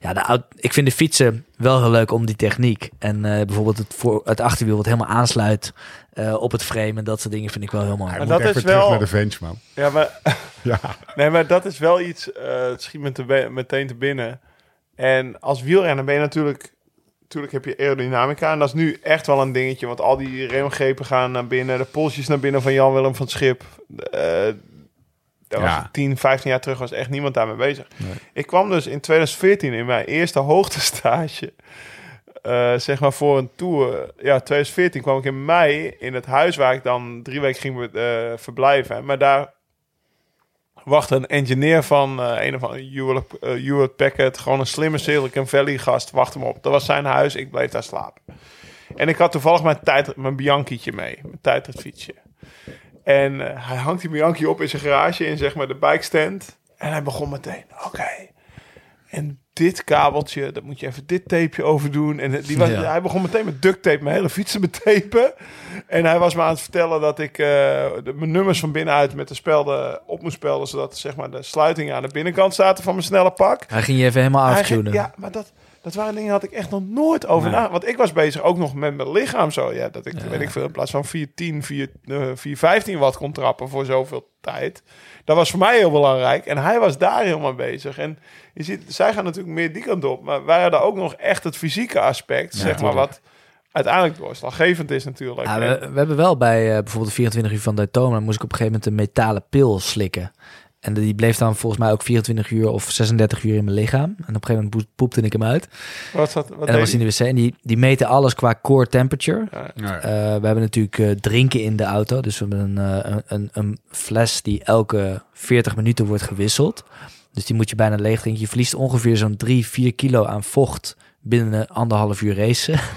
Speaker 4: ja, de auto, ik vind de fietsen wel heel leuk om die techniek. En eh, bijvoorbeeld het, voor, het achterwiel wat helemaal aansluit eh, op het frame. En dat soort dingen vind ik wel heel mooi.
Speaker 3: Maar dat
Speaker 1: echt
Speaker 3: is wel-
Speaker 1: naar de Venge, man.
Speaker 3: Ja, maar,
Speaker 1: Ja.
Speaker 3: nee, maar dat is wel iets, eh het schiet me te meteen te binnen. En als wielrenner ben je natuurlijk, natuurlijk heb je aerodynamica. En dat is nu echt wel een dingetje, want al die remgrepen gaan naar binnen. De polsjes naar binnen van Jan-Willem van het Schip. Eh dat was
Speaker 1: Ja.
Speaker 3: 10, 15 jaar terug was echt niemand daarmee bezig.
Speaker 1: Nee.
Speaker 3: Ik kwam dus in 2014 in mijn eerste hoogtestage. eh, zeg maar voor een tour. Ja, 2014 kwam ik in mei in het huis waar ik dan drie weken ging eh, verblijven. Maar daar wachtte een engineer van eh, een of andere Hewlett, Hewlett Packard. Gewoon een slimme Silicon Valley gast. Wachtte me op. Dat was zijn huis. Ik bleef daar slapen. En ik had toevallig mijn, tijd, mijn Bianchi'tje mee. Mijn tijdritfietsje. En eh, hij hangt die Bianchi op in zijn garage in zeg maar de bikestand. En hij begon meteen. Oké. En dit kabeltje, dat moet je even dit tapeje over doen. En die was,
Speaker 4: Ja.
Speaker 3: hij begon meteen met duct tape mijn hele fietsen betapen. En hij was me aan het vertellen dat ik eh, de, mijn nummers van binnenuit met de spelden op moest spelden. Zodat zeg maar, de sluitingen aan de binnenkant zaten van mijn snelle pak.
Speaker 4: Hij ging je even helemaal aftunen.
Speaker 3: ja, maar dat, dat waren dingen had ik echt nog nooit over
Speaker 1: Nee.
Speaker 3: na. Want ik was bezig ook nog met mijn lichaam zo. Ja, dat ik, weet ik veel, in plaats van 410, 4, eh, 415 watt kon trappen voor zoveel tijd. Dat was voor mij heel belangrijk. En hij was daar helemaal bezig. En je ziet, zij gaan natuurlijk meer die kant op. Maar wij hadden ook nog echt het fysieke aspect,
Speaker 1: Ja,
Speaker 3: zeg maar,
Speaker 1: tuurlijk.
Speaker 3: wat uiteindelijk doorslaggevend is natuurlijk.
Speaker 4: Ja, we, we hebben wel bij eh, bijvoorbeeld de 24 uur van Daytona... moest ik op een gegeven moment een metalen pil slikken. En die bleef dan volgens mij ook 24 uur of 36 uur in mijn lichaam. En op een gegeven moment poep- poepte ik hem uit.
Speaker 3: wat
Speaker 4: en dat was in de wc. En die, die meten alles qua core temperature.
Speaker 3: hij? Ja.
Speaker 1: Ja.
Speaker 4: Eh, we hebben natuurlijk eh, drinken in de auto. Dus we hebben een, eh, een, een, een fles die elke 40 minuten wordt gewisseld. Dus die moet je bijna leeg drinken. Je verliest ongeveer zo'n 3, 4 kilo aan vocht binnen anderhalf uur racen.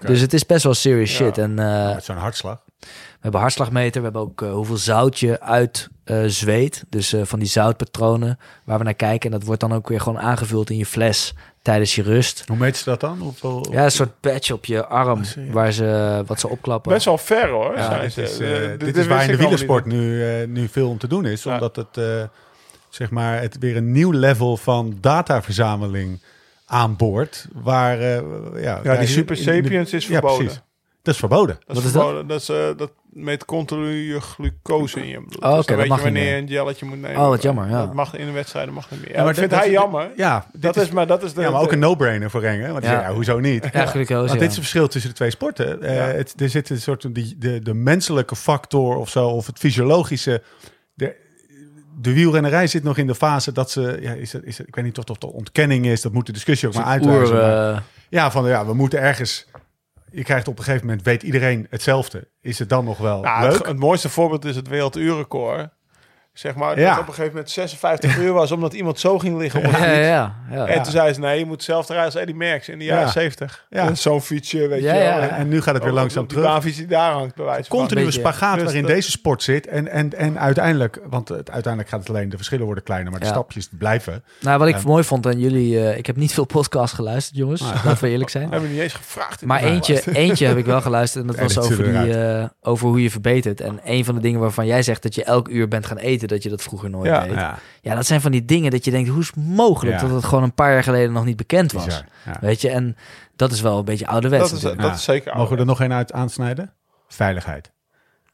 Speaker 4: Dus het is best wel serious
Speaker 3: Ja.
Speaker 4: shit. En eh,
Speaker 1: Met zo'n hartslag.
Speaker 4: We hebben hartslagmeter. We hebben ook eh, hoeveel zout je uit eh, zweet. Dus eh, van die zoutpatronen waar we naar kijken. En dat wordt dan ook weer gewoon aangevuld in je fles tijdens je rust.
Speaker 1: Hoe meet ze dat dan? Hoeveel,
Speaker 4: Ja, een soort patch op je arm
Speaker 1: serieus?
Speaker 4: waar ze wat ze opklappen.
Speaker 3: Best wel ver hoor.
Speaker 1: Ja,
Speaker 3: zijn
Speaker 1: dit is, dit
Speaker 3: dit
Speaker 1: is waar in de wielersport nu, eh, nu veel om te doen is.
Speaker 3: Ja.
Speaker 1: Omdat het, eh, zeg maar, het weer een nieuw level van dataverzameling aanboort. Waar, eh, ja,
Speaker 3: Ja, die Super
Speaker 1: in de-
Speaker 3: Sapiens is
Speaker 1: Ja,
Speaker 3: verboden.
Speaker 1: precies. Dat is verboden.
Speaker 3: Dat
Speaker 4: Wat
Speaker 3: is
Speaker 4: dat?
Speaker 3: verboden. Dat, is, eh, dat meet continu je glucose in je bloed.
Speaker 4: Oh,
Speaker 3: dus dan
Speaker 4: dat
Speaker 3: weet
Speaker 4: mag
Speaker 3: je wanneer je een jelletje moet nemen.
Speaker 4: Oh, wat jammer, ja.
Speaker 3: Dat mag in de wedstrijden mag niet meer. Ja,
Speaker 1: maar
Speaker 3: dat vindt
Speaker 1: dat-
Speaker 3: hij
Speaker 1: dat-
Speaker 3: jammer.
Speaker 1: Ja,
Speaker 3: Dat is, maar dat is de...
Speaker 1: ja, maar ook een no-brainer voor Rengen. Want ja.
Speaker 4: Ja.
Speaker 1: hoezo niet?
Speaker 4: Ja, glucose.
Speaker 1: Want
Speaker 4: ja.
Speaker 1: dit is het verschil tussen de twee sporten. Eh,
Speaker 3: Ja.
Speaker 1: het, er zit een soort die, de, de menselijke factor of zo, of het fysiologische. De, de wielrennerij zit nog in de fase dat ze, ja, is het, is het, ik weet niet of het de ontkenning is, dat moet de discussie ook maar uitwijzen.
Speaker 4: Eh,
Speaker 1: ja, van ja, we moeten ergens. Je krijgt op een gegeven moment, weet iedereen hetzelfde. Is het dan nog wel
Speaker 3: Nou,
Speaker 1: leuk?
Speaker 3: het, het mooiste voorbeeld is het werelduurrecord. Zeg maar,
Speaker 1: Ja.
Speaker 3: dat op een gegeven moment 56 uur was, omdat iemand zo ging liggen op een
Speaker 4: ja, ja, ja, ja.
Speaker 3: En toen zei ze, nee, je moet hetzelfde rijden als Eddie Merckx in de jaren
Speaker 1: Ja.
Speaker 3: 70.
Speaker 1: Ja.
Speaker 3: Zo'n fietsje, weet
Speaker 4: Ja,
Speaker 3: je wel.
Speaker 4: ja.
Speaker 1: En, en nu gaat het weer
Speaker 3: Op-
Speaker 1: langzaam
Speaker 3: die
Speaker 1: terug.
Speaker 3: baanfiets die daar hangt, bij wijze van.
Speaker 1: Continue
Speaker 4: beetje.
Speaker 1: spagaat
Speaker 3: Dus
Speaker 1: waarin
Speaker 3: dat-
Speaker 1: deze sport zit. En, en, en uiteindelijk, want het, uiteindelijk gaat het alleen, de verschillen worden kleiner, maar de
Speaker 4: Ja.
Speaker 1: stapjes blijven.
Speaker 4: Nou, wat ik
Speaker 1: Ja.
Speaker 4: mooi vond aan jullie... eh, ik heb niet veel podcasts geluisterd, jongens. Laten we eerlijk zijn.
Speaker 3: Hebben we niet eens gevraagd.
Speaker 4: Maar eentje, eentje heb ik wel geluisterd. En dat was over, die, eh, over hoe je verbetert. En een van de dingen waarvan jij zegt dat je elk uur bent gaan eten... dat je dat vroeger nooit
Speaker 3: Ja.
Speaker 4: deed.
Speaker 1: Ja,
Speaker 4: Ja, dat zijn van die dingen dat je denkt... hoe is het mogelijk
Speaker 1: Ja.
Speaker 4: dat het gewoon een paar jaar geleden nog niet bekend was?
Speaker 1: bizar.
Speaker 4: Weet je, en dat is wel een beetje ouderwets
Speaker 3: dat, is, dat is zeker
Speaker 1: Mogen we er nog een uit aansnijden? Veiligheid.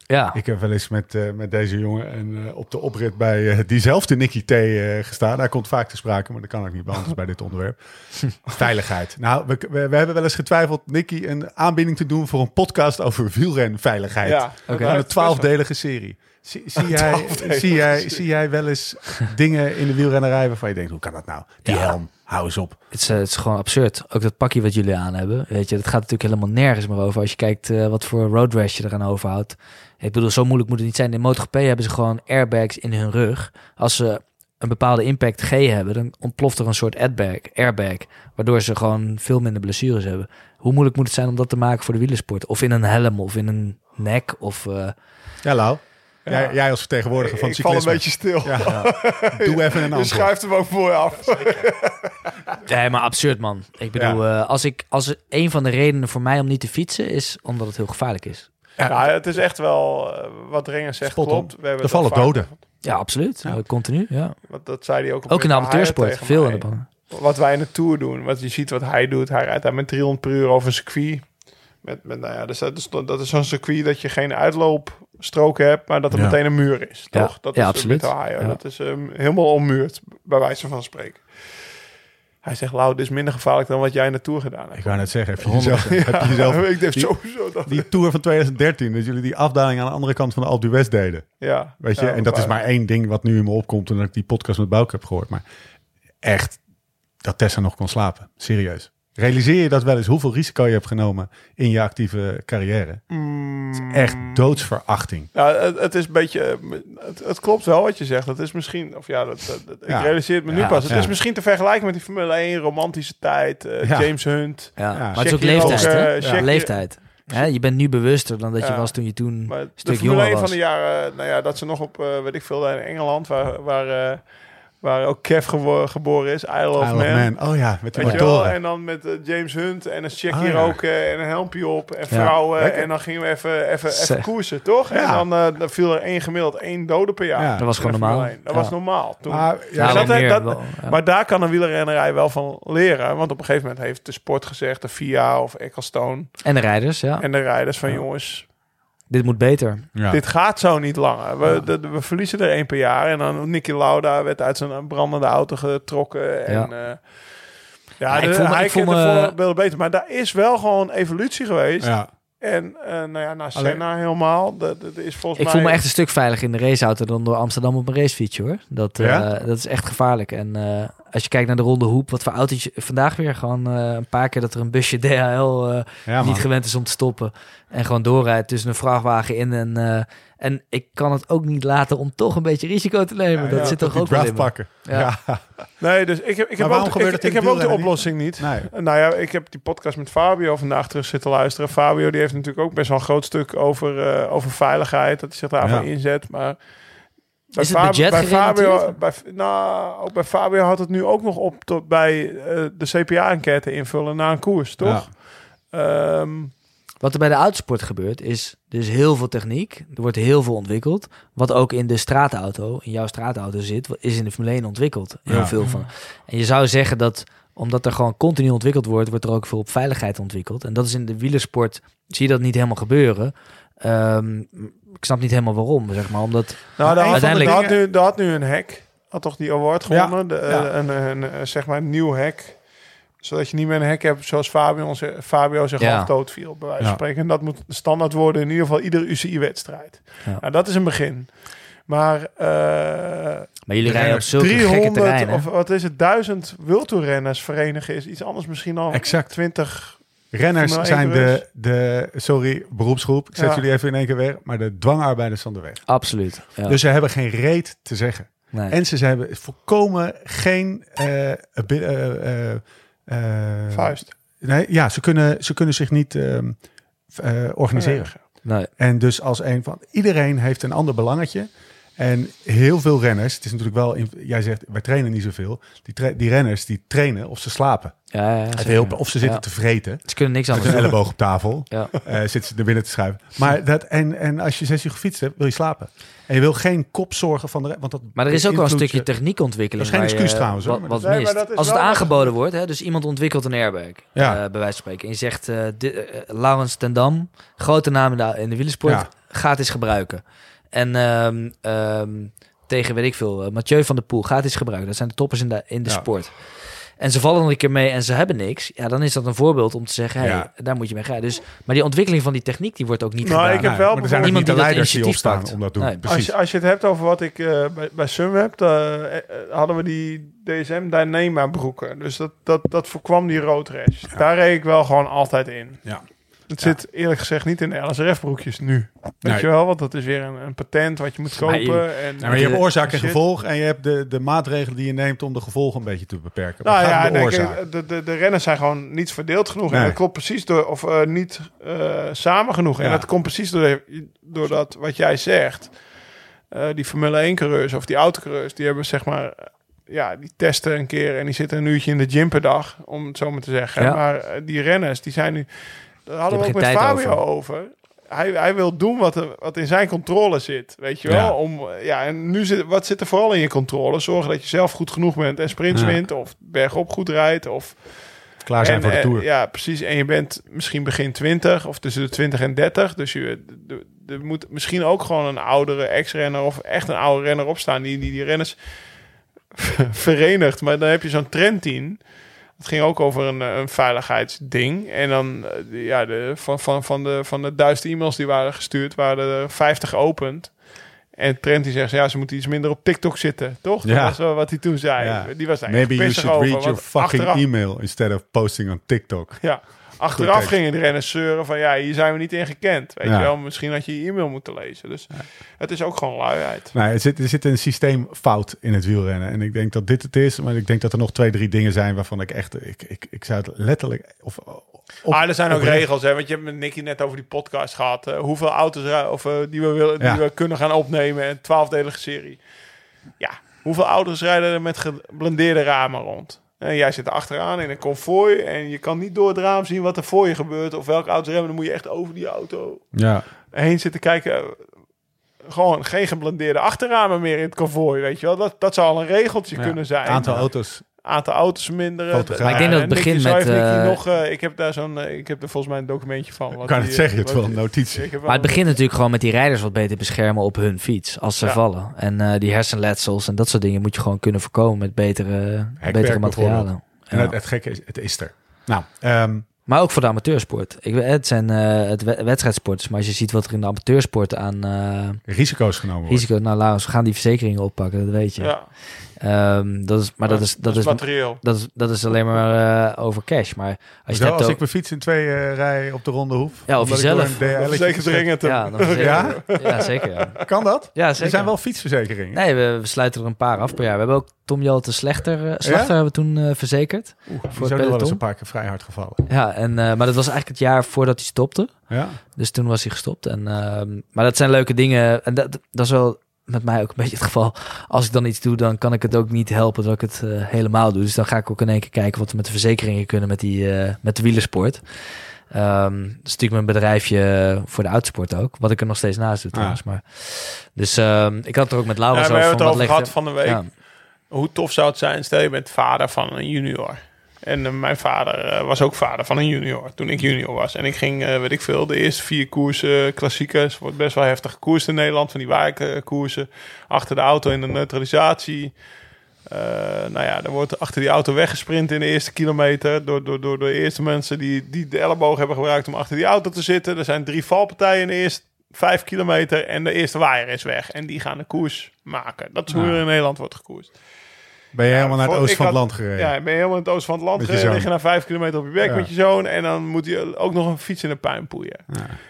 Speaker 4: Ja,
Speaker 1: Ik heb wel eens met, eh, met deze jongen en, eh, op de oprit bij eh, diezelfde Nicky T eh, gestaan. Hij komt vaak te sprake, maar dat kan ook niet behandeld bij dit onderwerp. Veiligheid. Nou, we, we, we hebben wel eens getwijfeld, Nicky, een aanbieding te doen voor een podcast over wielrenveiligheid.
Speaker 3: Ja,
Speaker 4: Oké.
Speaker 1: Gewoon een twaalfdelige serie. Zie, zie, jij, zie, jij, zie jij wel eens dingen in de wielrennerij waarvan je denkt, hoe kan dat nou? Die
Speaker 4: Ja.
Speaker 1: helm, hou eens op.
Speaker 4: Het is, eh, het is gewoon absurd. Ook dat pakje wat jullie aan hebben. Weet je, dat gaat natuurlijk helemaal nergens meer over. Als je kijkt eh, wat voor road rash je eraan overhoudt. Ik bedoel, zo moeilijk moet het niet zijn. In MotoGP hebben ze gewoon airbags in hun rug. Als ze een bepaalde impact G hebben, dan ontploft er een soort airbag, airbag. Waardoor ze gewoon veel minder blessures hebben. Hoe moeilijk moet het zijn om dat te maken voor de wielersport? Of in een helm, of in een nek, of... eh,
Speaker 1: Ja, Lau.
Speaker 3: Ja.
Speaker 1: Jij, jij als vertegenwoordiger van
Speaker 3: ik
Speaker 1: het
Speaker 3: val een beetje stil.
Speaker 1: Ja. Doe even een
Speaker 3: Je
Speaker 1: antwoord.
Speaker 3: schuift hem ook voor je af.
Speaker 4: Nee, maar absurd, man. Ik bedoel, eh, als, ik, als een van de redenen voor mij om niet te fietsen is omdat het heel gevaarlijk is.
Speaker 3: Ja, het is echt wel eh, wat Renger zegt
Speaker 1: Spot
Speaker 3: klopt. We hebben
Speaker 1: Er vallen doden.
Speaker 4: Ja, absoluut.
Speaker 1: Ja.
Speaker 4: Eh, Continu, ja.
Speaker 3: Want dat zei hij ook. op
Speaker 4: Ook in de amateursport. Veel
Speaker 3: mij.
Speaker 4: in de baan.
Speaker 3: Wat wij in de Tour doen. Wat je ziet wat hij doet. Hij rijdt daar met 300 per uur over een circuit. Met, met, nou ja, dus dat is, dat is zo'n circuit dat je geen uitloopstroken hebt, maar dat er
Speaker 1: Ja.
Speaker 3: meteen een muur is.
Speaker 4: Ja.
Speaker 3: Toch? Dat
Speaker 4: Ja,
Speaker 3: is
Speaker 4: absoluut.
Speaker 3: Ohio. Dat is um, helemaal ommuurd, bij wijze van spreken. Hij zegt, Lau, dit is minder gevaarlijk dan wat jij in de Tour gedaan hebt.
Speaker 1: Ik wou net zeggen, heb je jezelf, heb je jezelf
Speaker 3: ik denk
Speaker 1: die-
Speaker 3: sowieso dat.
Speaker 1: die Tour van 2013, dat jullie die afdaling aan de andere kant van de Alpe d'Huez deden.
Speaker 3: ja,
Speaker 1: Weet je,
Speaker 3: Ja,
Speaker 1: en dat is maar één ding wat nu in me opkomt toen ik die podcast met Bouke heb gehoord. Maar echt, dat Tessa nog kon slapen. Serieus. Realiseer je dat wel eens, hoeveel risico je hebt genomen in je actieve carrière?
Speaker 3: Mm,
Speaker 1: Echt doodsverachting.
Speaker 3: Ja, het, het is een beetje. Het, het klopt wel wat je zegt. Het is misschien. Of ja, dat, dat- dat-
Speaker 1: Ja.
Speaker 3: ik realiseer het me nu pas. Het
Speaker 1: ja.
Speaker 3: is misschien te vergelijken met die Formule 1, romantische tijd. eh,
Speaker 1: Ja.
Speaker 3: James Hunt.
Speaker 4: Ja.
Speaker 1: Ja.
Speaker 4: Maar het is ook leeftijd,
Speaker 3: ook,
Speaker 4: hè?
Speaker 3: check
Speaker 4: Leeftijd. Hè, je bent nu bewuster dan dat je
Speaker 3: Ja.
Speaker 4: was toen je toen
Speaker 3: Maar
Speaker 4: een
Speaker 3: de
Speaker 4: stuk
Speaker 3: Formule
Speaker 4: jonger
Speaker 3: 1
Speaker 4: was.
Speaker 3: van de jaren. Nou ja, dat ze nog op. eh, weet ik veel. In Engeland. Waar, waar, eh, waar ook Kev gebo- geboren is. Isle of
Speaker 1: Isle
Speaker 3: Man.
Speaker 1: of Man. Oh ja, met die motoren.
Speaker 3: En dan met eh, James Hunt en een check
Speaker 1: Oh,
Speaker 3: hier
Speaker 1: ja.
Speaker 3: ook eh, en een helmpje op en vrouwen. En dan gingen we even, even, even koersen, toch? En dan, eh, dan viel er één gemiddeld één dode per jaar.
Speaker 1: Ja.
Speaker 4: Dat was gewoon normaal.
Speaker 3: Formule 1. Dat
Speaker 4: Ja.
Speaker 3: was normaal toen.
Speaker 1: Maar,
Speaker 4: Ja,
Speaker 3: dat-
Speaker 4: meer,
Speaker 3: dat-
Speaker 4: wel, ja.
Speaker 3: Maar daar kan een wielrennerij wel van leren. Want op een gegeven moment heeft de sport gezegd, de FIA of Ecclestone
Speaker 4: En de rijders, ja.
Speaker 3: en de rijders van
Speaker 4: Ja.
Speaker 3: jongens,
Speaker 4: Dit moet beter.
Speaker 1: ja.
Speaker 3: dit gaat zo niet langer. We, de- we verliezen er één per jaar. En dan Nicky Lauda werd uit zijn brandende auto getrokken. En,
Speaker 4: Ja.
Speaker 3: ja. ja,
Speaker 4: Maar ik voel me- ik
Speaker 3: de beter. Maar daar is wel gewoon evolutie geweest.
Speaker 1: ja.
Speaker 3: En eh, nou ja, na Senna helemaal. Dat dat is volgens
Speaker 4: Ik
Speaker 3: mij...
Speaker 4: voel me echt een stuk veiliger in de raceauto dan door Amsterdam op een racefietsje, hoor. Dat, eh, dat is echt gevaarlijk. En eh, als je kijkt naar de ronde hoep, wat voor autootje... Vandaag weer gewoon eh, een paar keer dat er een busje DHL eh,
Speaker 1: ja
Speaker 4: niet gewend is om te stoppen. En gewoon doorrijdt tussen een vrachtwagen in. En, eh, en ik kan het ook niet laten om toch een beetje risico te nemen.
Speaker 1: Ja,
Speaker 4: dat
Speaker 1: ja,
Speaker 4: zit
Speaker 1: toch
Speaker 4: ook wel in
Speaker 1: pakken.
Speaker 4: Ja.
Speaker 1: Ja.
Speaker 3: Nee, dus ik heb, ik heb, ook,
Speaker 1: gebeurt
Speaker 3: ik, ik heb ook de oplossing niet.
Speaker 1: Nee.
Speaker 3: Nou ja, ik heb die podcast met Fabio vandaag terug zitten luisteren. Fabio die heeft natuurlijk ook best wel een groot stuk over, eh, over veiligheid. Dat hij zich daarvoor
Speaker 1: Ja.
Speaker 3: inzet. Maar bij
Speaker 4: Is het budget
Speaker 3: bij Fabio, bij, nou, ook bij Fabio had het nu ook nog op tot bij eh, de CPA-enquête invullen na een koers, toch? Ehm,
Speaker 4: Wat er bij de autosport gebeurt, is er is heel veel techniek. Er wordt heel veel ontwikkeld. Wat ook in de straatauto, in jouw straatauto zit, is in de Formule 1 ontwikkeld. Heel
Speaker 1: Ja.
Speaker 4: veel van. En je zou zeggen dat, omdat er gewoon continu ontwikkeld wordt, wordt er ook veel op veiligheid ontwikkeld. En dat is in de wielersport, zie je dat niet helemaal gebeuren. Ehm, ik snap niet helemaal waarom, zeg maar. Omdat,
Speaker 3: nou, daar had,
Speaker 4: Uiteindelijk-
Speaker 3: daar had nu, daar had nu een hack. Had toch die award
Speaker 1: Ja,
Speaker 3: gewonnen? De, eh,
Speaker 1: ja.
Speaker 3: een, een, een, zeg maar een nieuw hack. Zodat je niet meer een hack hebt zoals Fabio, onze, Fabio zich
Speaker 4: Ja.
Speaker 3: half dood viel, bij wijze van
Speaker 1: Ja.
Speaker 3: spreken. En dat moet standaard worden in ieder geval iedere UCI-wedstrijd.
Speaker 4: Ja.
Speaker 3: Nou, dat is een begin. Maar eh
Speaker 4: maar jullie rijden op zulke gekke
Speaker 3: 300
Speaker 4: terreinen.
Speaker 3: of wat is het, duizend wildtoerrenners verenigen is iets anders misschien dan
Speaker 1: Exact.
Speaker 3: 20.
Speaker 1: Renners zijn
Speaker 3: 1
Speaker 1: de, de, sorry, beroepsgroep. Ik zet
Speaker 3: Ja.
Speaker 1: jullie even in één keer weg. Maar de dwangarbeiders van de weg.
Speaker 4: Absoluut. Ja.
Speaker 1: Dus ze hebben geen reet te zeggen.
Speaker 4: nee.
Speaker 1: En ze hebben volkomen geen... eh, eh, eh, eh,
Speaker 3: Vuist.
Speaker 1: Nee, ja, ze kunnen, ze kunnen zich niet ehm, eh, organiseren.
Speaker 4: nee.
Speaker 1: En dus als een van... Iedereen heeft een ander belangetje. En heel veel renners... Het is natuurlijk wel... in- jij zegt, wij trainen niet zoveel. Die, tra- die renners, die trainen of ze slapen.
Speaker 4: Ja, ja,
Speaker 1: helpen, of ze zitten
Speaker 4: Ja.
Speaker 1: te vreten.
Speaker 4: Ze kunnen niks
Speaker 1: Met
Speaker 4: anders
Speaker 1: een
Speaker 4: doen.
Speaker 1: elleboog op tafel.
Speaker 4: Ja.
Speaker 1: eh zitten ze er binnen te schuiven. Maar dat, en, en als je zes uur gefietst hebt, wil je slapen. En je wil geen kopzorgen van de... Want dat
Speaker 4: Maar er is ook wel een stukje
Speaker 1: je-
Speaker 4: techniekontwikkeling.
Speaker 1: Dat is geen
Speaker 4: je,
Speaker 1: excuus trouwens, hoor,
Speaker 4: Wat, wat
Speaker 3: Nee,
Speaker 4: mist. Als het aangeboden wordt, hè, dus iemand ontwikkelt een airbag,
Speaker 1: Ja.
Speaker 4: eh, bij wijze van spreken. En je zegt, eh eh, Laurens ten Dam, grote naam in de, in de wielersport,
Speaker 1: Ja.
Speaker 4: gaat eens gebruiken. En ehm, ehm, tegen, weet ik veel, eh, Mathieu van der Poel, gaat eens gebruiken. Dat zijn de toppers in de, in de
Speaker 1: Ja.
Speaker 4: sport. en ze vallen nog een keer mee en ze hebben niks, ja, dan is dat een voorbeeld om te zeggen, hey,
Speaker 1: Ja.
Speaker 4: daar moet je mee gaan. Dus, maar die ontwikkeling van die techniek, die wordt ook niet
Speaker 3: Nou,
Speaker 4: gedaan.
Speaker 3: ik heb
Speaker 1: Nee,
Speaker 3: wel
Speaker 1: maar er zijn ook
Speaker 4: Niemand
Speaker 1: niet de
Speaker 4: die
Speaker 1: leiders die
Speaker 4: initiatief
Speaker 1: opstaan
Speaker 4: pakt.
Speaker 1: om dat te doen.
Speaker 4: Nee.
Speaker 1: Precies.
Speaker 3: Als je, als je het hebt over wat ik eh, bij, bij Sunweb, eh, hadden we die DSM Dynema broeken. Dus dat, dat, dat voorkwam die road rash. Daar reed ik wel gewoon altijd in.
Speaker 1: Ja.
Speaker 3: Het
Speaker 1: Ja.
Speaker 3: zit eerlijk gezegd niet in de LSRF broekjes nu. Weet
Speaker 1: Nee.
Speaker 3: je wel, want dat is weer een, een patent wat je moet kopen.
Speaker 4: je-
Speaker 3: en,
Speaker 1: Ja, maar je hebt oorzaak en gevolg en je hebt de, de maatregelen die je neemt om de gevolgen een beetje te beperken.
Speaker 3: Nou
Speaker 1: Het gaat
Speaker 3: ja,
Speaker 1: de
Speaker 3: denk ik, de, de, de renners zijn gewoon niet verdeeld genoeg. En dat klopt precies door, of eh, niet eh, samen genoeg. En dat komt precies door, door dat wat jij zegt. Eh, die Formule 1 coureurs of die autocoureurs, die hebben zeg maar, ja, die testen een keer en die zitten een uurtje in de gym per dag, om het zo maar te zeggen.
Speaker 4: Ja.
Speaker 3: Maar die renners, die zijn nu, daar hadden we ook met Fabio over.
Speaker 4: over.
Speaker 3: Hij, hij wil doen wat, er, wat in zijn controle zit, weet je wel.
Speaker 1: Ja.
Speaker 3: Om, ja, en nu zit, wat zit er vooral in je controle? Zorgen dat je zelf goed genoeg bent en sprints
Speaker 1: Ja.
Speaker 3: wint, of bergop goed rijdt, of
Speaker 1: Klaar zijn
Speaker 3: en,
Speaker 1: voor de
Speaker 3: eh,
Speaker 1: Tour.
Speaker 3: ja, precies. En je bent misschien begin 20 of tussen de 20 en 30. Dus je, er- er moet misschien ook gewoon een oudere ex-renner of echt een oude renner opstaan die die, die renners verenigt. Maar dan heb je zo'n trendteam. Het ging ook over een, eh, een veiligheidsding. En dan, eh, ja, de, van, van, van, de, van de duizend e-mails die waren gestuurd, waren er 50 geopend. En Trent die zegt, ja, ze moeten iets minder op TikTok zitten, toch? Dat
Speaker 1: Ja.
Speaker 3: was wel wat hij toen zei.
Speaker 1: Ja.
Speaker 3: Die was daar
Speaker 1: Maybe you should
Speaker 3: over,
Speaker 1: read your fucking
Speaker 3: achteraf-
Speaker 1: email instead of posting on TikTok.
Speaker 3: ja, achteraf gingen de renners zeuren van ja, hier zijn we niet in gekend. Weet
Speaker 1: Ja.
Speaker 3: je wel, misschien had je je e-mail moeten lezen. Dus het is ook gewoon luiheid.
Speaker 1: Nee, er zit, er zit een systeemfout in het wielrennen. En ik denk dat dit het is. Maar ik denk dat er nog twee, drie dingen zijn waarvan ik echt... Ik, ik, ik zou het letterlijk... Of, op-
Speaker 3: ah, er zijn ook regels, hè? Want je hebt met Nicky net over die podcast gehad. eh, hoeveel auto's of, eh, die, we willen,
Speaker 1: Ja.
Speaker 3: die we kunnen gaan opnemen. Een twaalfdelige serie. Ja, hoeveel auto's rijden er met geblendeerde ramen rond? En jij zit achteraan in een konvooi en je kan niet door het raam zien wat er voor je gebeurt of welke auto's remmen. Dan moet je echt over die auto
Speaker 1: Ja,
Speaker 3: heen zitten kijken. Gewoon geen geblendeerde achterramen meer in het konvooi, weet je wel. Dat, dat zou al een regeltje
Speaker 1: ja.
Speaker 3: kunnen zijn.
Speaker 1: aantal auto's.
Speaker 3: Aantal auto's minderen.
Speaker 4: Maar ik denk dat het begint met, eh,
Speaker 3: nog, eh, ik heb daar zo'n, eh, ik heb er volgens mij een documentje van. wat
Speaker 1: kan het zeggen, het wel een notitie.
Speaker 4: Maar het begint natuurlijk gewoon met die rijders wat beter beschermen op hun fiets. Als ze
Speaker 3: Ja.
Speaker 4: vallen. En eh, die hersenletsels en dat soort dingen moet je gewoon kunnen voorkomen met betere, betere materialen.
Speaker 1: En het, het gekke is, het is er. Nou, ehm,
Speaker 4: Maar ook voor de amateursport. Ik, weet- het zijn eh, het we- wedstrijdsporters. Maar als je ziet wat er in de amateursport aan eh,
Speaker 1: risico's genomen worden.
Speaker 4: risico... Nou, Laurens, we gaan die verzekeringen oppakken, dat weet je.
Speaker 3: Ja,
Speaker 4: Ehm, dat is, maar dat is, dat is,
Speaker 3: materieel.
Speaker 4: dat is, dat is alleen maar eh, over cash. Maar als je
Speaker 1: Zo, als
Speaker 4: ook-
Speaker 1: ik mijn fiets in twee eh, rij op de ronde hoef.
Speaker 4: Ja, of jezelf.
Speaker 3: zeker dringend.
Speaker 4: Ja, verzeker-
Speaker 1: Ja?
Speaker 4: ja, zeker. Ja,
Speaker 1: Kan dat?
Speaker 4: ja
Speaker 1: Er
Speaker 4: zeker.
Speaker 1: zijn wel fietsverzekeringen.
Speaker 4: Nee, we, we sluiten er een paar af per jaar. We hebben ook Tom Jelte Slechter, eh, Slachter hebben we toen eh, verzekerd.
Speaker 1: Oeh, die
Speaker 4: voor
Speaker 1: is nog wel eens een paar keer vrij hard gevallen.
Speaker 4: Ja, en, eh, maar dat was eigenlijk het jaar voordat hij stopte.
Speaker 1: Ja?
Speaker 4: Dus toen was hij gestopt. En, ehm, maar dat zijn leuke dingen. En dat, dat is wel met mij ook een beetje het geval. Als ik dan iets doe, dan kan ik het ook niet helpen dat ik het eh, helemaal doe. Dus dan ga ik ook in één keer kijken wat we met de verzekeringen kunnen met, die, eh, met de wielersport. Dat is natuurlijk mijn bedrijfje voor de uitsport ook. Wat ik er nog steeds naast doe trouwens. Maar, dus ehm, ik had het er ook met Laura
Speaker 3: Ja,
Speaker 4: zo
Speaker 3: we hebben
Speaker 4: van,
Speaker 3: het over gehad van de week.
Speaker 4: Ja.
Speaker 3: Hoe tof zou het zijn, stel je bent vader van een junior. En eh, mijn vader eh, was ook vader van een junior toen ik junior was. En ik ging, eh, weet ik veel, de eerste vier koersen, klassiekers. Wordt best wel heftig koers in Nederland, van die wijkkoersen. Achter de auto in de neutralisatie. Nou ja, dan wordt achter die auto weggesprint in de eerste kilometer. Door, door, door de eerste mensen die, die de elleboog hebben gebruikt om achter die auto te zitten. Er zijn drie valpartijen in de eerste vijf kilometer. En de eerste waaier is weg. En die gaan de koers maken. Dat is hoe er in Nederland wordt gekoerd.
Speaker 1: Ben je helemaal naar het oosten van het land gereden?
Speaker 3: Ja, ben je helemaal in het oosten van het land gereden.
Speaker 1: zoon.
Speaker 3: Lig je na vijf kilometer op je
Speaker 1: Ja.
Speaker 3: met je zoon. En dan moet je ook nog een fiets in de puin poeien.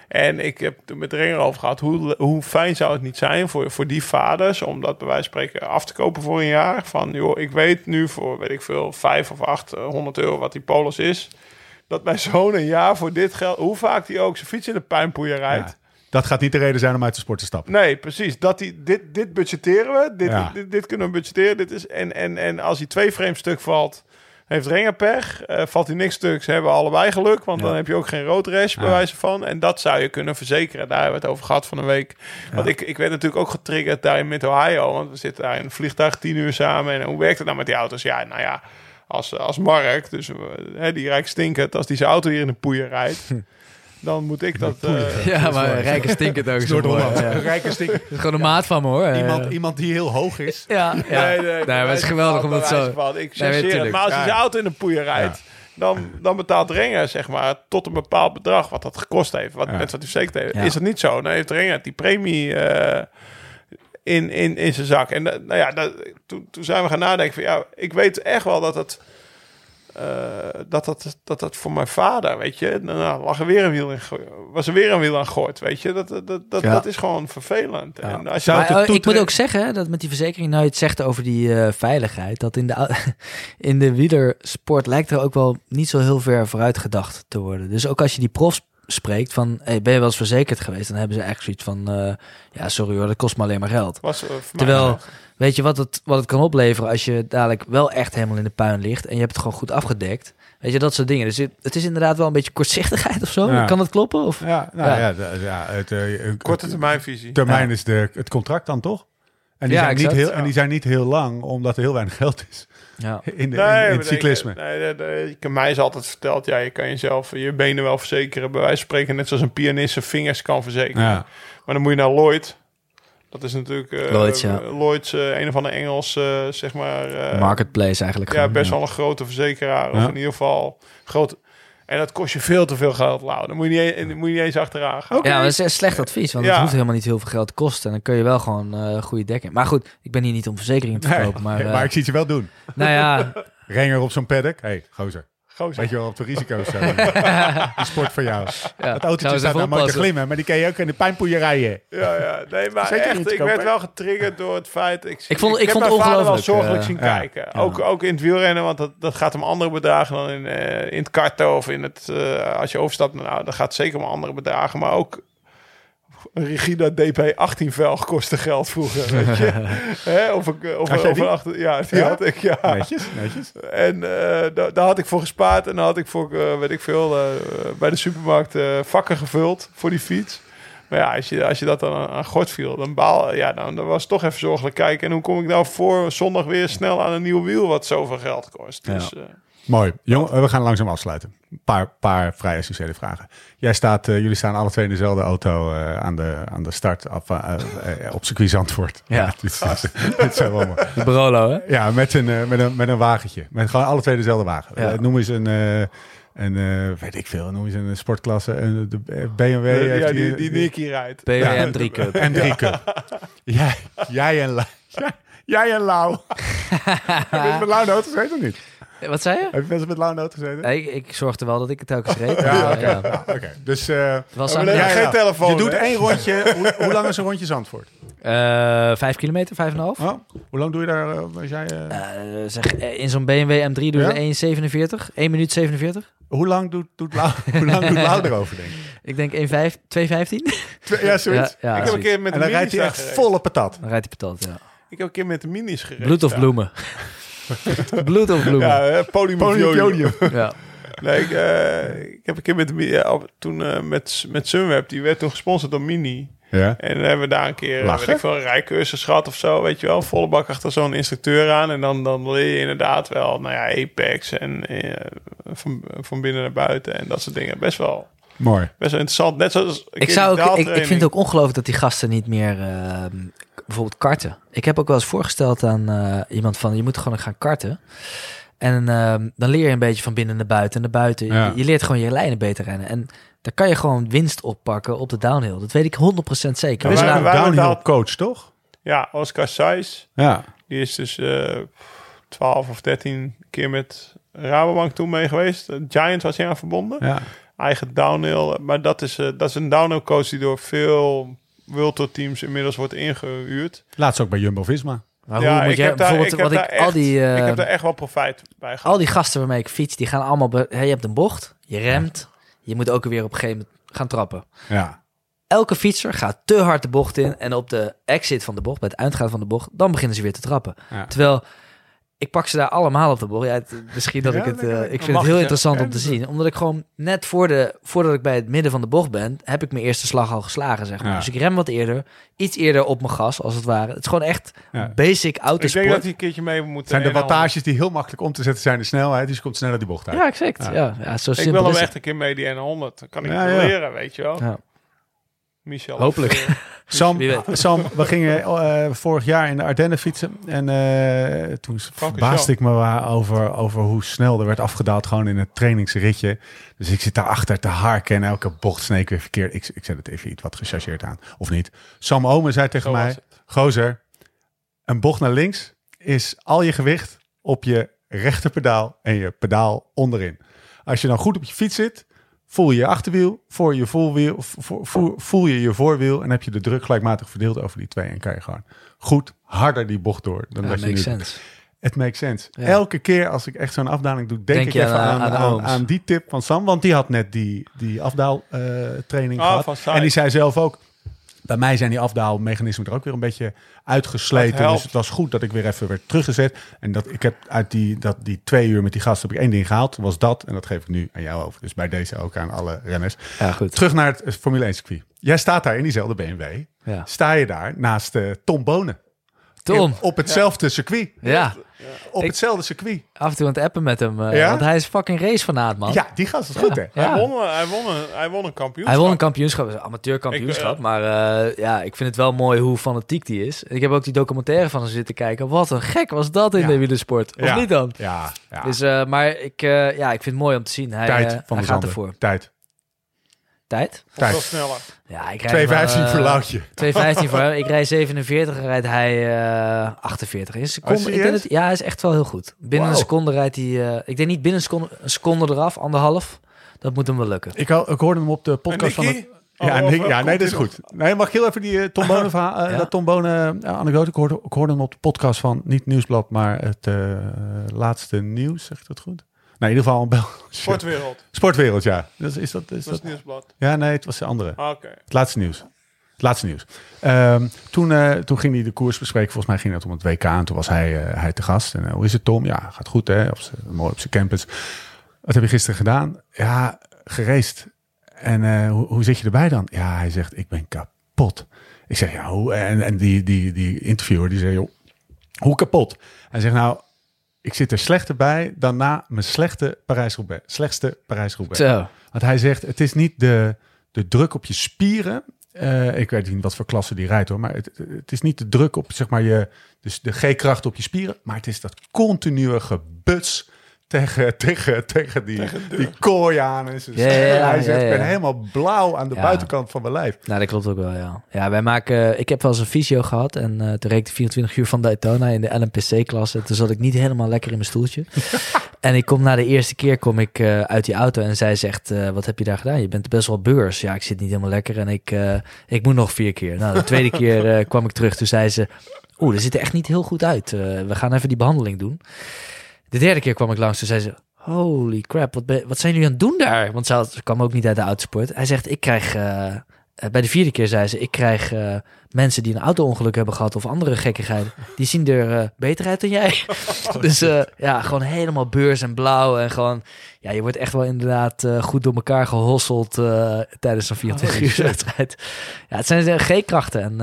Speaker 3: En ik heb het met de ringer over gehad. Hoe, hoe fijn zou het niet zijn voor, voor die vaders... om dat bij wijze van spreken af te kopen voor een jaar. Van, joh, ik weet nu voor, weet ik veel, vijf of acht, eh, honderd euro wat die polis is... dat mijn zoon een jaar voor dit geld... hoe vaak hij ook zijn fiets in de puinpoeier rijdt...
Speaker 1: Ja. Dat gaat niet de reden zijn om uit de sport te stappen.
Speaker 3: Nee, precies. Dat die, dit, dit budgetteren we. Dit,
Speaker 1: Ja.
Speaker 3: dit, dit kunnen we budgetteren. Dit is, en, en, en als hij twee frames stuk valt, heeft Renger pech. Eh, valt hij niks stuk, ze hebben allebei geluk. Want
Speaker 1: Ja.
Speaker 3: dan heb je ook geen rood rash, bij
Speaker 1: Ja.
Speaker 3: wijze van. En dat zou je kunnen verzekeren. Daar hebben we het over gehad van een week. Want ik, ik werd natuurlijk ook getriggerd daar in Mid-Ohio. Want we zitten daar in een vliegtuig tien uur samen. En hoe werkt het nou met die auto's? Ja, nou ja, als, als Mark, dus eh, hè, die rijk stinkend, als die zijn auto hier in de poeier rijdt... dan moet ik dat... eh,
Speaker 4: Ja, maar rijke stinkend ook zo mooi. Ja. Dat is gewoon een maat van me hoor.
Speaker 1: Iemand,
Speaker 4: Eh,
Speaker 1: iemand die heel hoog is.
Speaker 4: Ja, ja.
Speaker 3: Nee, nee,
Speaker 4: maar het is geweldig om dat zo...
Speaker 3: Van. Ik
Speaker 4: Nee,
Speaker 3: het. Maar als
Speaker 1: Ja.
Speaker 3: zijn auto in de poeier rijdt, dan, dan betaalt Renger zeg maar tot een bepaald bedrag wat dat gekost heeft. Wat
Speaker 1: Ja.
Speaker 3: net wat hij verzekerd heeft.
Speaker 4: Ja.
Speaker 3: Is dat niet zo? Dan heeft Renger die premie eh, in, in, in zijn zak. En dat- nou ja, dat, toen, toen zijn we gaan nadenken van ja, ik weet echt wel dat het. Eh, dat, dat, dat dat voor mijn vader, weet je, nou, lag er weer een wiel in, was er weer een wiel aan gegooid, weet je, dat, dat, dat,
Speaker 4: Ja.
Speaker 3: dat is gewoon vervelend.
Speaker 4: Ja.
Speaker 3: En als je
Speaker 4: Maar, eh, ik moet ook zeggen dat met die verzekering, nou je het zegt over die eh, veiligheid, dat in de, in de wielersport lijkt er ook wel niet zo heel ver vooruit gedacht te worden. Dus ook als je die profs spreekt van, hey, ben je wel eens verzekerd geweest? Dan hebben ze eigenlijk zoiets van, eh, ja sorry hoor, dat kost me alleen maar geld.
Speaker 3: was, eh,
Speaker 4: Terwijl,
Speaker 3: wel.
Speaker 4: weet je wat het, wat het kan opleveren als je dadelijk wel echt helemaal in de puin ligt en je hebt het gewoon goed afgedekt? Weet je, dat soort dingen. Dus het, het is inderdaad wel een beetje kortzichtigheid of zo.
Speaker 1: Ja.
Speaker 4: Kan dat kloppen? Of?
Speaker 1: Ja, nou
Speaker 4: Ja.
Speaker 1: ja, het, eh, een-
Speaker 3: korte termijnvisie.
Speaker 1: termijn
Speaker 4: Ja.
Speaker 1: is de, het contract dan toch? En die,
Speaker 4: Ja,
Speaker 1: zijn niet heel, en die zijn niet heel lang, omdat er heel weinig geld is
Speaker 4: Ja.
Speaker 1: in, de, in, in
Speaker 3: maar
Speaker 1: het
Speaker 3: ik-
Speaker 1: cyclisme.
Speaker 3: Nee, nee, nee, mij is altijd verteld, ja, je kan jezelf je benen wel verzekeren. Bij wijze van spreken, net zoals een pianist zijn vingers kan verzekeren.
Speaker 1: Ja.
Speaker 3: Maar dan moet je naar Lloyd. Dat is natuurlijk eh,
Speaker 4: Lloyds, ja.
Speaker 3: Lloyds, eh, een of andere Engels, eh, zeg maar. eh,
Speaker 4: Marketplace eigenlijk.
Speaker 3: Ja,
Speaker 4: gewoon,
Speaker 3: best wel een grote verzekeraar. Of
Speaker 1: Ja.
Speaker 3: in ieder geval groot. En dat kost je veel te veel geld, Lau. Dan moet je niet, e- moet je niet eens achteraan gaan.
Speaker 4: Ja, dat is een slecht advies, want
Speaker 3: Ja.
Speaker 4: het hoeft helemaal niet heel veel geld te kosten. En dan kun je wel gewoon eh goede dekking. Maar goed, ik ben hier niet om verzekeringen te
Speaker 1: Nee,
Speaker 4: verkopen. maar,
Speaker 1: maar,
Speaker 4: eh,
Speaker 1: ik zie het je wel doen.
Speaker 4: nou ja,
Speaker 1: Renger op zo'n paddock. hey, gozer.
Speaker 3: Gozer.
Speaker 1: Weet je wel op de risico's zijn. Die sport van jou.
Speaker 4: ja,
Speaker 1: Dat
Speaker 4: zou
Speaker 1: autootje staat nou mooi te glimmen, maar die kan je ook in de pijnpoeier rijden.
Speaker 3: Ja, ja. Nee, maar
Speaker 1: Zeker
Speaker 3: echt,
Speaker 1: niet
Speaker 3: ik werd wel getriggerd door het feit... Ik,
Speaker 4: Ik vond- ik
Speaker 3: heb
Speaker 4: vond
Speaker 3: mijn
Speaker 4: het
Speaker 3: vader wel
Speaker 4: ongelooflijk,
Speaker 3: zorgelijk
Speaker 4: eh,
Speaker 3: zien
Speaker 1: ja,
Speaker 3: kijken.
Speaker 1: ja.
Speaker 3: Ook, ook in het wielrennen, want dat, dat gaat om andere bedragen dan in, eh, in het karten of in het... eh, als je overstapt, nou, dat gaat zeker om andere bedragen. Maar ook een Rigida DP18 velg kostte geld vroeger, weet je. Hè? Of een, of,
Speaker 1: jij
Speaker 3: of een achter, ja, die
Speaker 1: Ja?
Speaker 3: had ik, ja.
Speaker 1: Netjes, netjes.
Speaker 3: En eh, da- daar had ik voor gespaard. En dan had ik voor, eh, weet ik veel, eh, bij de supermarkt eh, vakken gevuld voor die fiets. Maar ja, als je, als je dat dan aan, aan gort viel, dan baal ja, dan, dan was het toch even zorgelijk kijken. En hoe kom ik nou voor zondag weer snel aan een nieuw wiel wat zoveel geld kost? Dus, eh,
Speaker 1: Mooi. Jongen, we gaan langzaam afsluiten. Een paar, paar vrij essentiële vragen. Jij staat, eh, jullie staan alle twee in dezelfde auto eh, aan, de, aan de start af, eh, op circuit Zandvoort.
Speaker 4: Ja.
Speaker 1: dit, is- dit zijn wel mooi.
Speaker 4: de Barolo, hè?
Speaker 1: Ja, met een, met, een, met een wagentje. Met gewoon alle twee dezelfde wagen.
Speaker 4: Ja.
Speaker 1: Noem eens een, eh, een eh, weet ik veel, noem eens een sportklasse. Een, de BMW. heeft
Speaker 3: ja, die, die Nicky rijdt.
Speaker 4: BMW M3 Cup.
Speaker 1: En drie cup. jij, jij en Lau. Jij, jij en Lau. Heb je met Lau noten gezeten of niet?
Speaker 4: Wat zei je?
Speaker 1: Heb je wel eens met Lau noten gezeten?
Speaker 4: Nee, ik, ik zorgde wel dat ik het telkens reed.
Speaker 1: Ja, oké.
Speaker 4: ja.
Speaker 1: Ja, oké. Dus eh,
Speaker 4: was
Speaker 3: Ja, geen telefoon,
Speaker 1: Je doet
Speaker 3: hè?
Speaker 1: één rondje. hoe, hoe lang is een rondje Zandvoort?
Speaker 4: Eh, vijf kilometer, vijf en een half.
Speaker 1: Oh, hoe lang doe je daar? als jij,
Speaker 4: zeg, in zo'n BMW M3 doe je
Speaker 1: Ja?
Speaker 4: 1,47. 1 minuut 47.
Speaker 1: hoe lang doet, doet Lau, hoe lang doet Lau erover, denk ik?
Speaker 4: Ik denk 1,5 2,15.
Speaker 1: Twee- Ja, zoiets.
Speaker 4: Ja, ja,
Speaker 3: ik heb een keer met
Speaker 1: En
Speaker 3: de
Speaker 1: dan rijdt
Speaker 3: minis
Speaker 1: hij echt volle patat.
Speaker 4: Dan rijdt hij patat, ja.
Speaker 3: Ik heb een keer met de minis gereden.
Speaker 4: Bloed of
Speaker 3: ja.
Speaker 4: bloemen? Bloed of bloemen?
Speaker 3: Ja,
Speaker 4: Ja.
Speaker 3: podium,
Speaker 1: podium.
Speaker 3: Nee, ik, eh, ik heb een keer met ja, op- toen eh, met, met Sunweb, die werd toen gesponsord door Mini.
Speaker 1: Ja.
Speaker 3: En dan hebben we daar een keer eh,
Speaker 1: Lachen.
Speaker 3: weet ik veel, een rijcursus gehad of zo, weet je wel. Volle bak achter zo'n instructeur aan. En dan, dan leer je inderdaad wel, nou ja, Apex en eh, van, van binnen naar buiten en dat soort dingen. Best wel,
Speaker 1: Mooi.
Speaker 3: best wel interessant. Net zoals
Speaker 4: Ik, zou ook, ik, vind het ook ongelooflijk dat die gasten niet meer ehm, bijvoorbeeld karten. Ik heb ook wel eens voorgesteld aan eh, iemand van je moet gewoon gaan karten. En ehm, dan leer je een beetje van binnen naar buiten en naar buiten.
Speaker 1: Ja.
Speaker 4: Je, je leert gewoon je lijnen beter rennen. En daar kan je gewoon winst oppakken op de downhill. Dat weet ik 100% zeker.
Speaker 1: Er is
Speaker 3: wij-
Speaker 1: ook een downhill coach, toch?
Speaker 3: Ja, Oscar Sijs.
Speaker 1: Ja.
Speaker 3: Die is dus eh 12 of 13 keer met Rabobank toen mee geweest. Eh, Giants was hij aan verbonden.
Speaker 1: ja.
Speaker 3: Eigen downhill. Maar dat is, eh, dat is een downhill coach die door veel World Tour teams inmiddels wordt ingehuurd.
Speaker 1: Laatst ook bij Jumbo-Visma.
Speaker 4: Maar hoe moet
Speaker 3: daar-
Speaker 4: bijvoorbeeld
Speaker 3: ik heb
Speaker 4: wat ik
Speaker 3: daar
Speaker 4: al
Speaker 3: echt-
Speaker 4: die
Speaker 3: ik
Speaker 4: eh,
Speaker 3: heb daar echt wel profijt bij gehad.
Speaker 4: al die gasten waarmee ik fiets, die gaan allemaal. Be- je hebt een bocht, je remt, je moet ook weer op een gegeven moment gaan trappen.
Speaker 1: Ja.
Speaker 4: Elke fietser gaat te hard de bocht in en op de exit van de bocht, bij het uitgaan van de bocht, dan beginnen ze weer te trappen.
Speaker 1: Ja.
Speaker 4: Terwijl ik pak ze daar allemaal op de bocht. Ja, het- misschien dat
Speaker 1: Ja,
Speaker 4: ik het... eh, ik vind het heel interessant om te zien. Omdat ik gewoon net voor de, voordat ik bij het midden van de bocht ben... heb ik mijn eerste slag al geslagen, zeg maar.
Speaker 1: Ja.
Speaker 4: Dus ik rem wat eerder. Iets eerder op mijn gas, als het ware. Het is gewoon echt
Speaker 1: Ja.
Speaker 4: basic
Speaker 3: Ik denk
Speaker 4: autosport.
Speaker 3: dat hij een keertje mee moet.
Speaker 1: zijn de wattages die heel makkelijk om te zetten zijn de snelheid. Dus je komt sneller die bocht uit.
Speaker 4: Ja, exact.
Speaker 1: Ja.
Speaker 4: Ja, ja, zo
Speaker 3: Ik
Speaker 4: simpel
Speaker 3: wil hem
Speaker 4: is
Speaker 3: echt een keer mee die N100. Dan kan ik
Speaker 1: Ja,
Speaker 3: het
Speaker 1: ja.
Speaker 3: leren, weet je wel. Michel.
Speaker 4: Hopelijk.
Speaker 3: of, eh,
Speaker 1: Sam, we gingen eh, vorig jaar in de Ardennen fietsen. En eh, toen verbaasde ik me waar over, over hoe snel er werd afgedaald. Gewoon in het trainingsritje. Dus ik zit daarachter te harken en elke bocht sneek weer verkeerd. Ik, ik zet het even iets wat gechargeerd aan. Of niet. Sam Omen zei tegen
Speaker 3: Zo
Speaker 1: mij... Gozer, een bocht naar links is al je gewicht op je rechterpedaal en je pedaal onderin. Als je dan goed op je fiets zit, voel je je achterwiel, voor je voorwiel, vo- vo- voel je je voorwiel en heb je de druk gelijkmatig verdeeld over die twee en kan je gewoon goed harder die bocht door dan
Speaker 4: Ja,
Speaker 1: dat je nu
Speaker 4: makes sense.
Speaker 1: Het makes sense.
Speaker 4: Ja.
Speaker 1: Elke keer als ik echt zo'n afdaling doe, denk,
Speaker 4: Denk
Speaker 1: ik even
Speaker 4: aan-
Speaker 1: aan,
Speaker 4: aan
Speaker 1: aan,
Speaker 4: Ooms.
Speaker 1: aan die tip van Sam, want die had net die, die afdaaltraining
Speaker 3: Ah,
Speaker 1: gehad.
Speaker 3: van Sai.
Speaker 1: En die zei zelf ook, bij mij zijn die afdaalmechanismen er ook weer een beetje uitgesleten. Dus het was goed dat ik weer even werd teruggezet. En dat ik heb uit die, dat, die twee uur met die gast heb ik één ding gehaald. Dat was dat. En dat geef ik nu aan jou over. Dus bij deze ook aan alle renners.
Speaker 4: Ja, goed.
Speaker 1: Terug naar het Formule 1 circuit. Jij staat daar in diezelfde BMW.
Speaker 4: Ja.
Speaker 1: Sta je daar naast eh, Tom Bonen.
Speaker 4: Tom,
Speaker 1: In- op hetzelfde circuit.
Speaker 4: ja.
Speaker 1: Op
Speaker 4: Ik-
Speaker 1: hetzelfde circuit.
Speaker 4: Af en toe aan het appen met hem. eh,
Speaker 1: Ja?
Speaker 4: Want hij is fucking racefanaat, man.
Speaker 1: Ja, die gast is goed hè.
Speaker 4: Ja.
Speaker 3: Hij, won, een- hij, won een, hij won een kampioenschap.
Speaker 4: Hij won een kampioenschap, een amateurkampioenschap.
Speaker 3: Ik, eh,
Speaker 4: maar eh, ja, ik vind het wel mooi hoe fanatiek die is. Ik heb ook die documentaire van hem zitten kijken. Wat een gek was dat in
Speaker 1: Ja.
Speaker 4: de wielersport. Of
Speaker 1: Ja.
Speaker 4: niet dan?
Speaker 1: Ja, ja.
Speaker 4: Dus, eh, maar ik, eh, ja, ik vind het mooi om te zien. Hij,
Speaker 1: tijd van
Speaker 4: hij
Speaker 1: de
Speaker 4: gaat ervoor.
Speaker 1: Tijd.
Speaker 4: Tijd?
Speaker 1: Tijd.
Speaker 3: sneller.
Speaker 4: Ja, ik rijd
Speaker 1: 2,15
Speaker 4: wel, eh,
Speaker 1: voor Loutje.
Speaker 4: 2,15 voor hem. Ik rijd 47 en rijdt hij eh 48. In een seconde,
Speaker 1: Oh,
Speaker 4: ik denk dat, ja, hij is echt wel heel goed. Binnen
Speaker 1: Wow.
Speaker 4: een seconde rijdt hij... eh, ik denk niet binnen een seconde, een seconde eraf, anderhalf. Dat moet hem wel lukken.
Speaker 1: Ik, ik hoorde hem op de podcast van
Speaker 3: Nicky?
Speaker 1: het...
Speaker 3: Oh,
Speaker 1: Ja, Nick- ja nee, dat is goed. Nee, mag ik heel even die Tom Bonen, verhaal, eh,
Speaker 4: Ja.
Speaker 1: dat Tom Bonen eh, anekdote? Ik hoorde, ik hoorde hem op de podcast van, niet Nieuwsblad, maar het eh, laatste nieuws, zeg ik dat goed? Nee, in ieder geval een bel.
Speaker 3: Sportwereld.
Speaker 1: Sportwereld, ja. Dat is, dat, is
Speaker 3: Dat is
Speaker 1: dat,
Speaker 3: het nieuwsblad.
Speaker 1: ja, nee, het was de andere.
Speaker 3: Ah, Oké.
Speaker 1: Het laatste nieuws. Het laatste nieuws. Ehm, toen, eh, toen ging hij de koers bespreken. Volgens mij ging het om het WK. En toen was hij, eh, hij te gast. En eh, hoe is het, Tom? Ja, gaat goed, hè? Op mooi op zijn campus. Wat heb je gisteren gedaan? Ja, gereest. En eh, hoe, hoe zit je erbij dan? Ja, hij zegt, ik ben kapot. Ik zeg, ja, hoe? En, en die, die, die interviewer, die zei, joh, hoe kapot? Hij zegt, nou, ik zit er slechter bij dan na mijn slechte Parijs-Roubaix. Slechtste Parijs-Roubaix.
Speaker 4: Zo.
Speaker 1: Want hij zegt, het is niet de, de druk op je spieren. Eh, ik weet niet wat voor klasse die rijdt hoor. Maar het, het is niet de druk op zeg maar je, dus de G-kracht op je spieren. Maar het is dat continue gebuts tegen, tegen, tegen die, die kooi aan. En zijn
Speaker 4: Ja, ja,
Speaker 1: schenen.
Speaker 4: ja,
Speaker 1: hij zegt,
Speaker 4: ja,
Speaker 1: ik ben helemaal blauw aan de
Speaker 4: Ja.
Speaker 1: buitenkant van mijn lijf.
Speaker 4: Nou, dat klopt ook wel, ja. Ja, wij maken... Ik heb wel eens een fysio gehad en eh toen reed ik de 24 uur van Daytona in de LMPC-klasse. Toen zat ik niet helemaal lekker in mijn stoeltje. en ik kom na de eerste keer kom ik eh, uit die auto en zij zegt, eh, wat heb je daar gedaan? Je bent best wel beurs. Ja, ik zit niet helemaal lekker en ik, eh, ik moet nog vier keer. Nou, de tweede keer eh, kwam ik terug. Toen zei ze, oeh, dat ziet er echt niet heel goed uit. Eh, we gaan even die behandeling doen. De derde keer kwam ik langs, toen zei ze... Holy crap, wat, ben- wat zijn jullie aan het doen daar? Want ze, had- ze kwam ook niet uit de autosport. Hij zegt, ik krijg... eh, eh, bij de vierde keer zei ze, ik krijg eh, mensen die een auto-ongeluk hebben gehad of andere gekkigheden. Die zien er beter uit dan jij. dus eh, ja, gewoon helemaal beurs en blauw. En gewoon, ja, je wordt echt wel inderdaad goed door elkaar gehosseld eh, tijdens zo'n 24
Speaker 1: Holy
Speaker 4: uur wedstrijd. Ja, het zijn G-krachten. En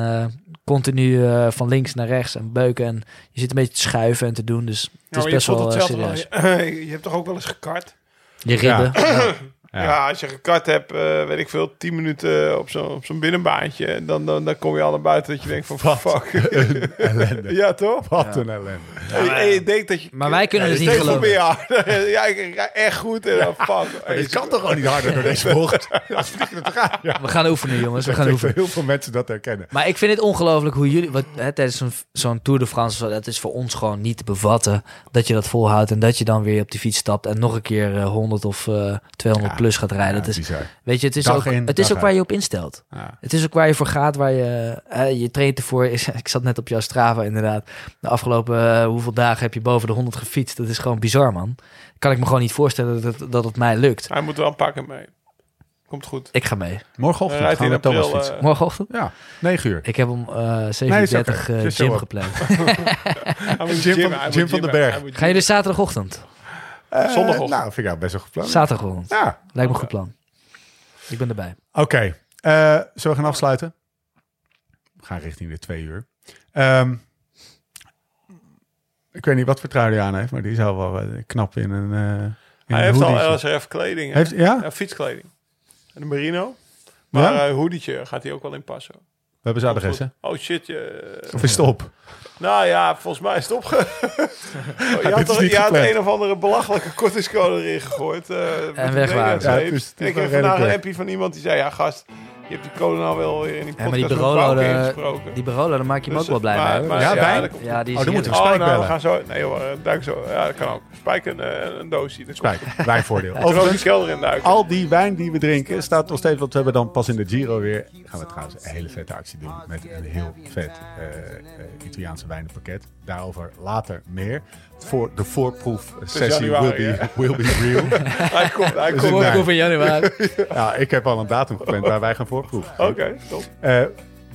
Speaker 4: continu eh, van links naar rechts en beuken. En je zit een beetje te schuiven en te doen. Dus het is
Speaker 3: Nou, je
Speaker 4: best wel eh, serieus.
Speaker 3: je hebt toch ook wel eens gekart?
Speaker 4: Je ribben. Ja.
Speaker 3: Ja, als je gekart hebt, eh, weet ik veel, 10 minuten op zo'n op zo'n binnenbaantje, dan, dan, dan kom je al naar buiten dat je denkt van
Speaker 1: Wat
Speaker 3: fuck.
Speaker 1: een ellende.
Speaker 3: ja, toch?
Speaker 1: Wat een ellende.
Speaker 3: En, je- en je denkt dat je...
Speaker 4: Maar wij kunnen
Speaker 3: ja, je
Speaker 4: niet geloven.
Speaker 3: Ja, ja, ik ga echt goed. En dan fuck.
Speaker 1: Maar je kan toch gewoon niet harder door deze bocht? Als het? Ja.
Speaker 4: We gaan oefenen, jongens. We gaan oefenen.
Speaker 1: heel veel mensen dat herkennen.
Speaker 4: Maar ik vind het ongelooflijk hoe jullie... Wat, hè, tijdens zo'n zo'n Tour de France, dat is voor ons gewoon niet te bevatten. Dat je dat volhoudt en dat je dan weer op die fiets stapt... en nog een keer eh, 100 of eh 200
Speaker 1: Ja.
Speaker 4: Plus gaat rijden.
Speaker 1: Ja,
Speaker 4: dat is,
Speaker 1: bizar.
Speaker 4: weet je, het is
Speaker 1: Dag
Speaker 4: ook,
Speaker 1: in,
Speaker 4: het is ook waar je op instelt.
Speaker 1: Ja.
Speaker 4: Het is ook waar je voor gaat, waar je... eh, je traint ervoor. Is, ik zat net op jouw Strava inderdaad. De afgelopen eh, hoeveel dagen heb je boven de 100 gefietst? Dat is gewoon bizar, man. Kan ik me gewoon niet voorstellen dat het, dat het mij lukt.
Speaker 3: Hij moet wel een pakken mee. Komt goed.
Speaker 4: Ik ga mee.
Speaker 1: Morgenochtend
Speaker 3: Rijdt
Speaker 1: gaan we Thomas
Speaker 3: april,
Speaker 1: fietsen.
Speaker 3: eh,
Speaker 4: Morgenochtend?
Speaker 1: Ja, 9 uur.
Speaker 4: Ik heb om eh
Speaker 1: Nee, is
Speaker 4: 37
Speaker 1: oké.
Speaker 4: eh,
Speaker 1: Just
Speaker 4: gym gepland.
Speaker 3: Moet
Speaker 1: Jim van- Jim van den
Speaker 3: gymmen.
Speaker 1: Berg.
Speaker 4: Gaan jullie zaterdagochtend?
Speaker 1: Eh,
Speaker 3: zondagochtend.
Speaker 1: Nou, vind ik best wel gepland.
Speaker 4: Zaterdagochtend.
Speaker 1: Ja,
Speaker 4: Lijkt me een goed plan. Ik ben erbij.
Speaker 1: Oké, eh, zullen we gaan afsluiten? We gaan richting de twee uur. Ehm, ik weet niet wat voor trui hij aan heeft, maar die zou wel eh, knap in een, eh in
Speaker 3: Hij
Speaker 1: een
Speaker 3: heeft al. LSRF kleding.
Speaker 1: Heeft, ja?
Speaker 3: Ja, fietskleding. En een merino. Maar
Speaker 1: Ja?
Speaker 3: een gaat hij ook wel in passen.
Speaker 1: We hebben zijn adres, hè?
Speaker 3: Oh shit, je...
Speaker 1: Of is het op?
Speaker 3: Nou ja, volgens mij is het opge... Oh, je had, toch, je had een of andere belachelijke kortingscode erin gegooid. eh,
Speaker 4: En weg waren.
Speaker 1: Ja,
Speaker 3: ik kreeg vandaag een appje van iemand die zei... Ja, gast, je hebt die code nou wel weer in die
Speaker 4: Ja, maar die Barolo, de-
Speaker 3: ingesproken.
Speaker 4: Die Barolo, daar maak je hem
Speaker 3: Dus,
Speaker 4: ook wel blij
Speaker 3: maar-
Speaker 4: mee.
Speaker 3: maar-
Speaker 4: hoor.
Speaker 1: Ja,
Speaker 3: komt-
Speaker 4: Ja, die is
Speaker 1: Oh, dan moeten we
Speaker 3: Oh, nou, we
Speaker 1: bellen.
Speaker 3: gaan zo... Nee joh, eh, duik zo. Ja, dat kan ook. Spijk een, eh, een doosje. Dat
Speaker 1: Spijk, wijnvoordeel.
Speaker 3: Overigens kelder in duiken.
Speaker 1: al die wijn die we drinken staat nog steeds, want we hebben dan pas in de Giro weer, gaan we trouwens een hele vette actie doen met een heel vet eh, eh, Italiaanse wijnenpakket. Daarover later meer. Voor de voorproef sessie will be, will be real.
Speaker 3: Hij komt, hij
Speaker 1: Dus
Speaker 3: komt.
Speaker 1: ik-
Speaker 4: Voorproef in januari.
Speaker 1: ja, ik heb al een datum gepland waar wij gaan voorproeven.
Speaker 3: Oké, top.
Speaker 1: Eh,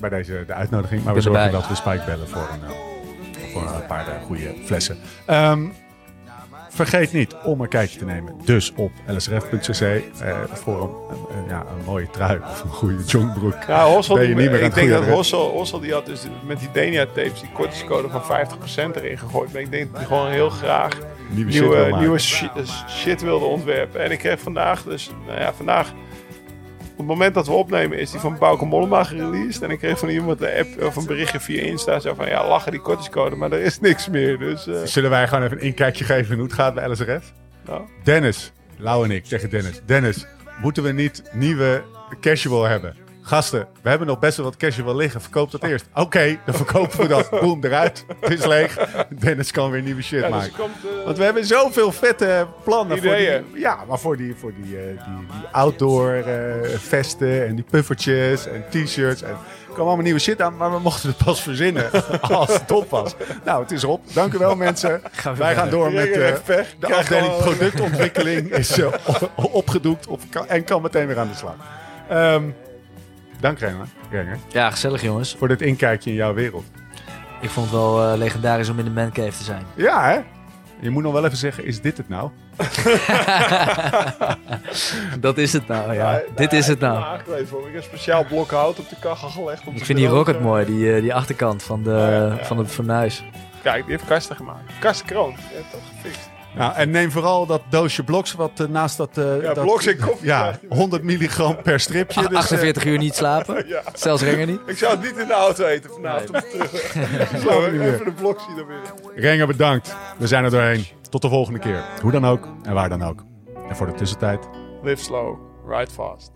Speaker 1: bij deze de uitnodiging. Maar we zorgen
Speaker 4: erbij.
Speaker 1: dat we Spike bellen voor een, eh, voor een paar eh, goede flessen. Ehm, vergeet niet om een kijkje te nemen. Dus op lsrf.cc eh, voor een, een- een- ja, een mooie trui of een goede jongbroek.
Speaker 3: Ja, Hossel,
Speaker 1: Ben je niet meer aan
Speaker 3: ik denk dat. Hossel, Hossel die had dus met die Denia tapes die kortingscode van 50% erin gegooid. Maar ik denk dat hij gewoon heel graag
Speaker 1: Nieuwe shit
Speaker 3: nieuwe, shit, shit wilde ontwerpen. En ik kreeg vandaag dus, nou ja, vandaag, op het moment dat we opnemen is die van Bauke Mollema gereleased. En ik kreeg van iemand een app of een berichtje via Insta zo van, ja, lachen die kortingscode, maar er is niks meer. Dus, eh,
Speaker 1: Zullen wij gewoon even een inkijkje geven hoe het gaat bij LSRF?
Speaker 3: nou,
Speaker 1: Dennis, Lau en ik tegen Dennis. Dennis, moeten we niet nieuwe casual hebben? Gasten, we hebben nog best wel wat casual liggen. Verkoop dat eerst. Oké, dan verkopen we dat. Boom, eruit. Het is leeg. Dennis kan weer nieuwe shit
Speaker 3: ja, dus
Speaker 1: maken.
Speaker 3: komt, eh,
Speaker 1: Want we hebben zoveel vette plannen.
Speaker 3: Ideeën.
Speaker 1: Voor die, ja, maar voor die, voor die, eh, die, die outdoor eh, vesten en die puffertjes en t-shirts. En er kwam allemaal nieuwe shit aan, maar we mochten het pas verzinnen als het op was. Nou, het is op. Dank u wel mensen.
Speaker 4: Gaan
Speaker 1: Wij gaan door met de afdeling productontwikkeling. Is op- opgedoekt op, en kan meteen weer aan de slag. Ehm, dank Renger,
Speaker 4: Ja, gezellig jongens.
Speaker 1: voor dit inkijkje in jouw wereld.
Speaker 4: Ik vond het wel eh, legendarisch om in de mancave te zijn.
Speaker 1: Ja hè? Je moet nog wel even zeggen, is dit het nou?
Speaker 4: Dat is het nou, ja.
Speaker 3: Nee,
Speaker 4: Dit
Speaker 3: nee,
Speaker 4: is het nou.
Speaker 3: me. Ik heb een speciaal blok hout op de kachel gelegd. om
Speaker 4: Ik vind die rocket mooi, die, eh, die achterkant van, de,
Speaker 3: Ja, ja.
Speaker 4: van het fornuis.
Speaker 3: Kijk, die heeft Karsten gemaakt. Karsten Kroon. Ja, toch gefixt.
Speaker 1: Nou, en neem vooral dat doosje bloks wat eh, naast dat... eh,
Speaker 3: Ja,
Speaker 1: dat
Speaker 3: bloks en koffie.
Speaker 1: Ja,
Speaker 3: krijgt hij.
Speaker 1: 100 milligram per stripje. Dus, eh,
Speaker 4: 48 uur niet slapen.
Speaker 3: Ja.
Speaker 4: Zelfs Renger niet.
Speaker 3: Ik zou het niet in de auto eten vanavond. om terug. Zo,
Speaker 1: niet meer.
Speaker 3: even de blok zien dan weer.
Speaker 1: Renger, bedankt. We zijn er doorheen. Tot de volgende keer. Hoe dan ook en waar dan ook. En voor de tussentijd...
Speaker 3: Live slow, ride fast.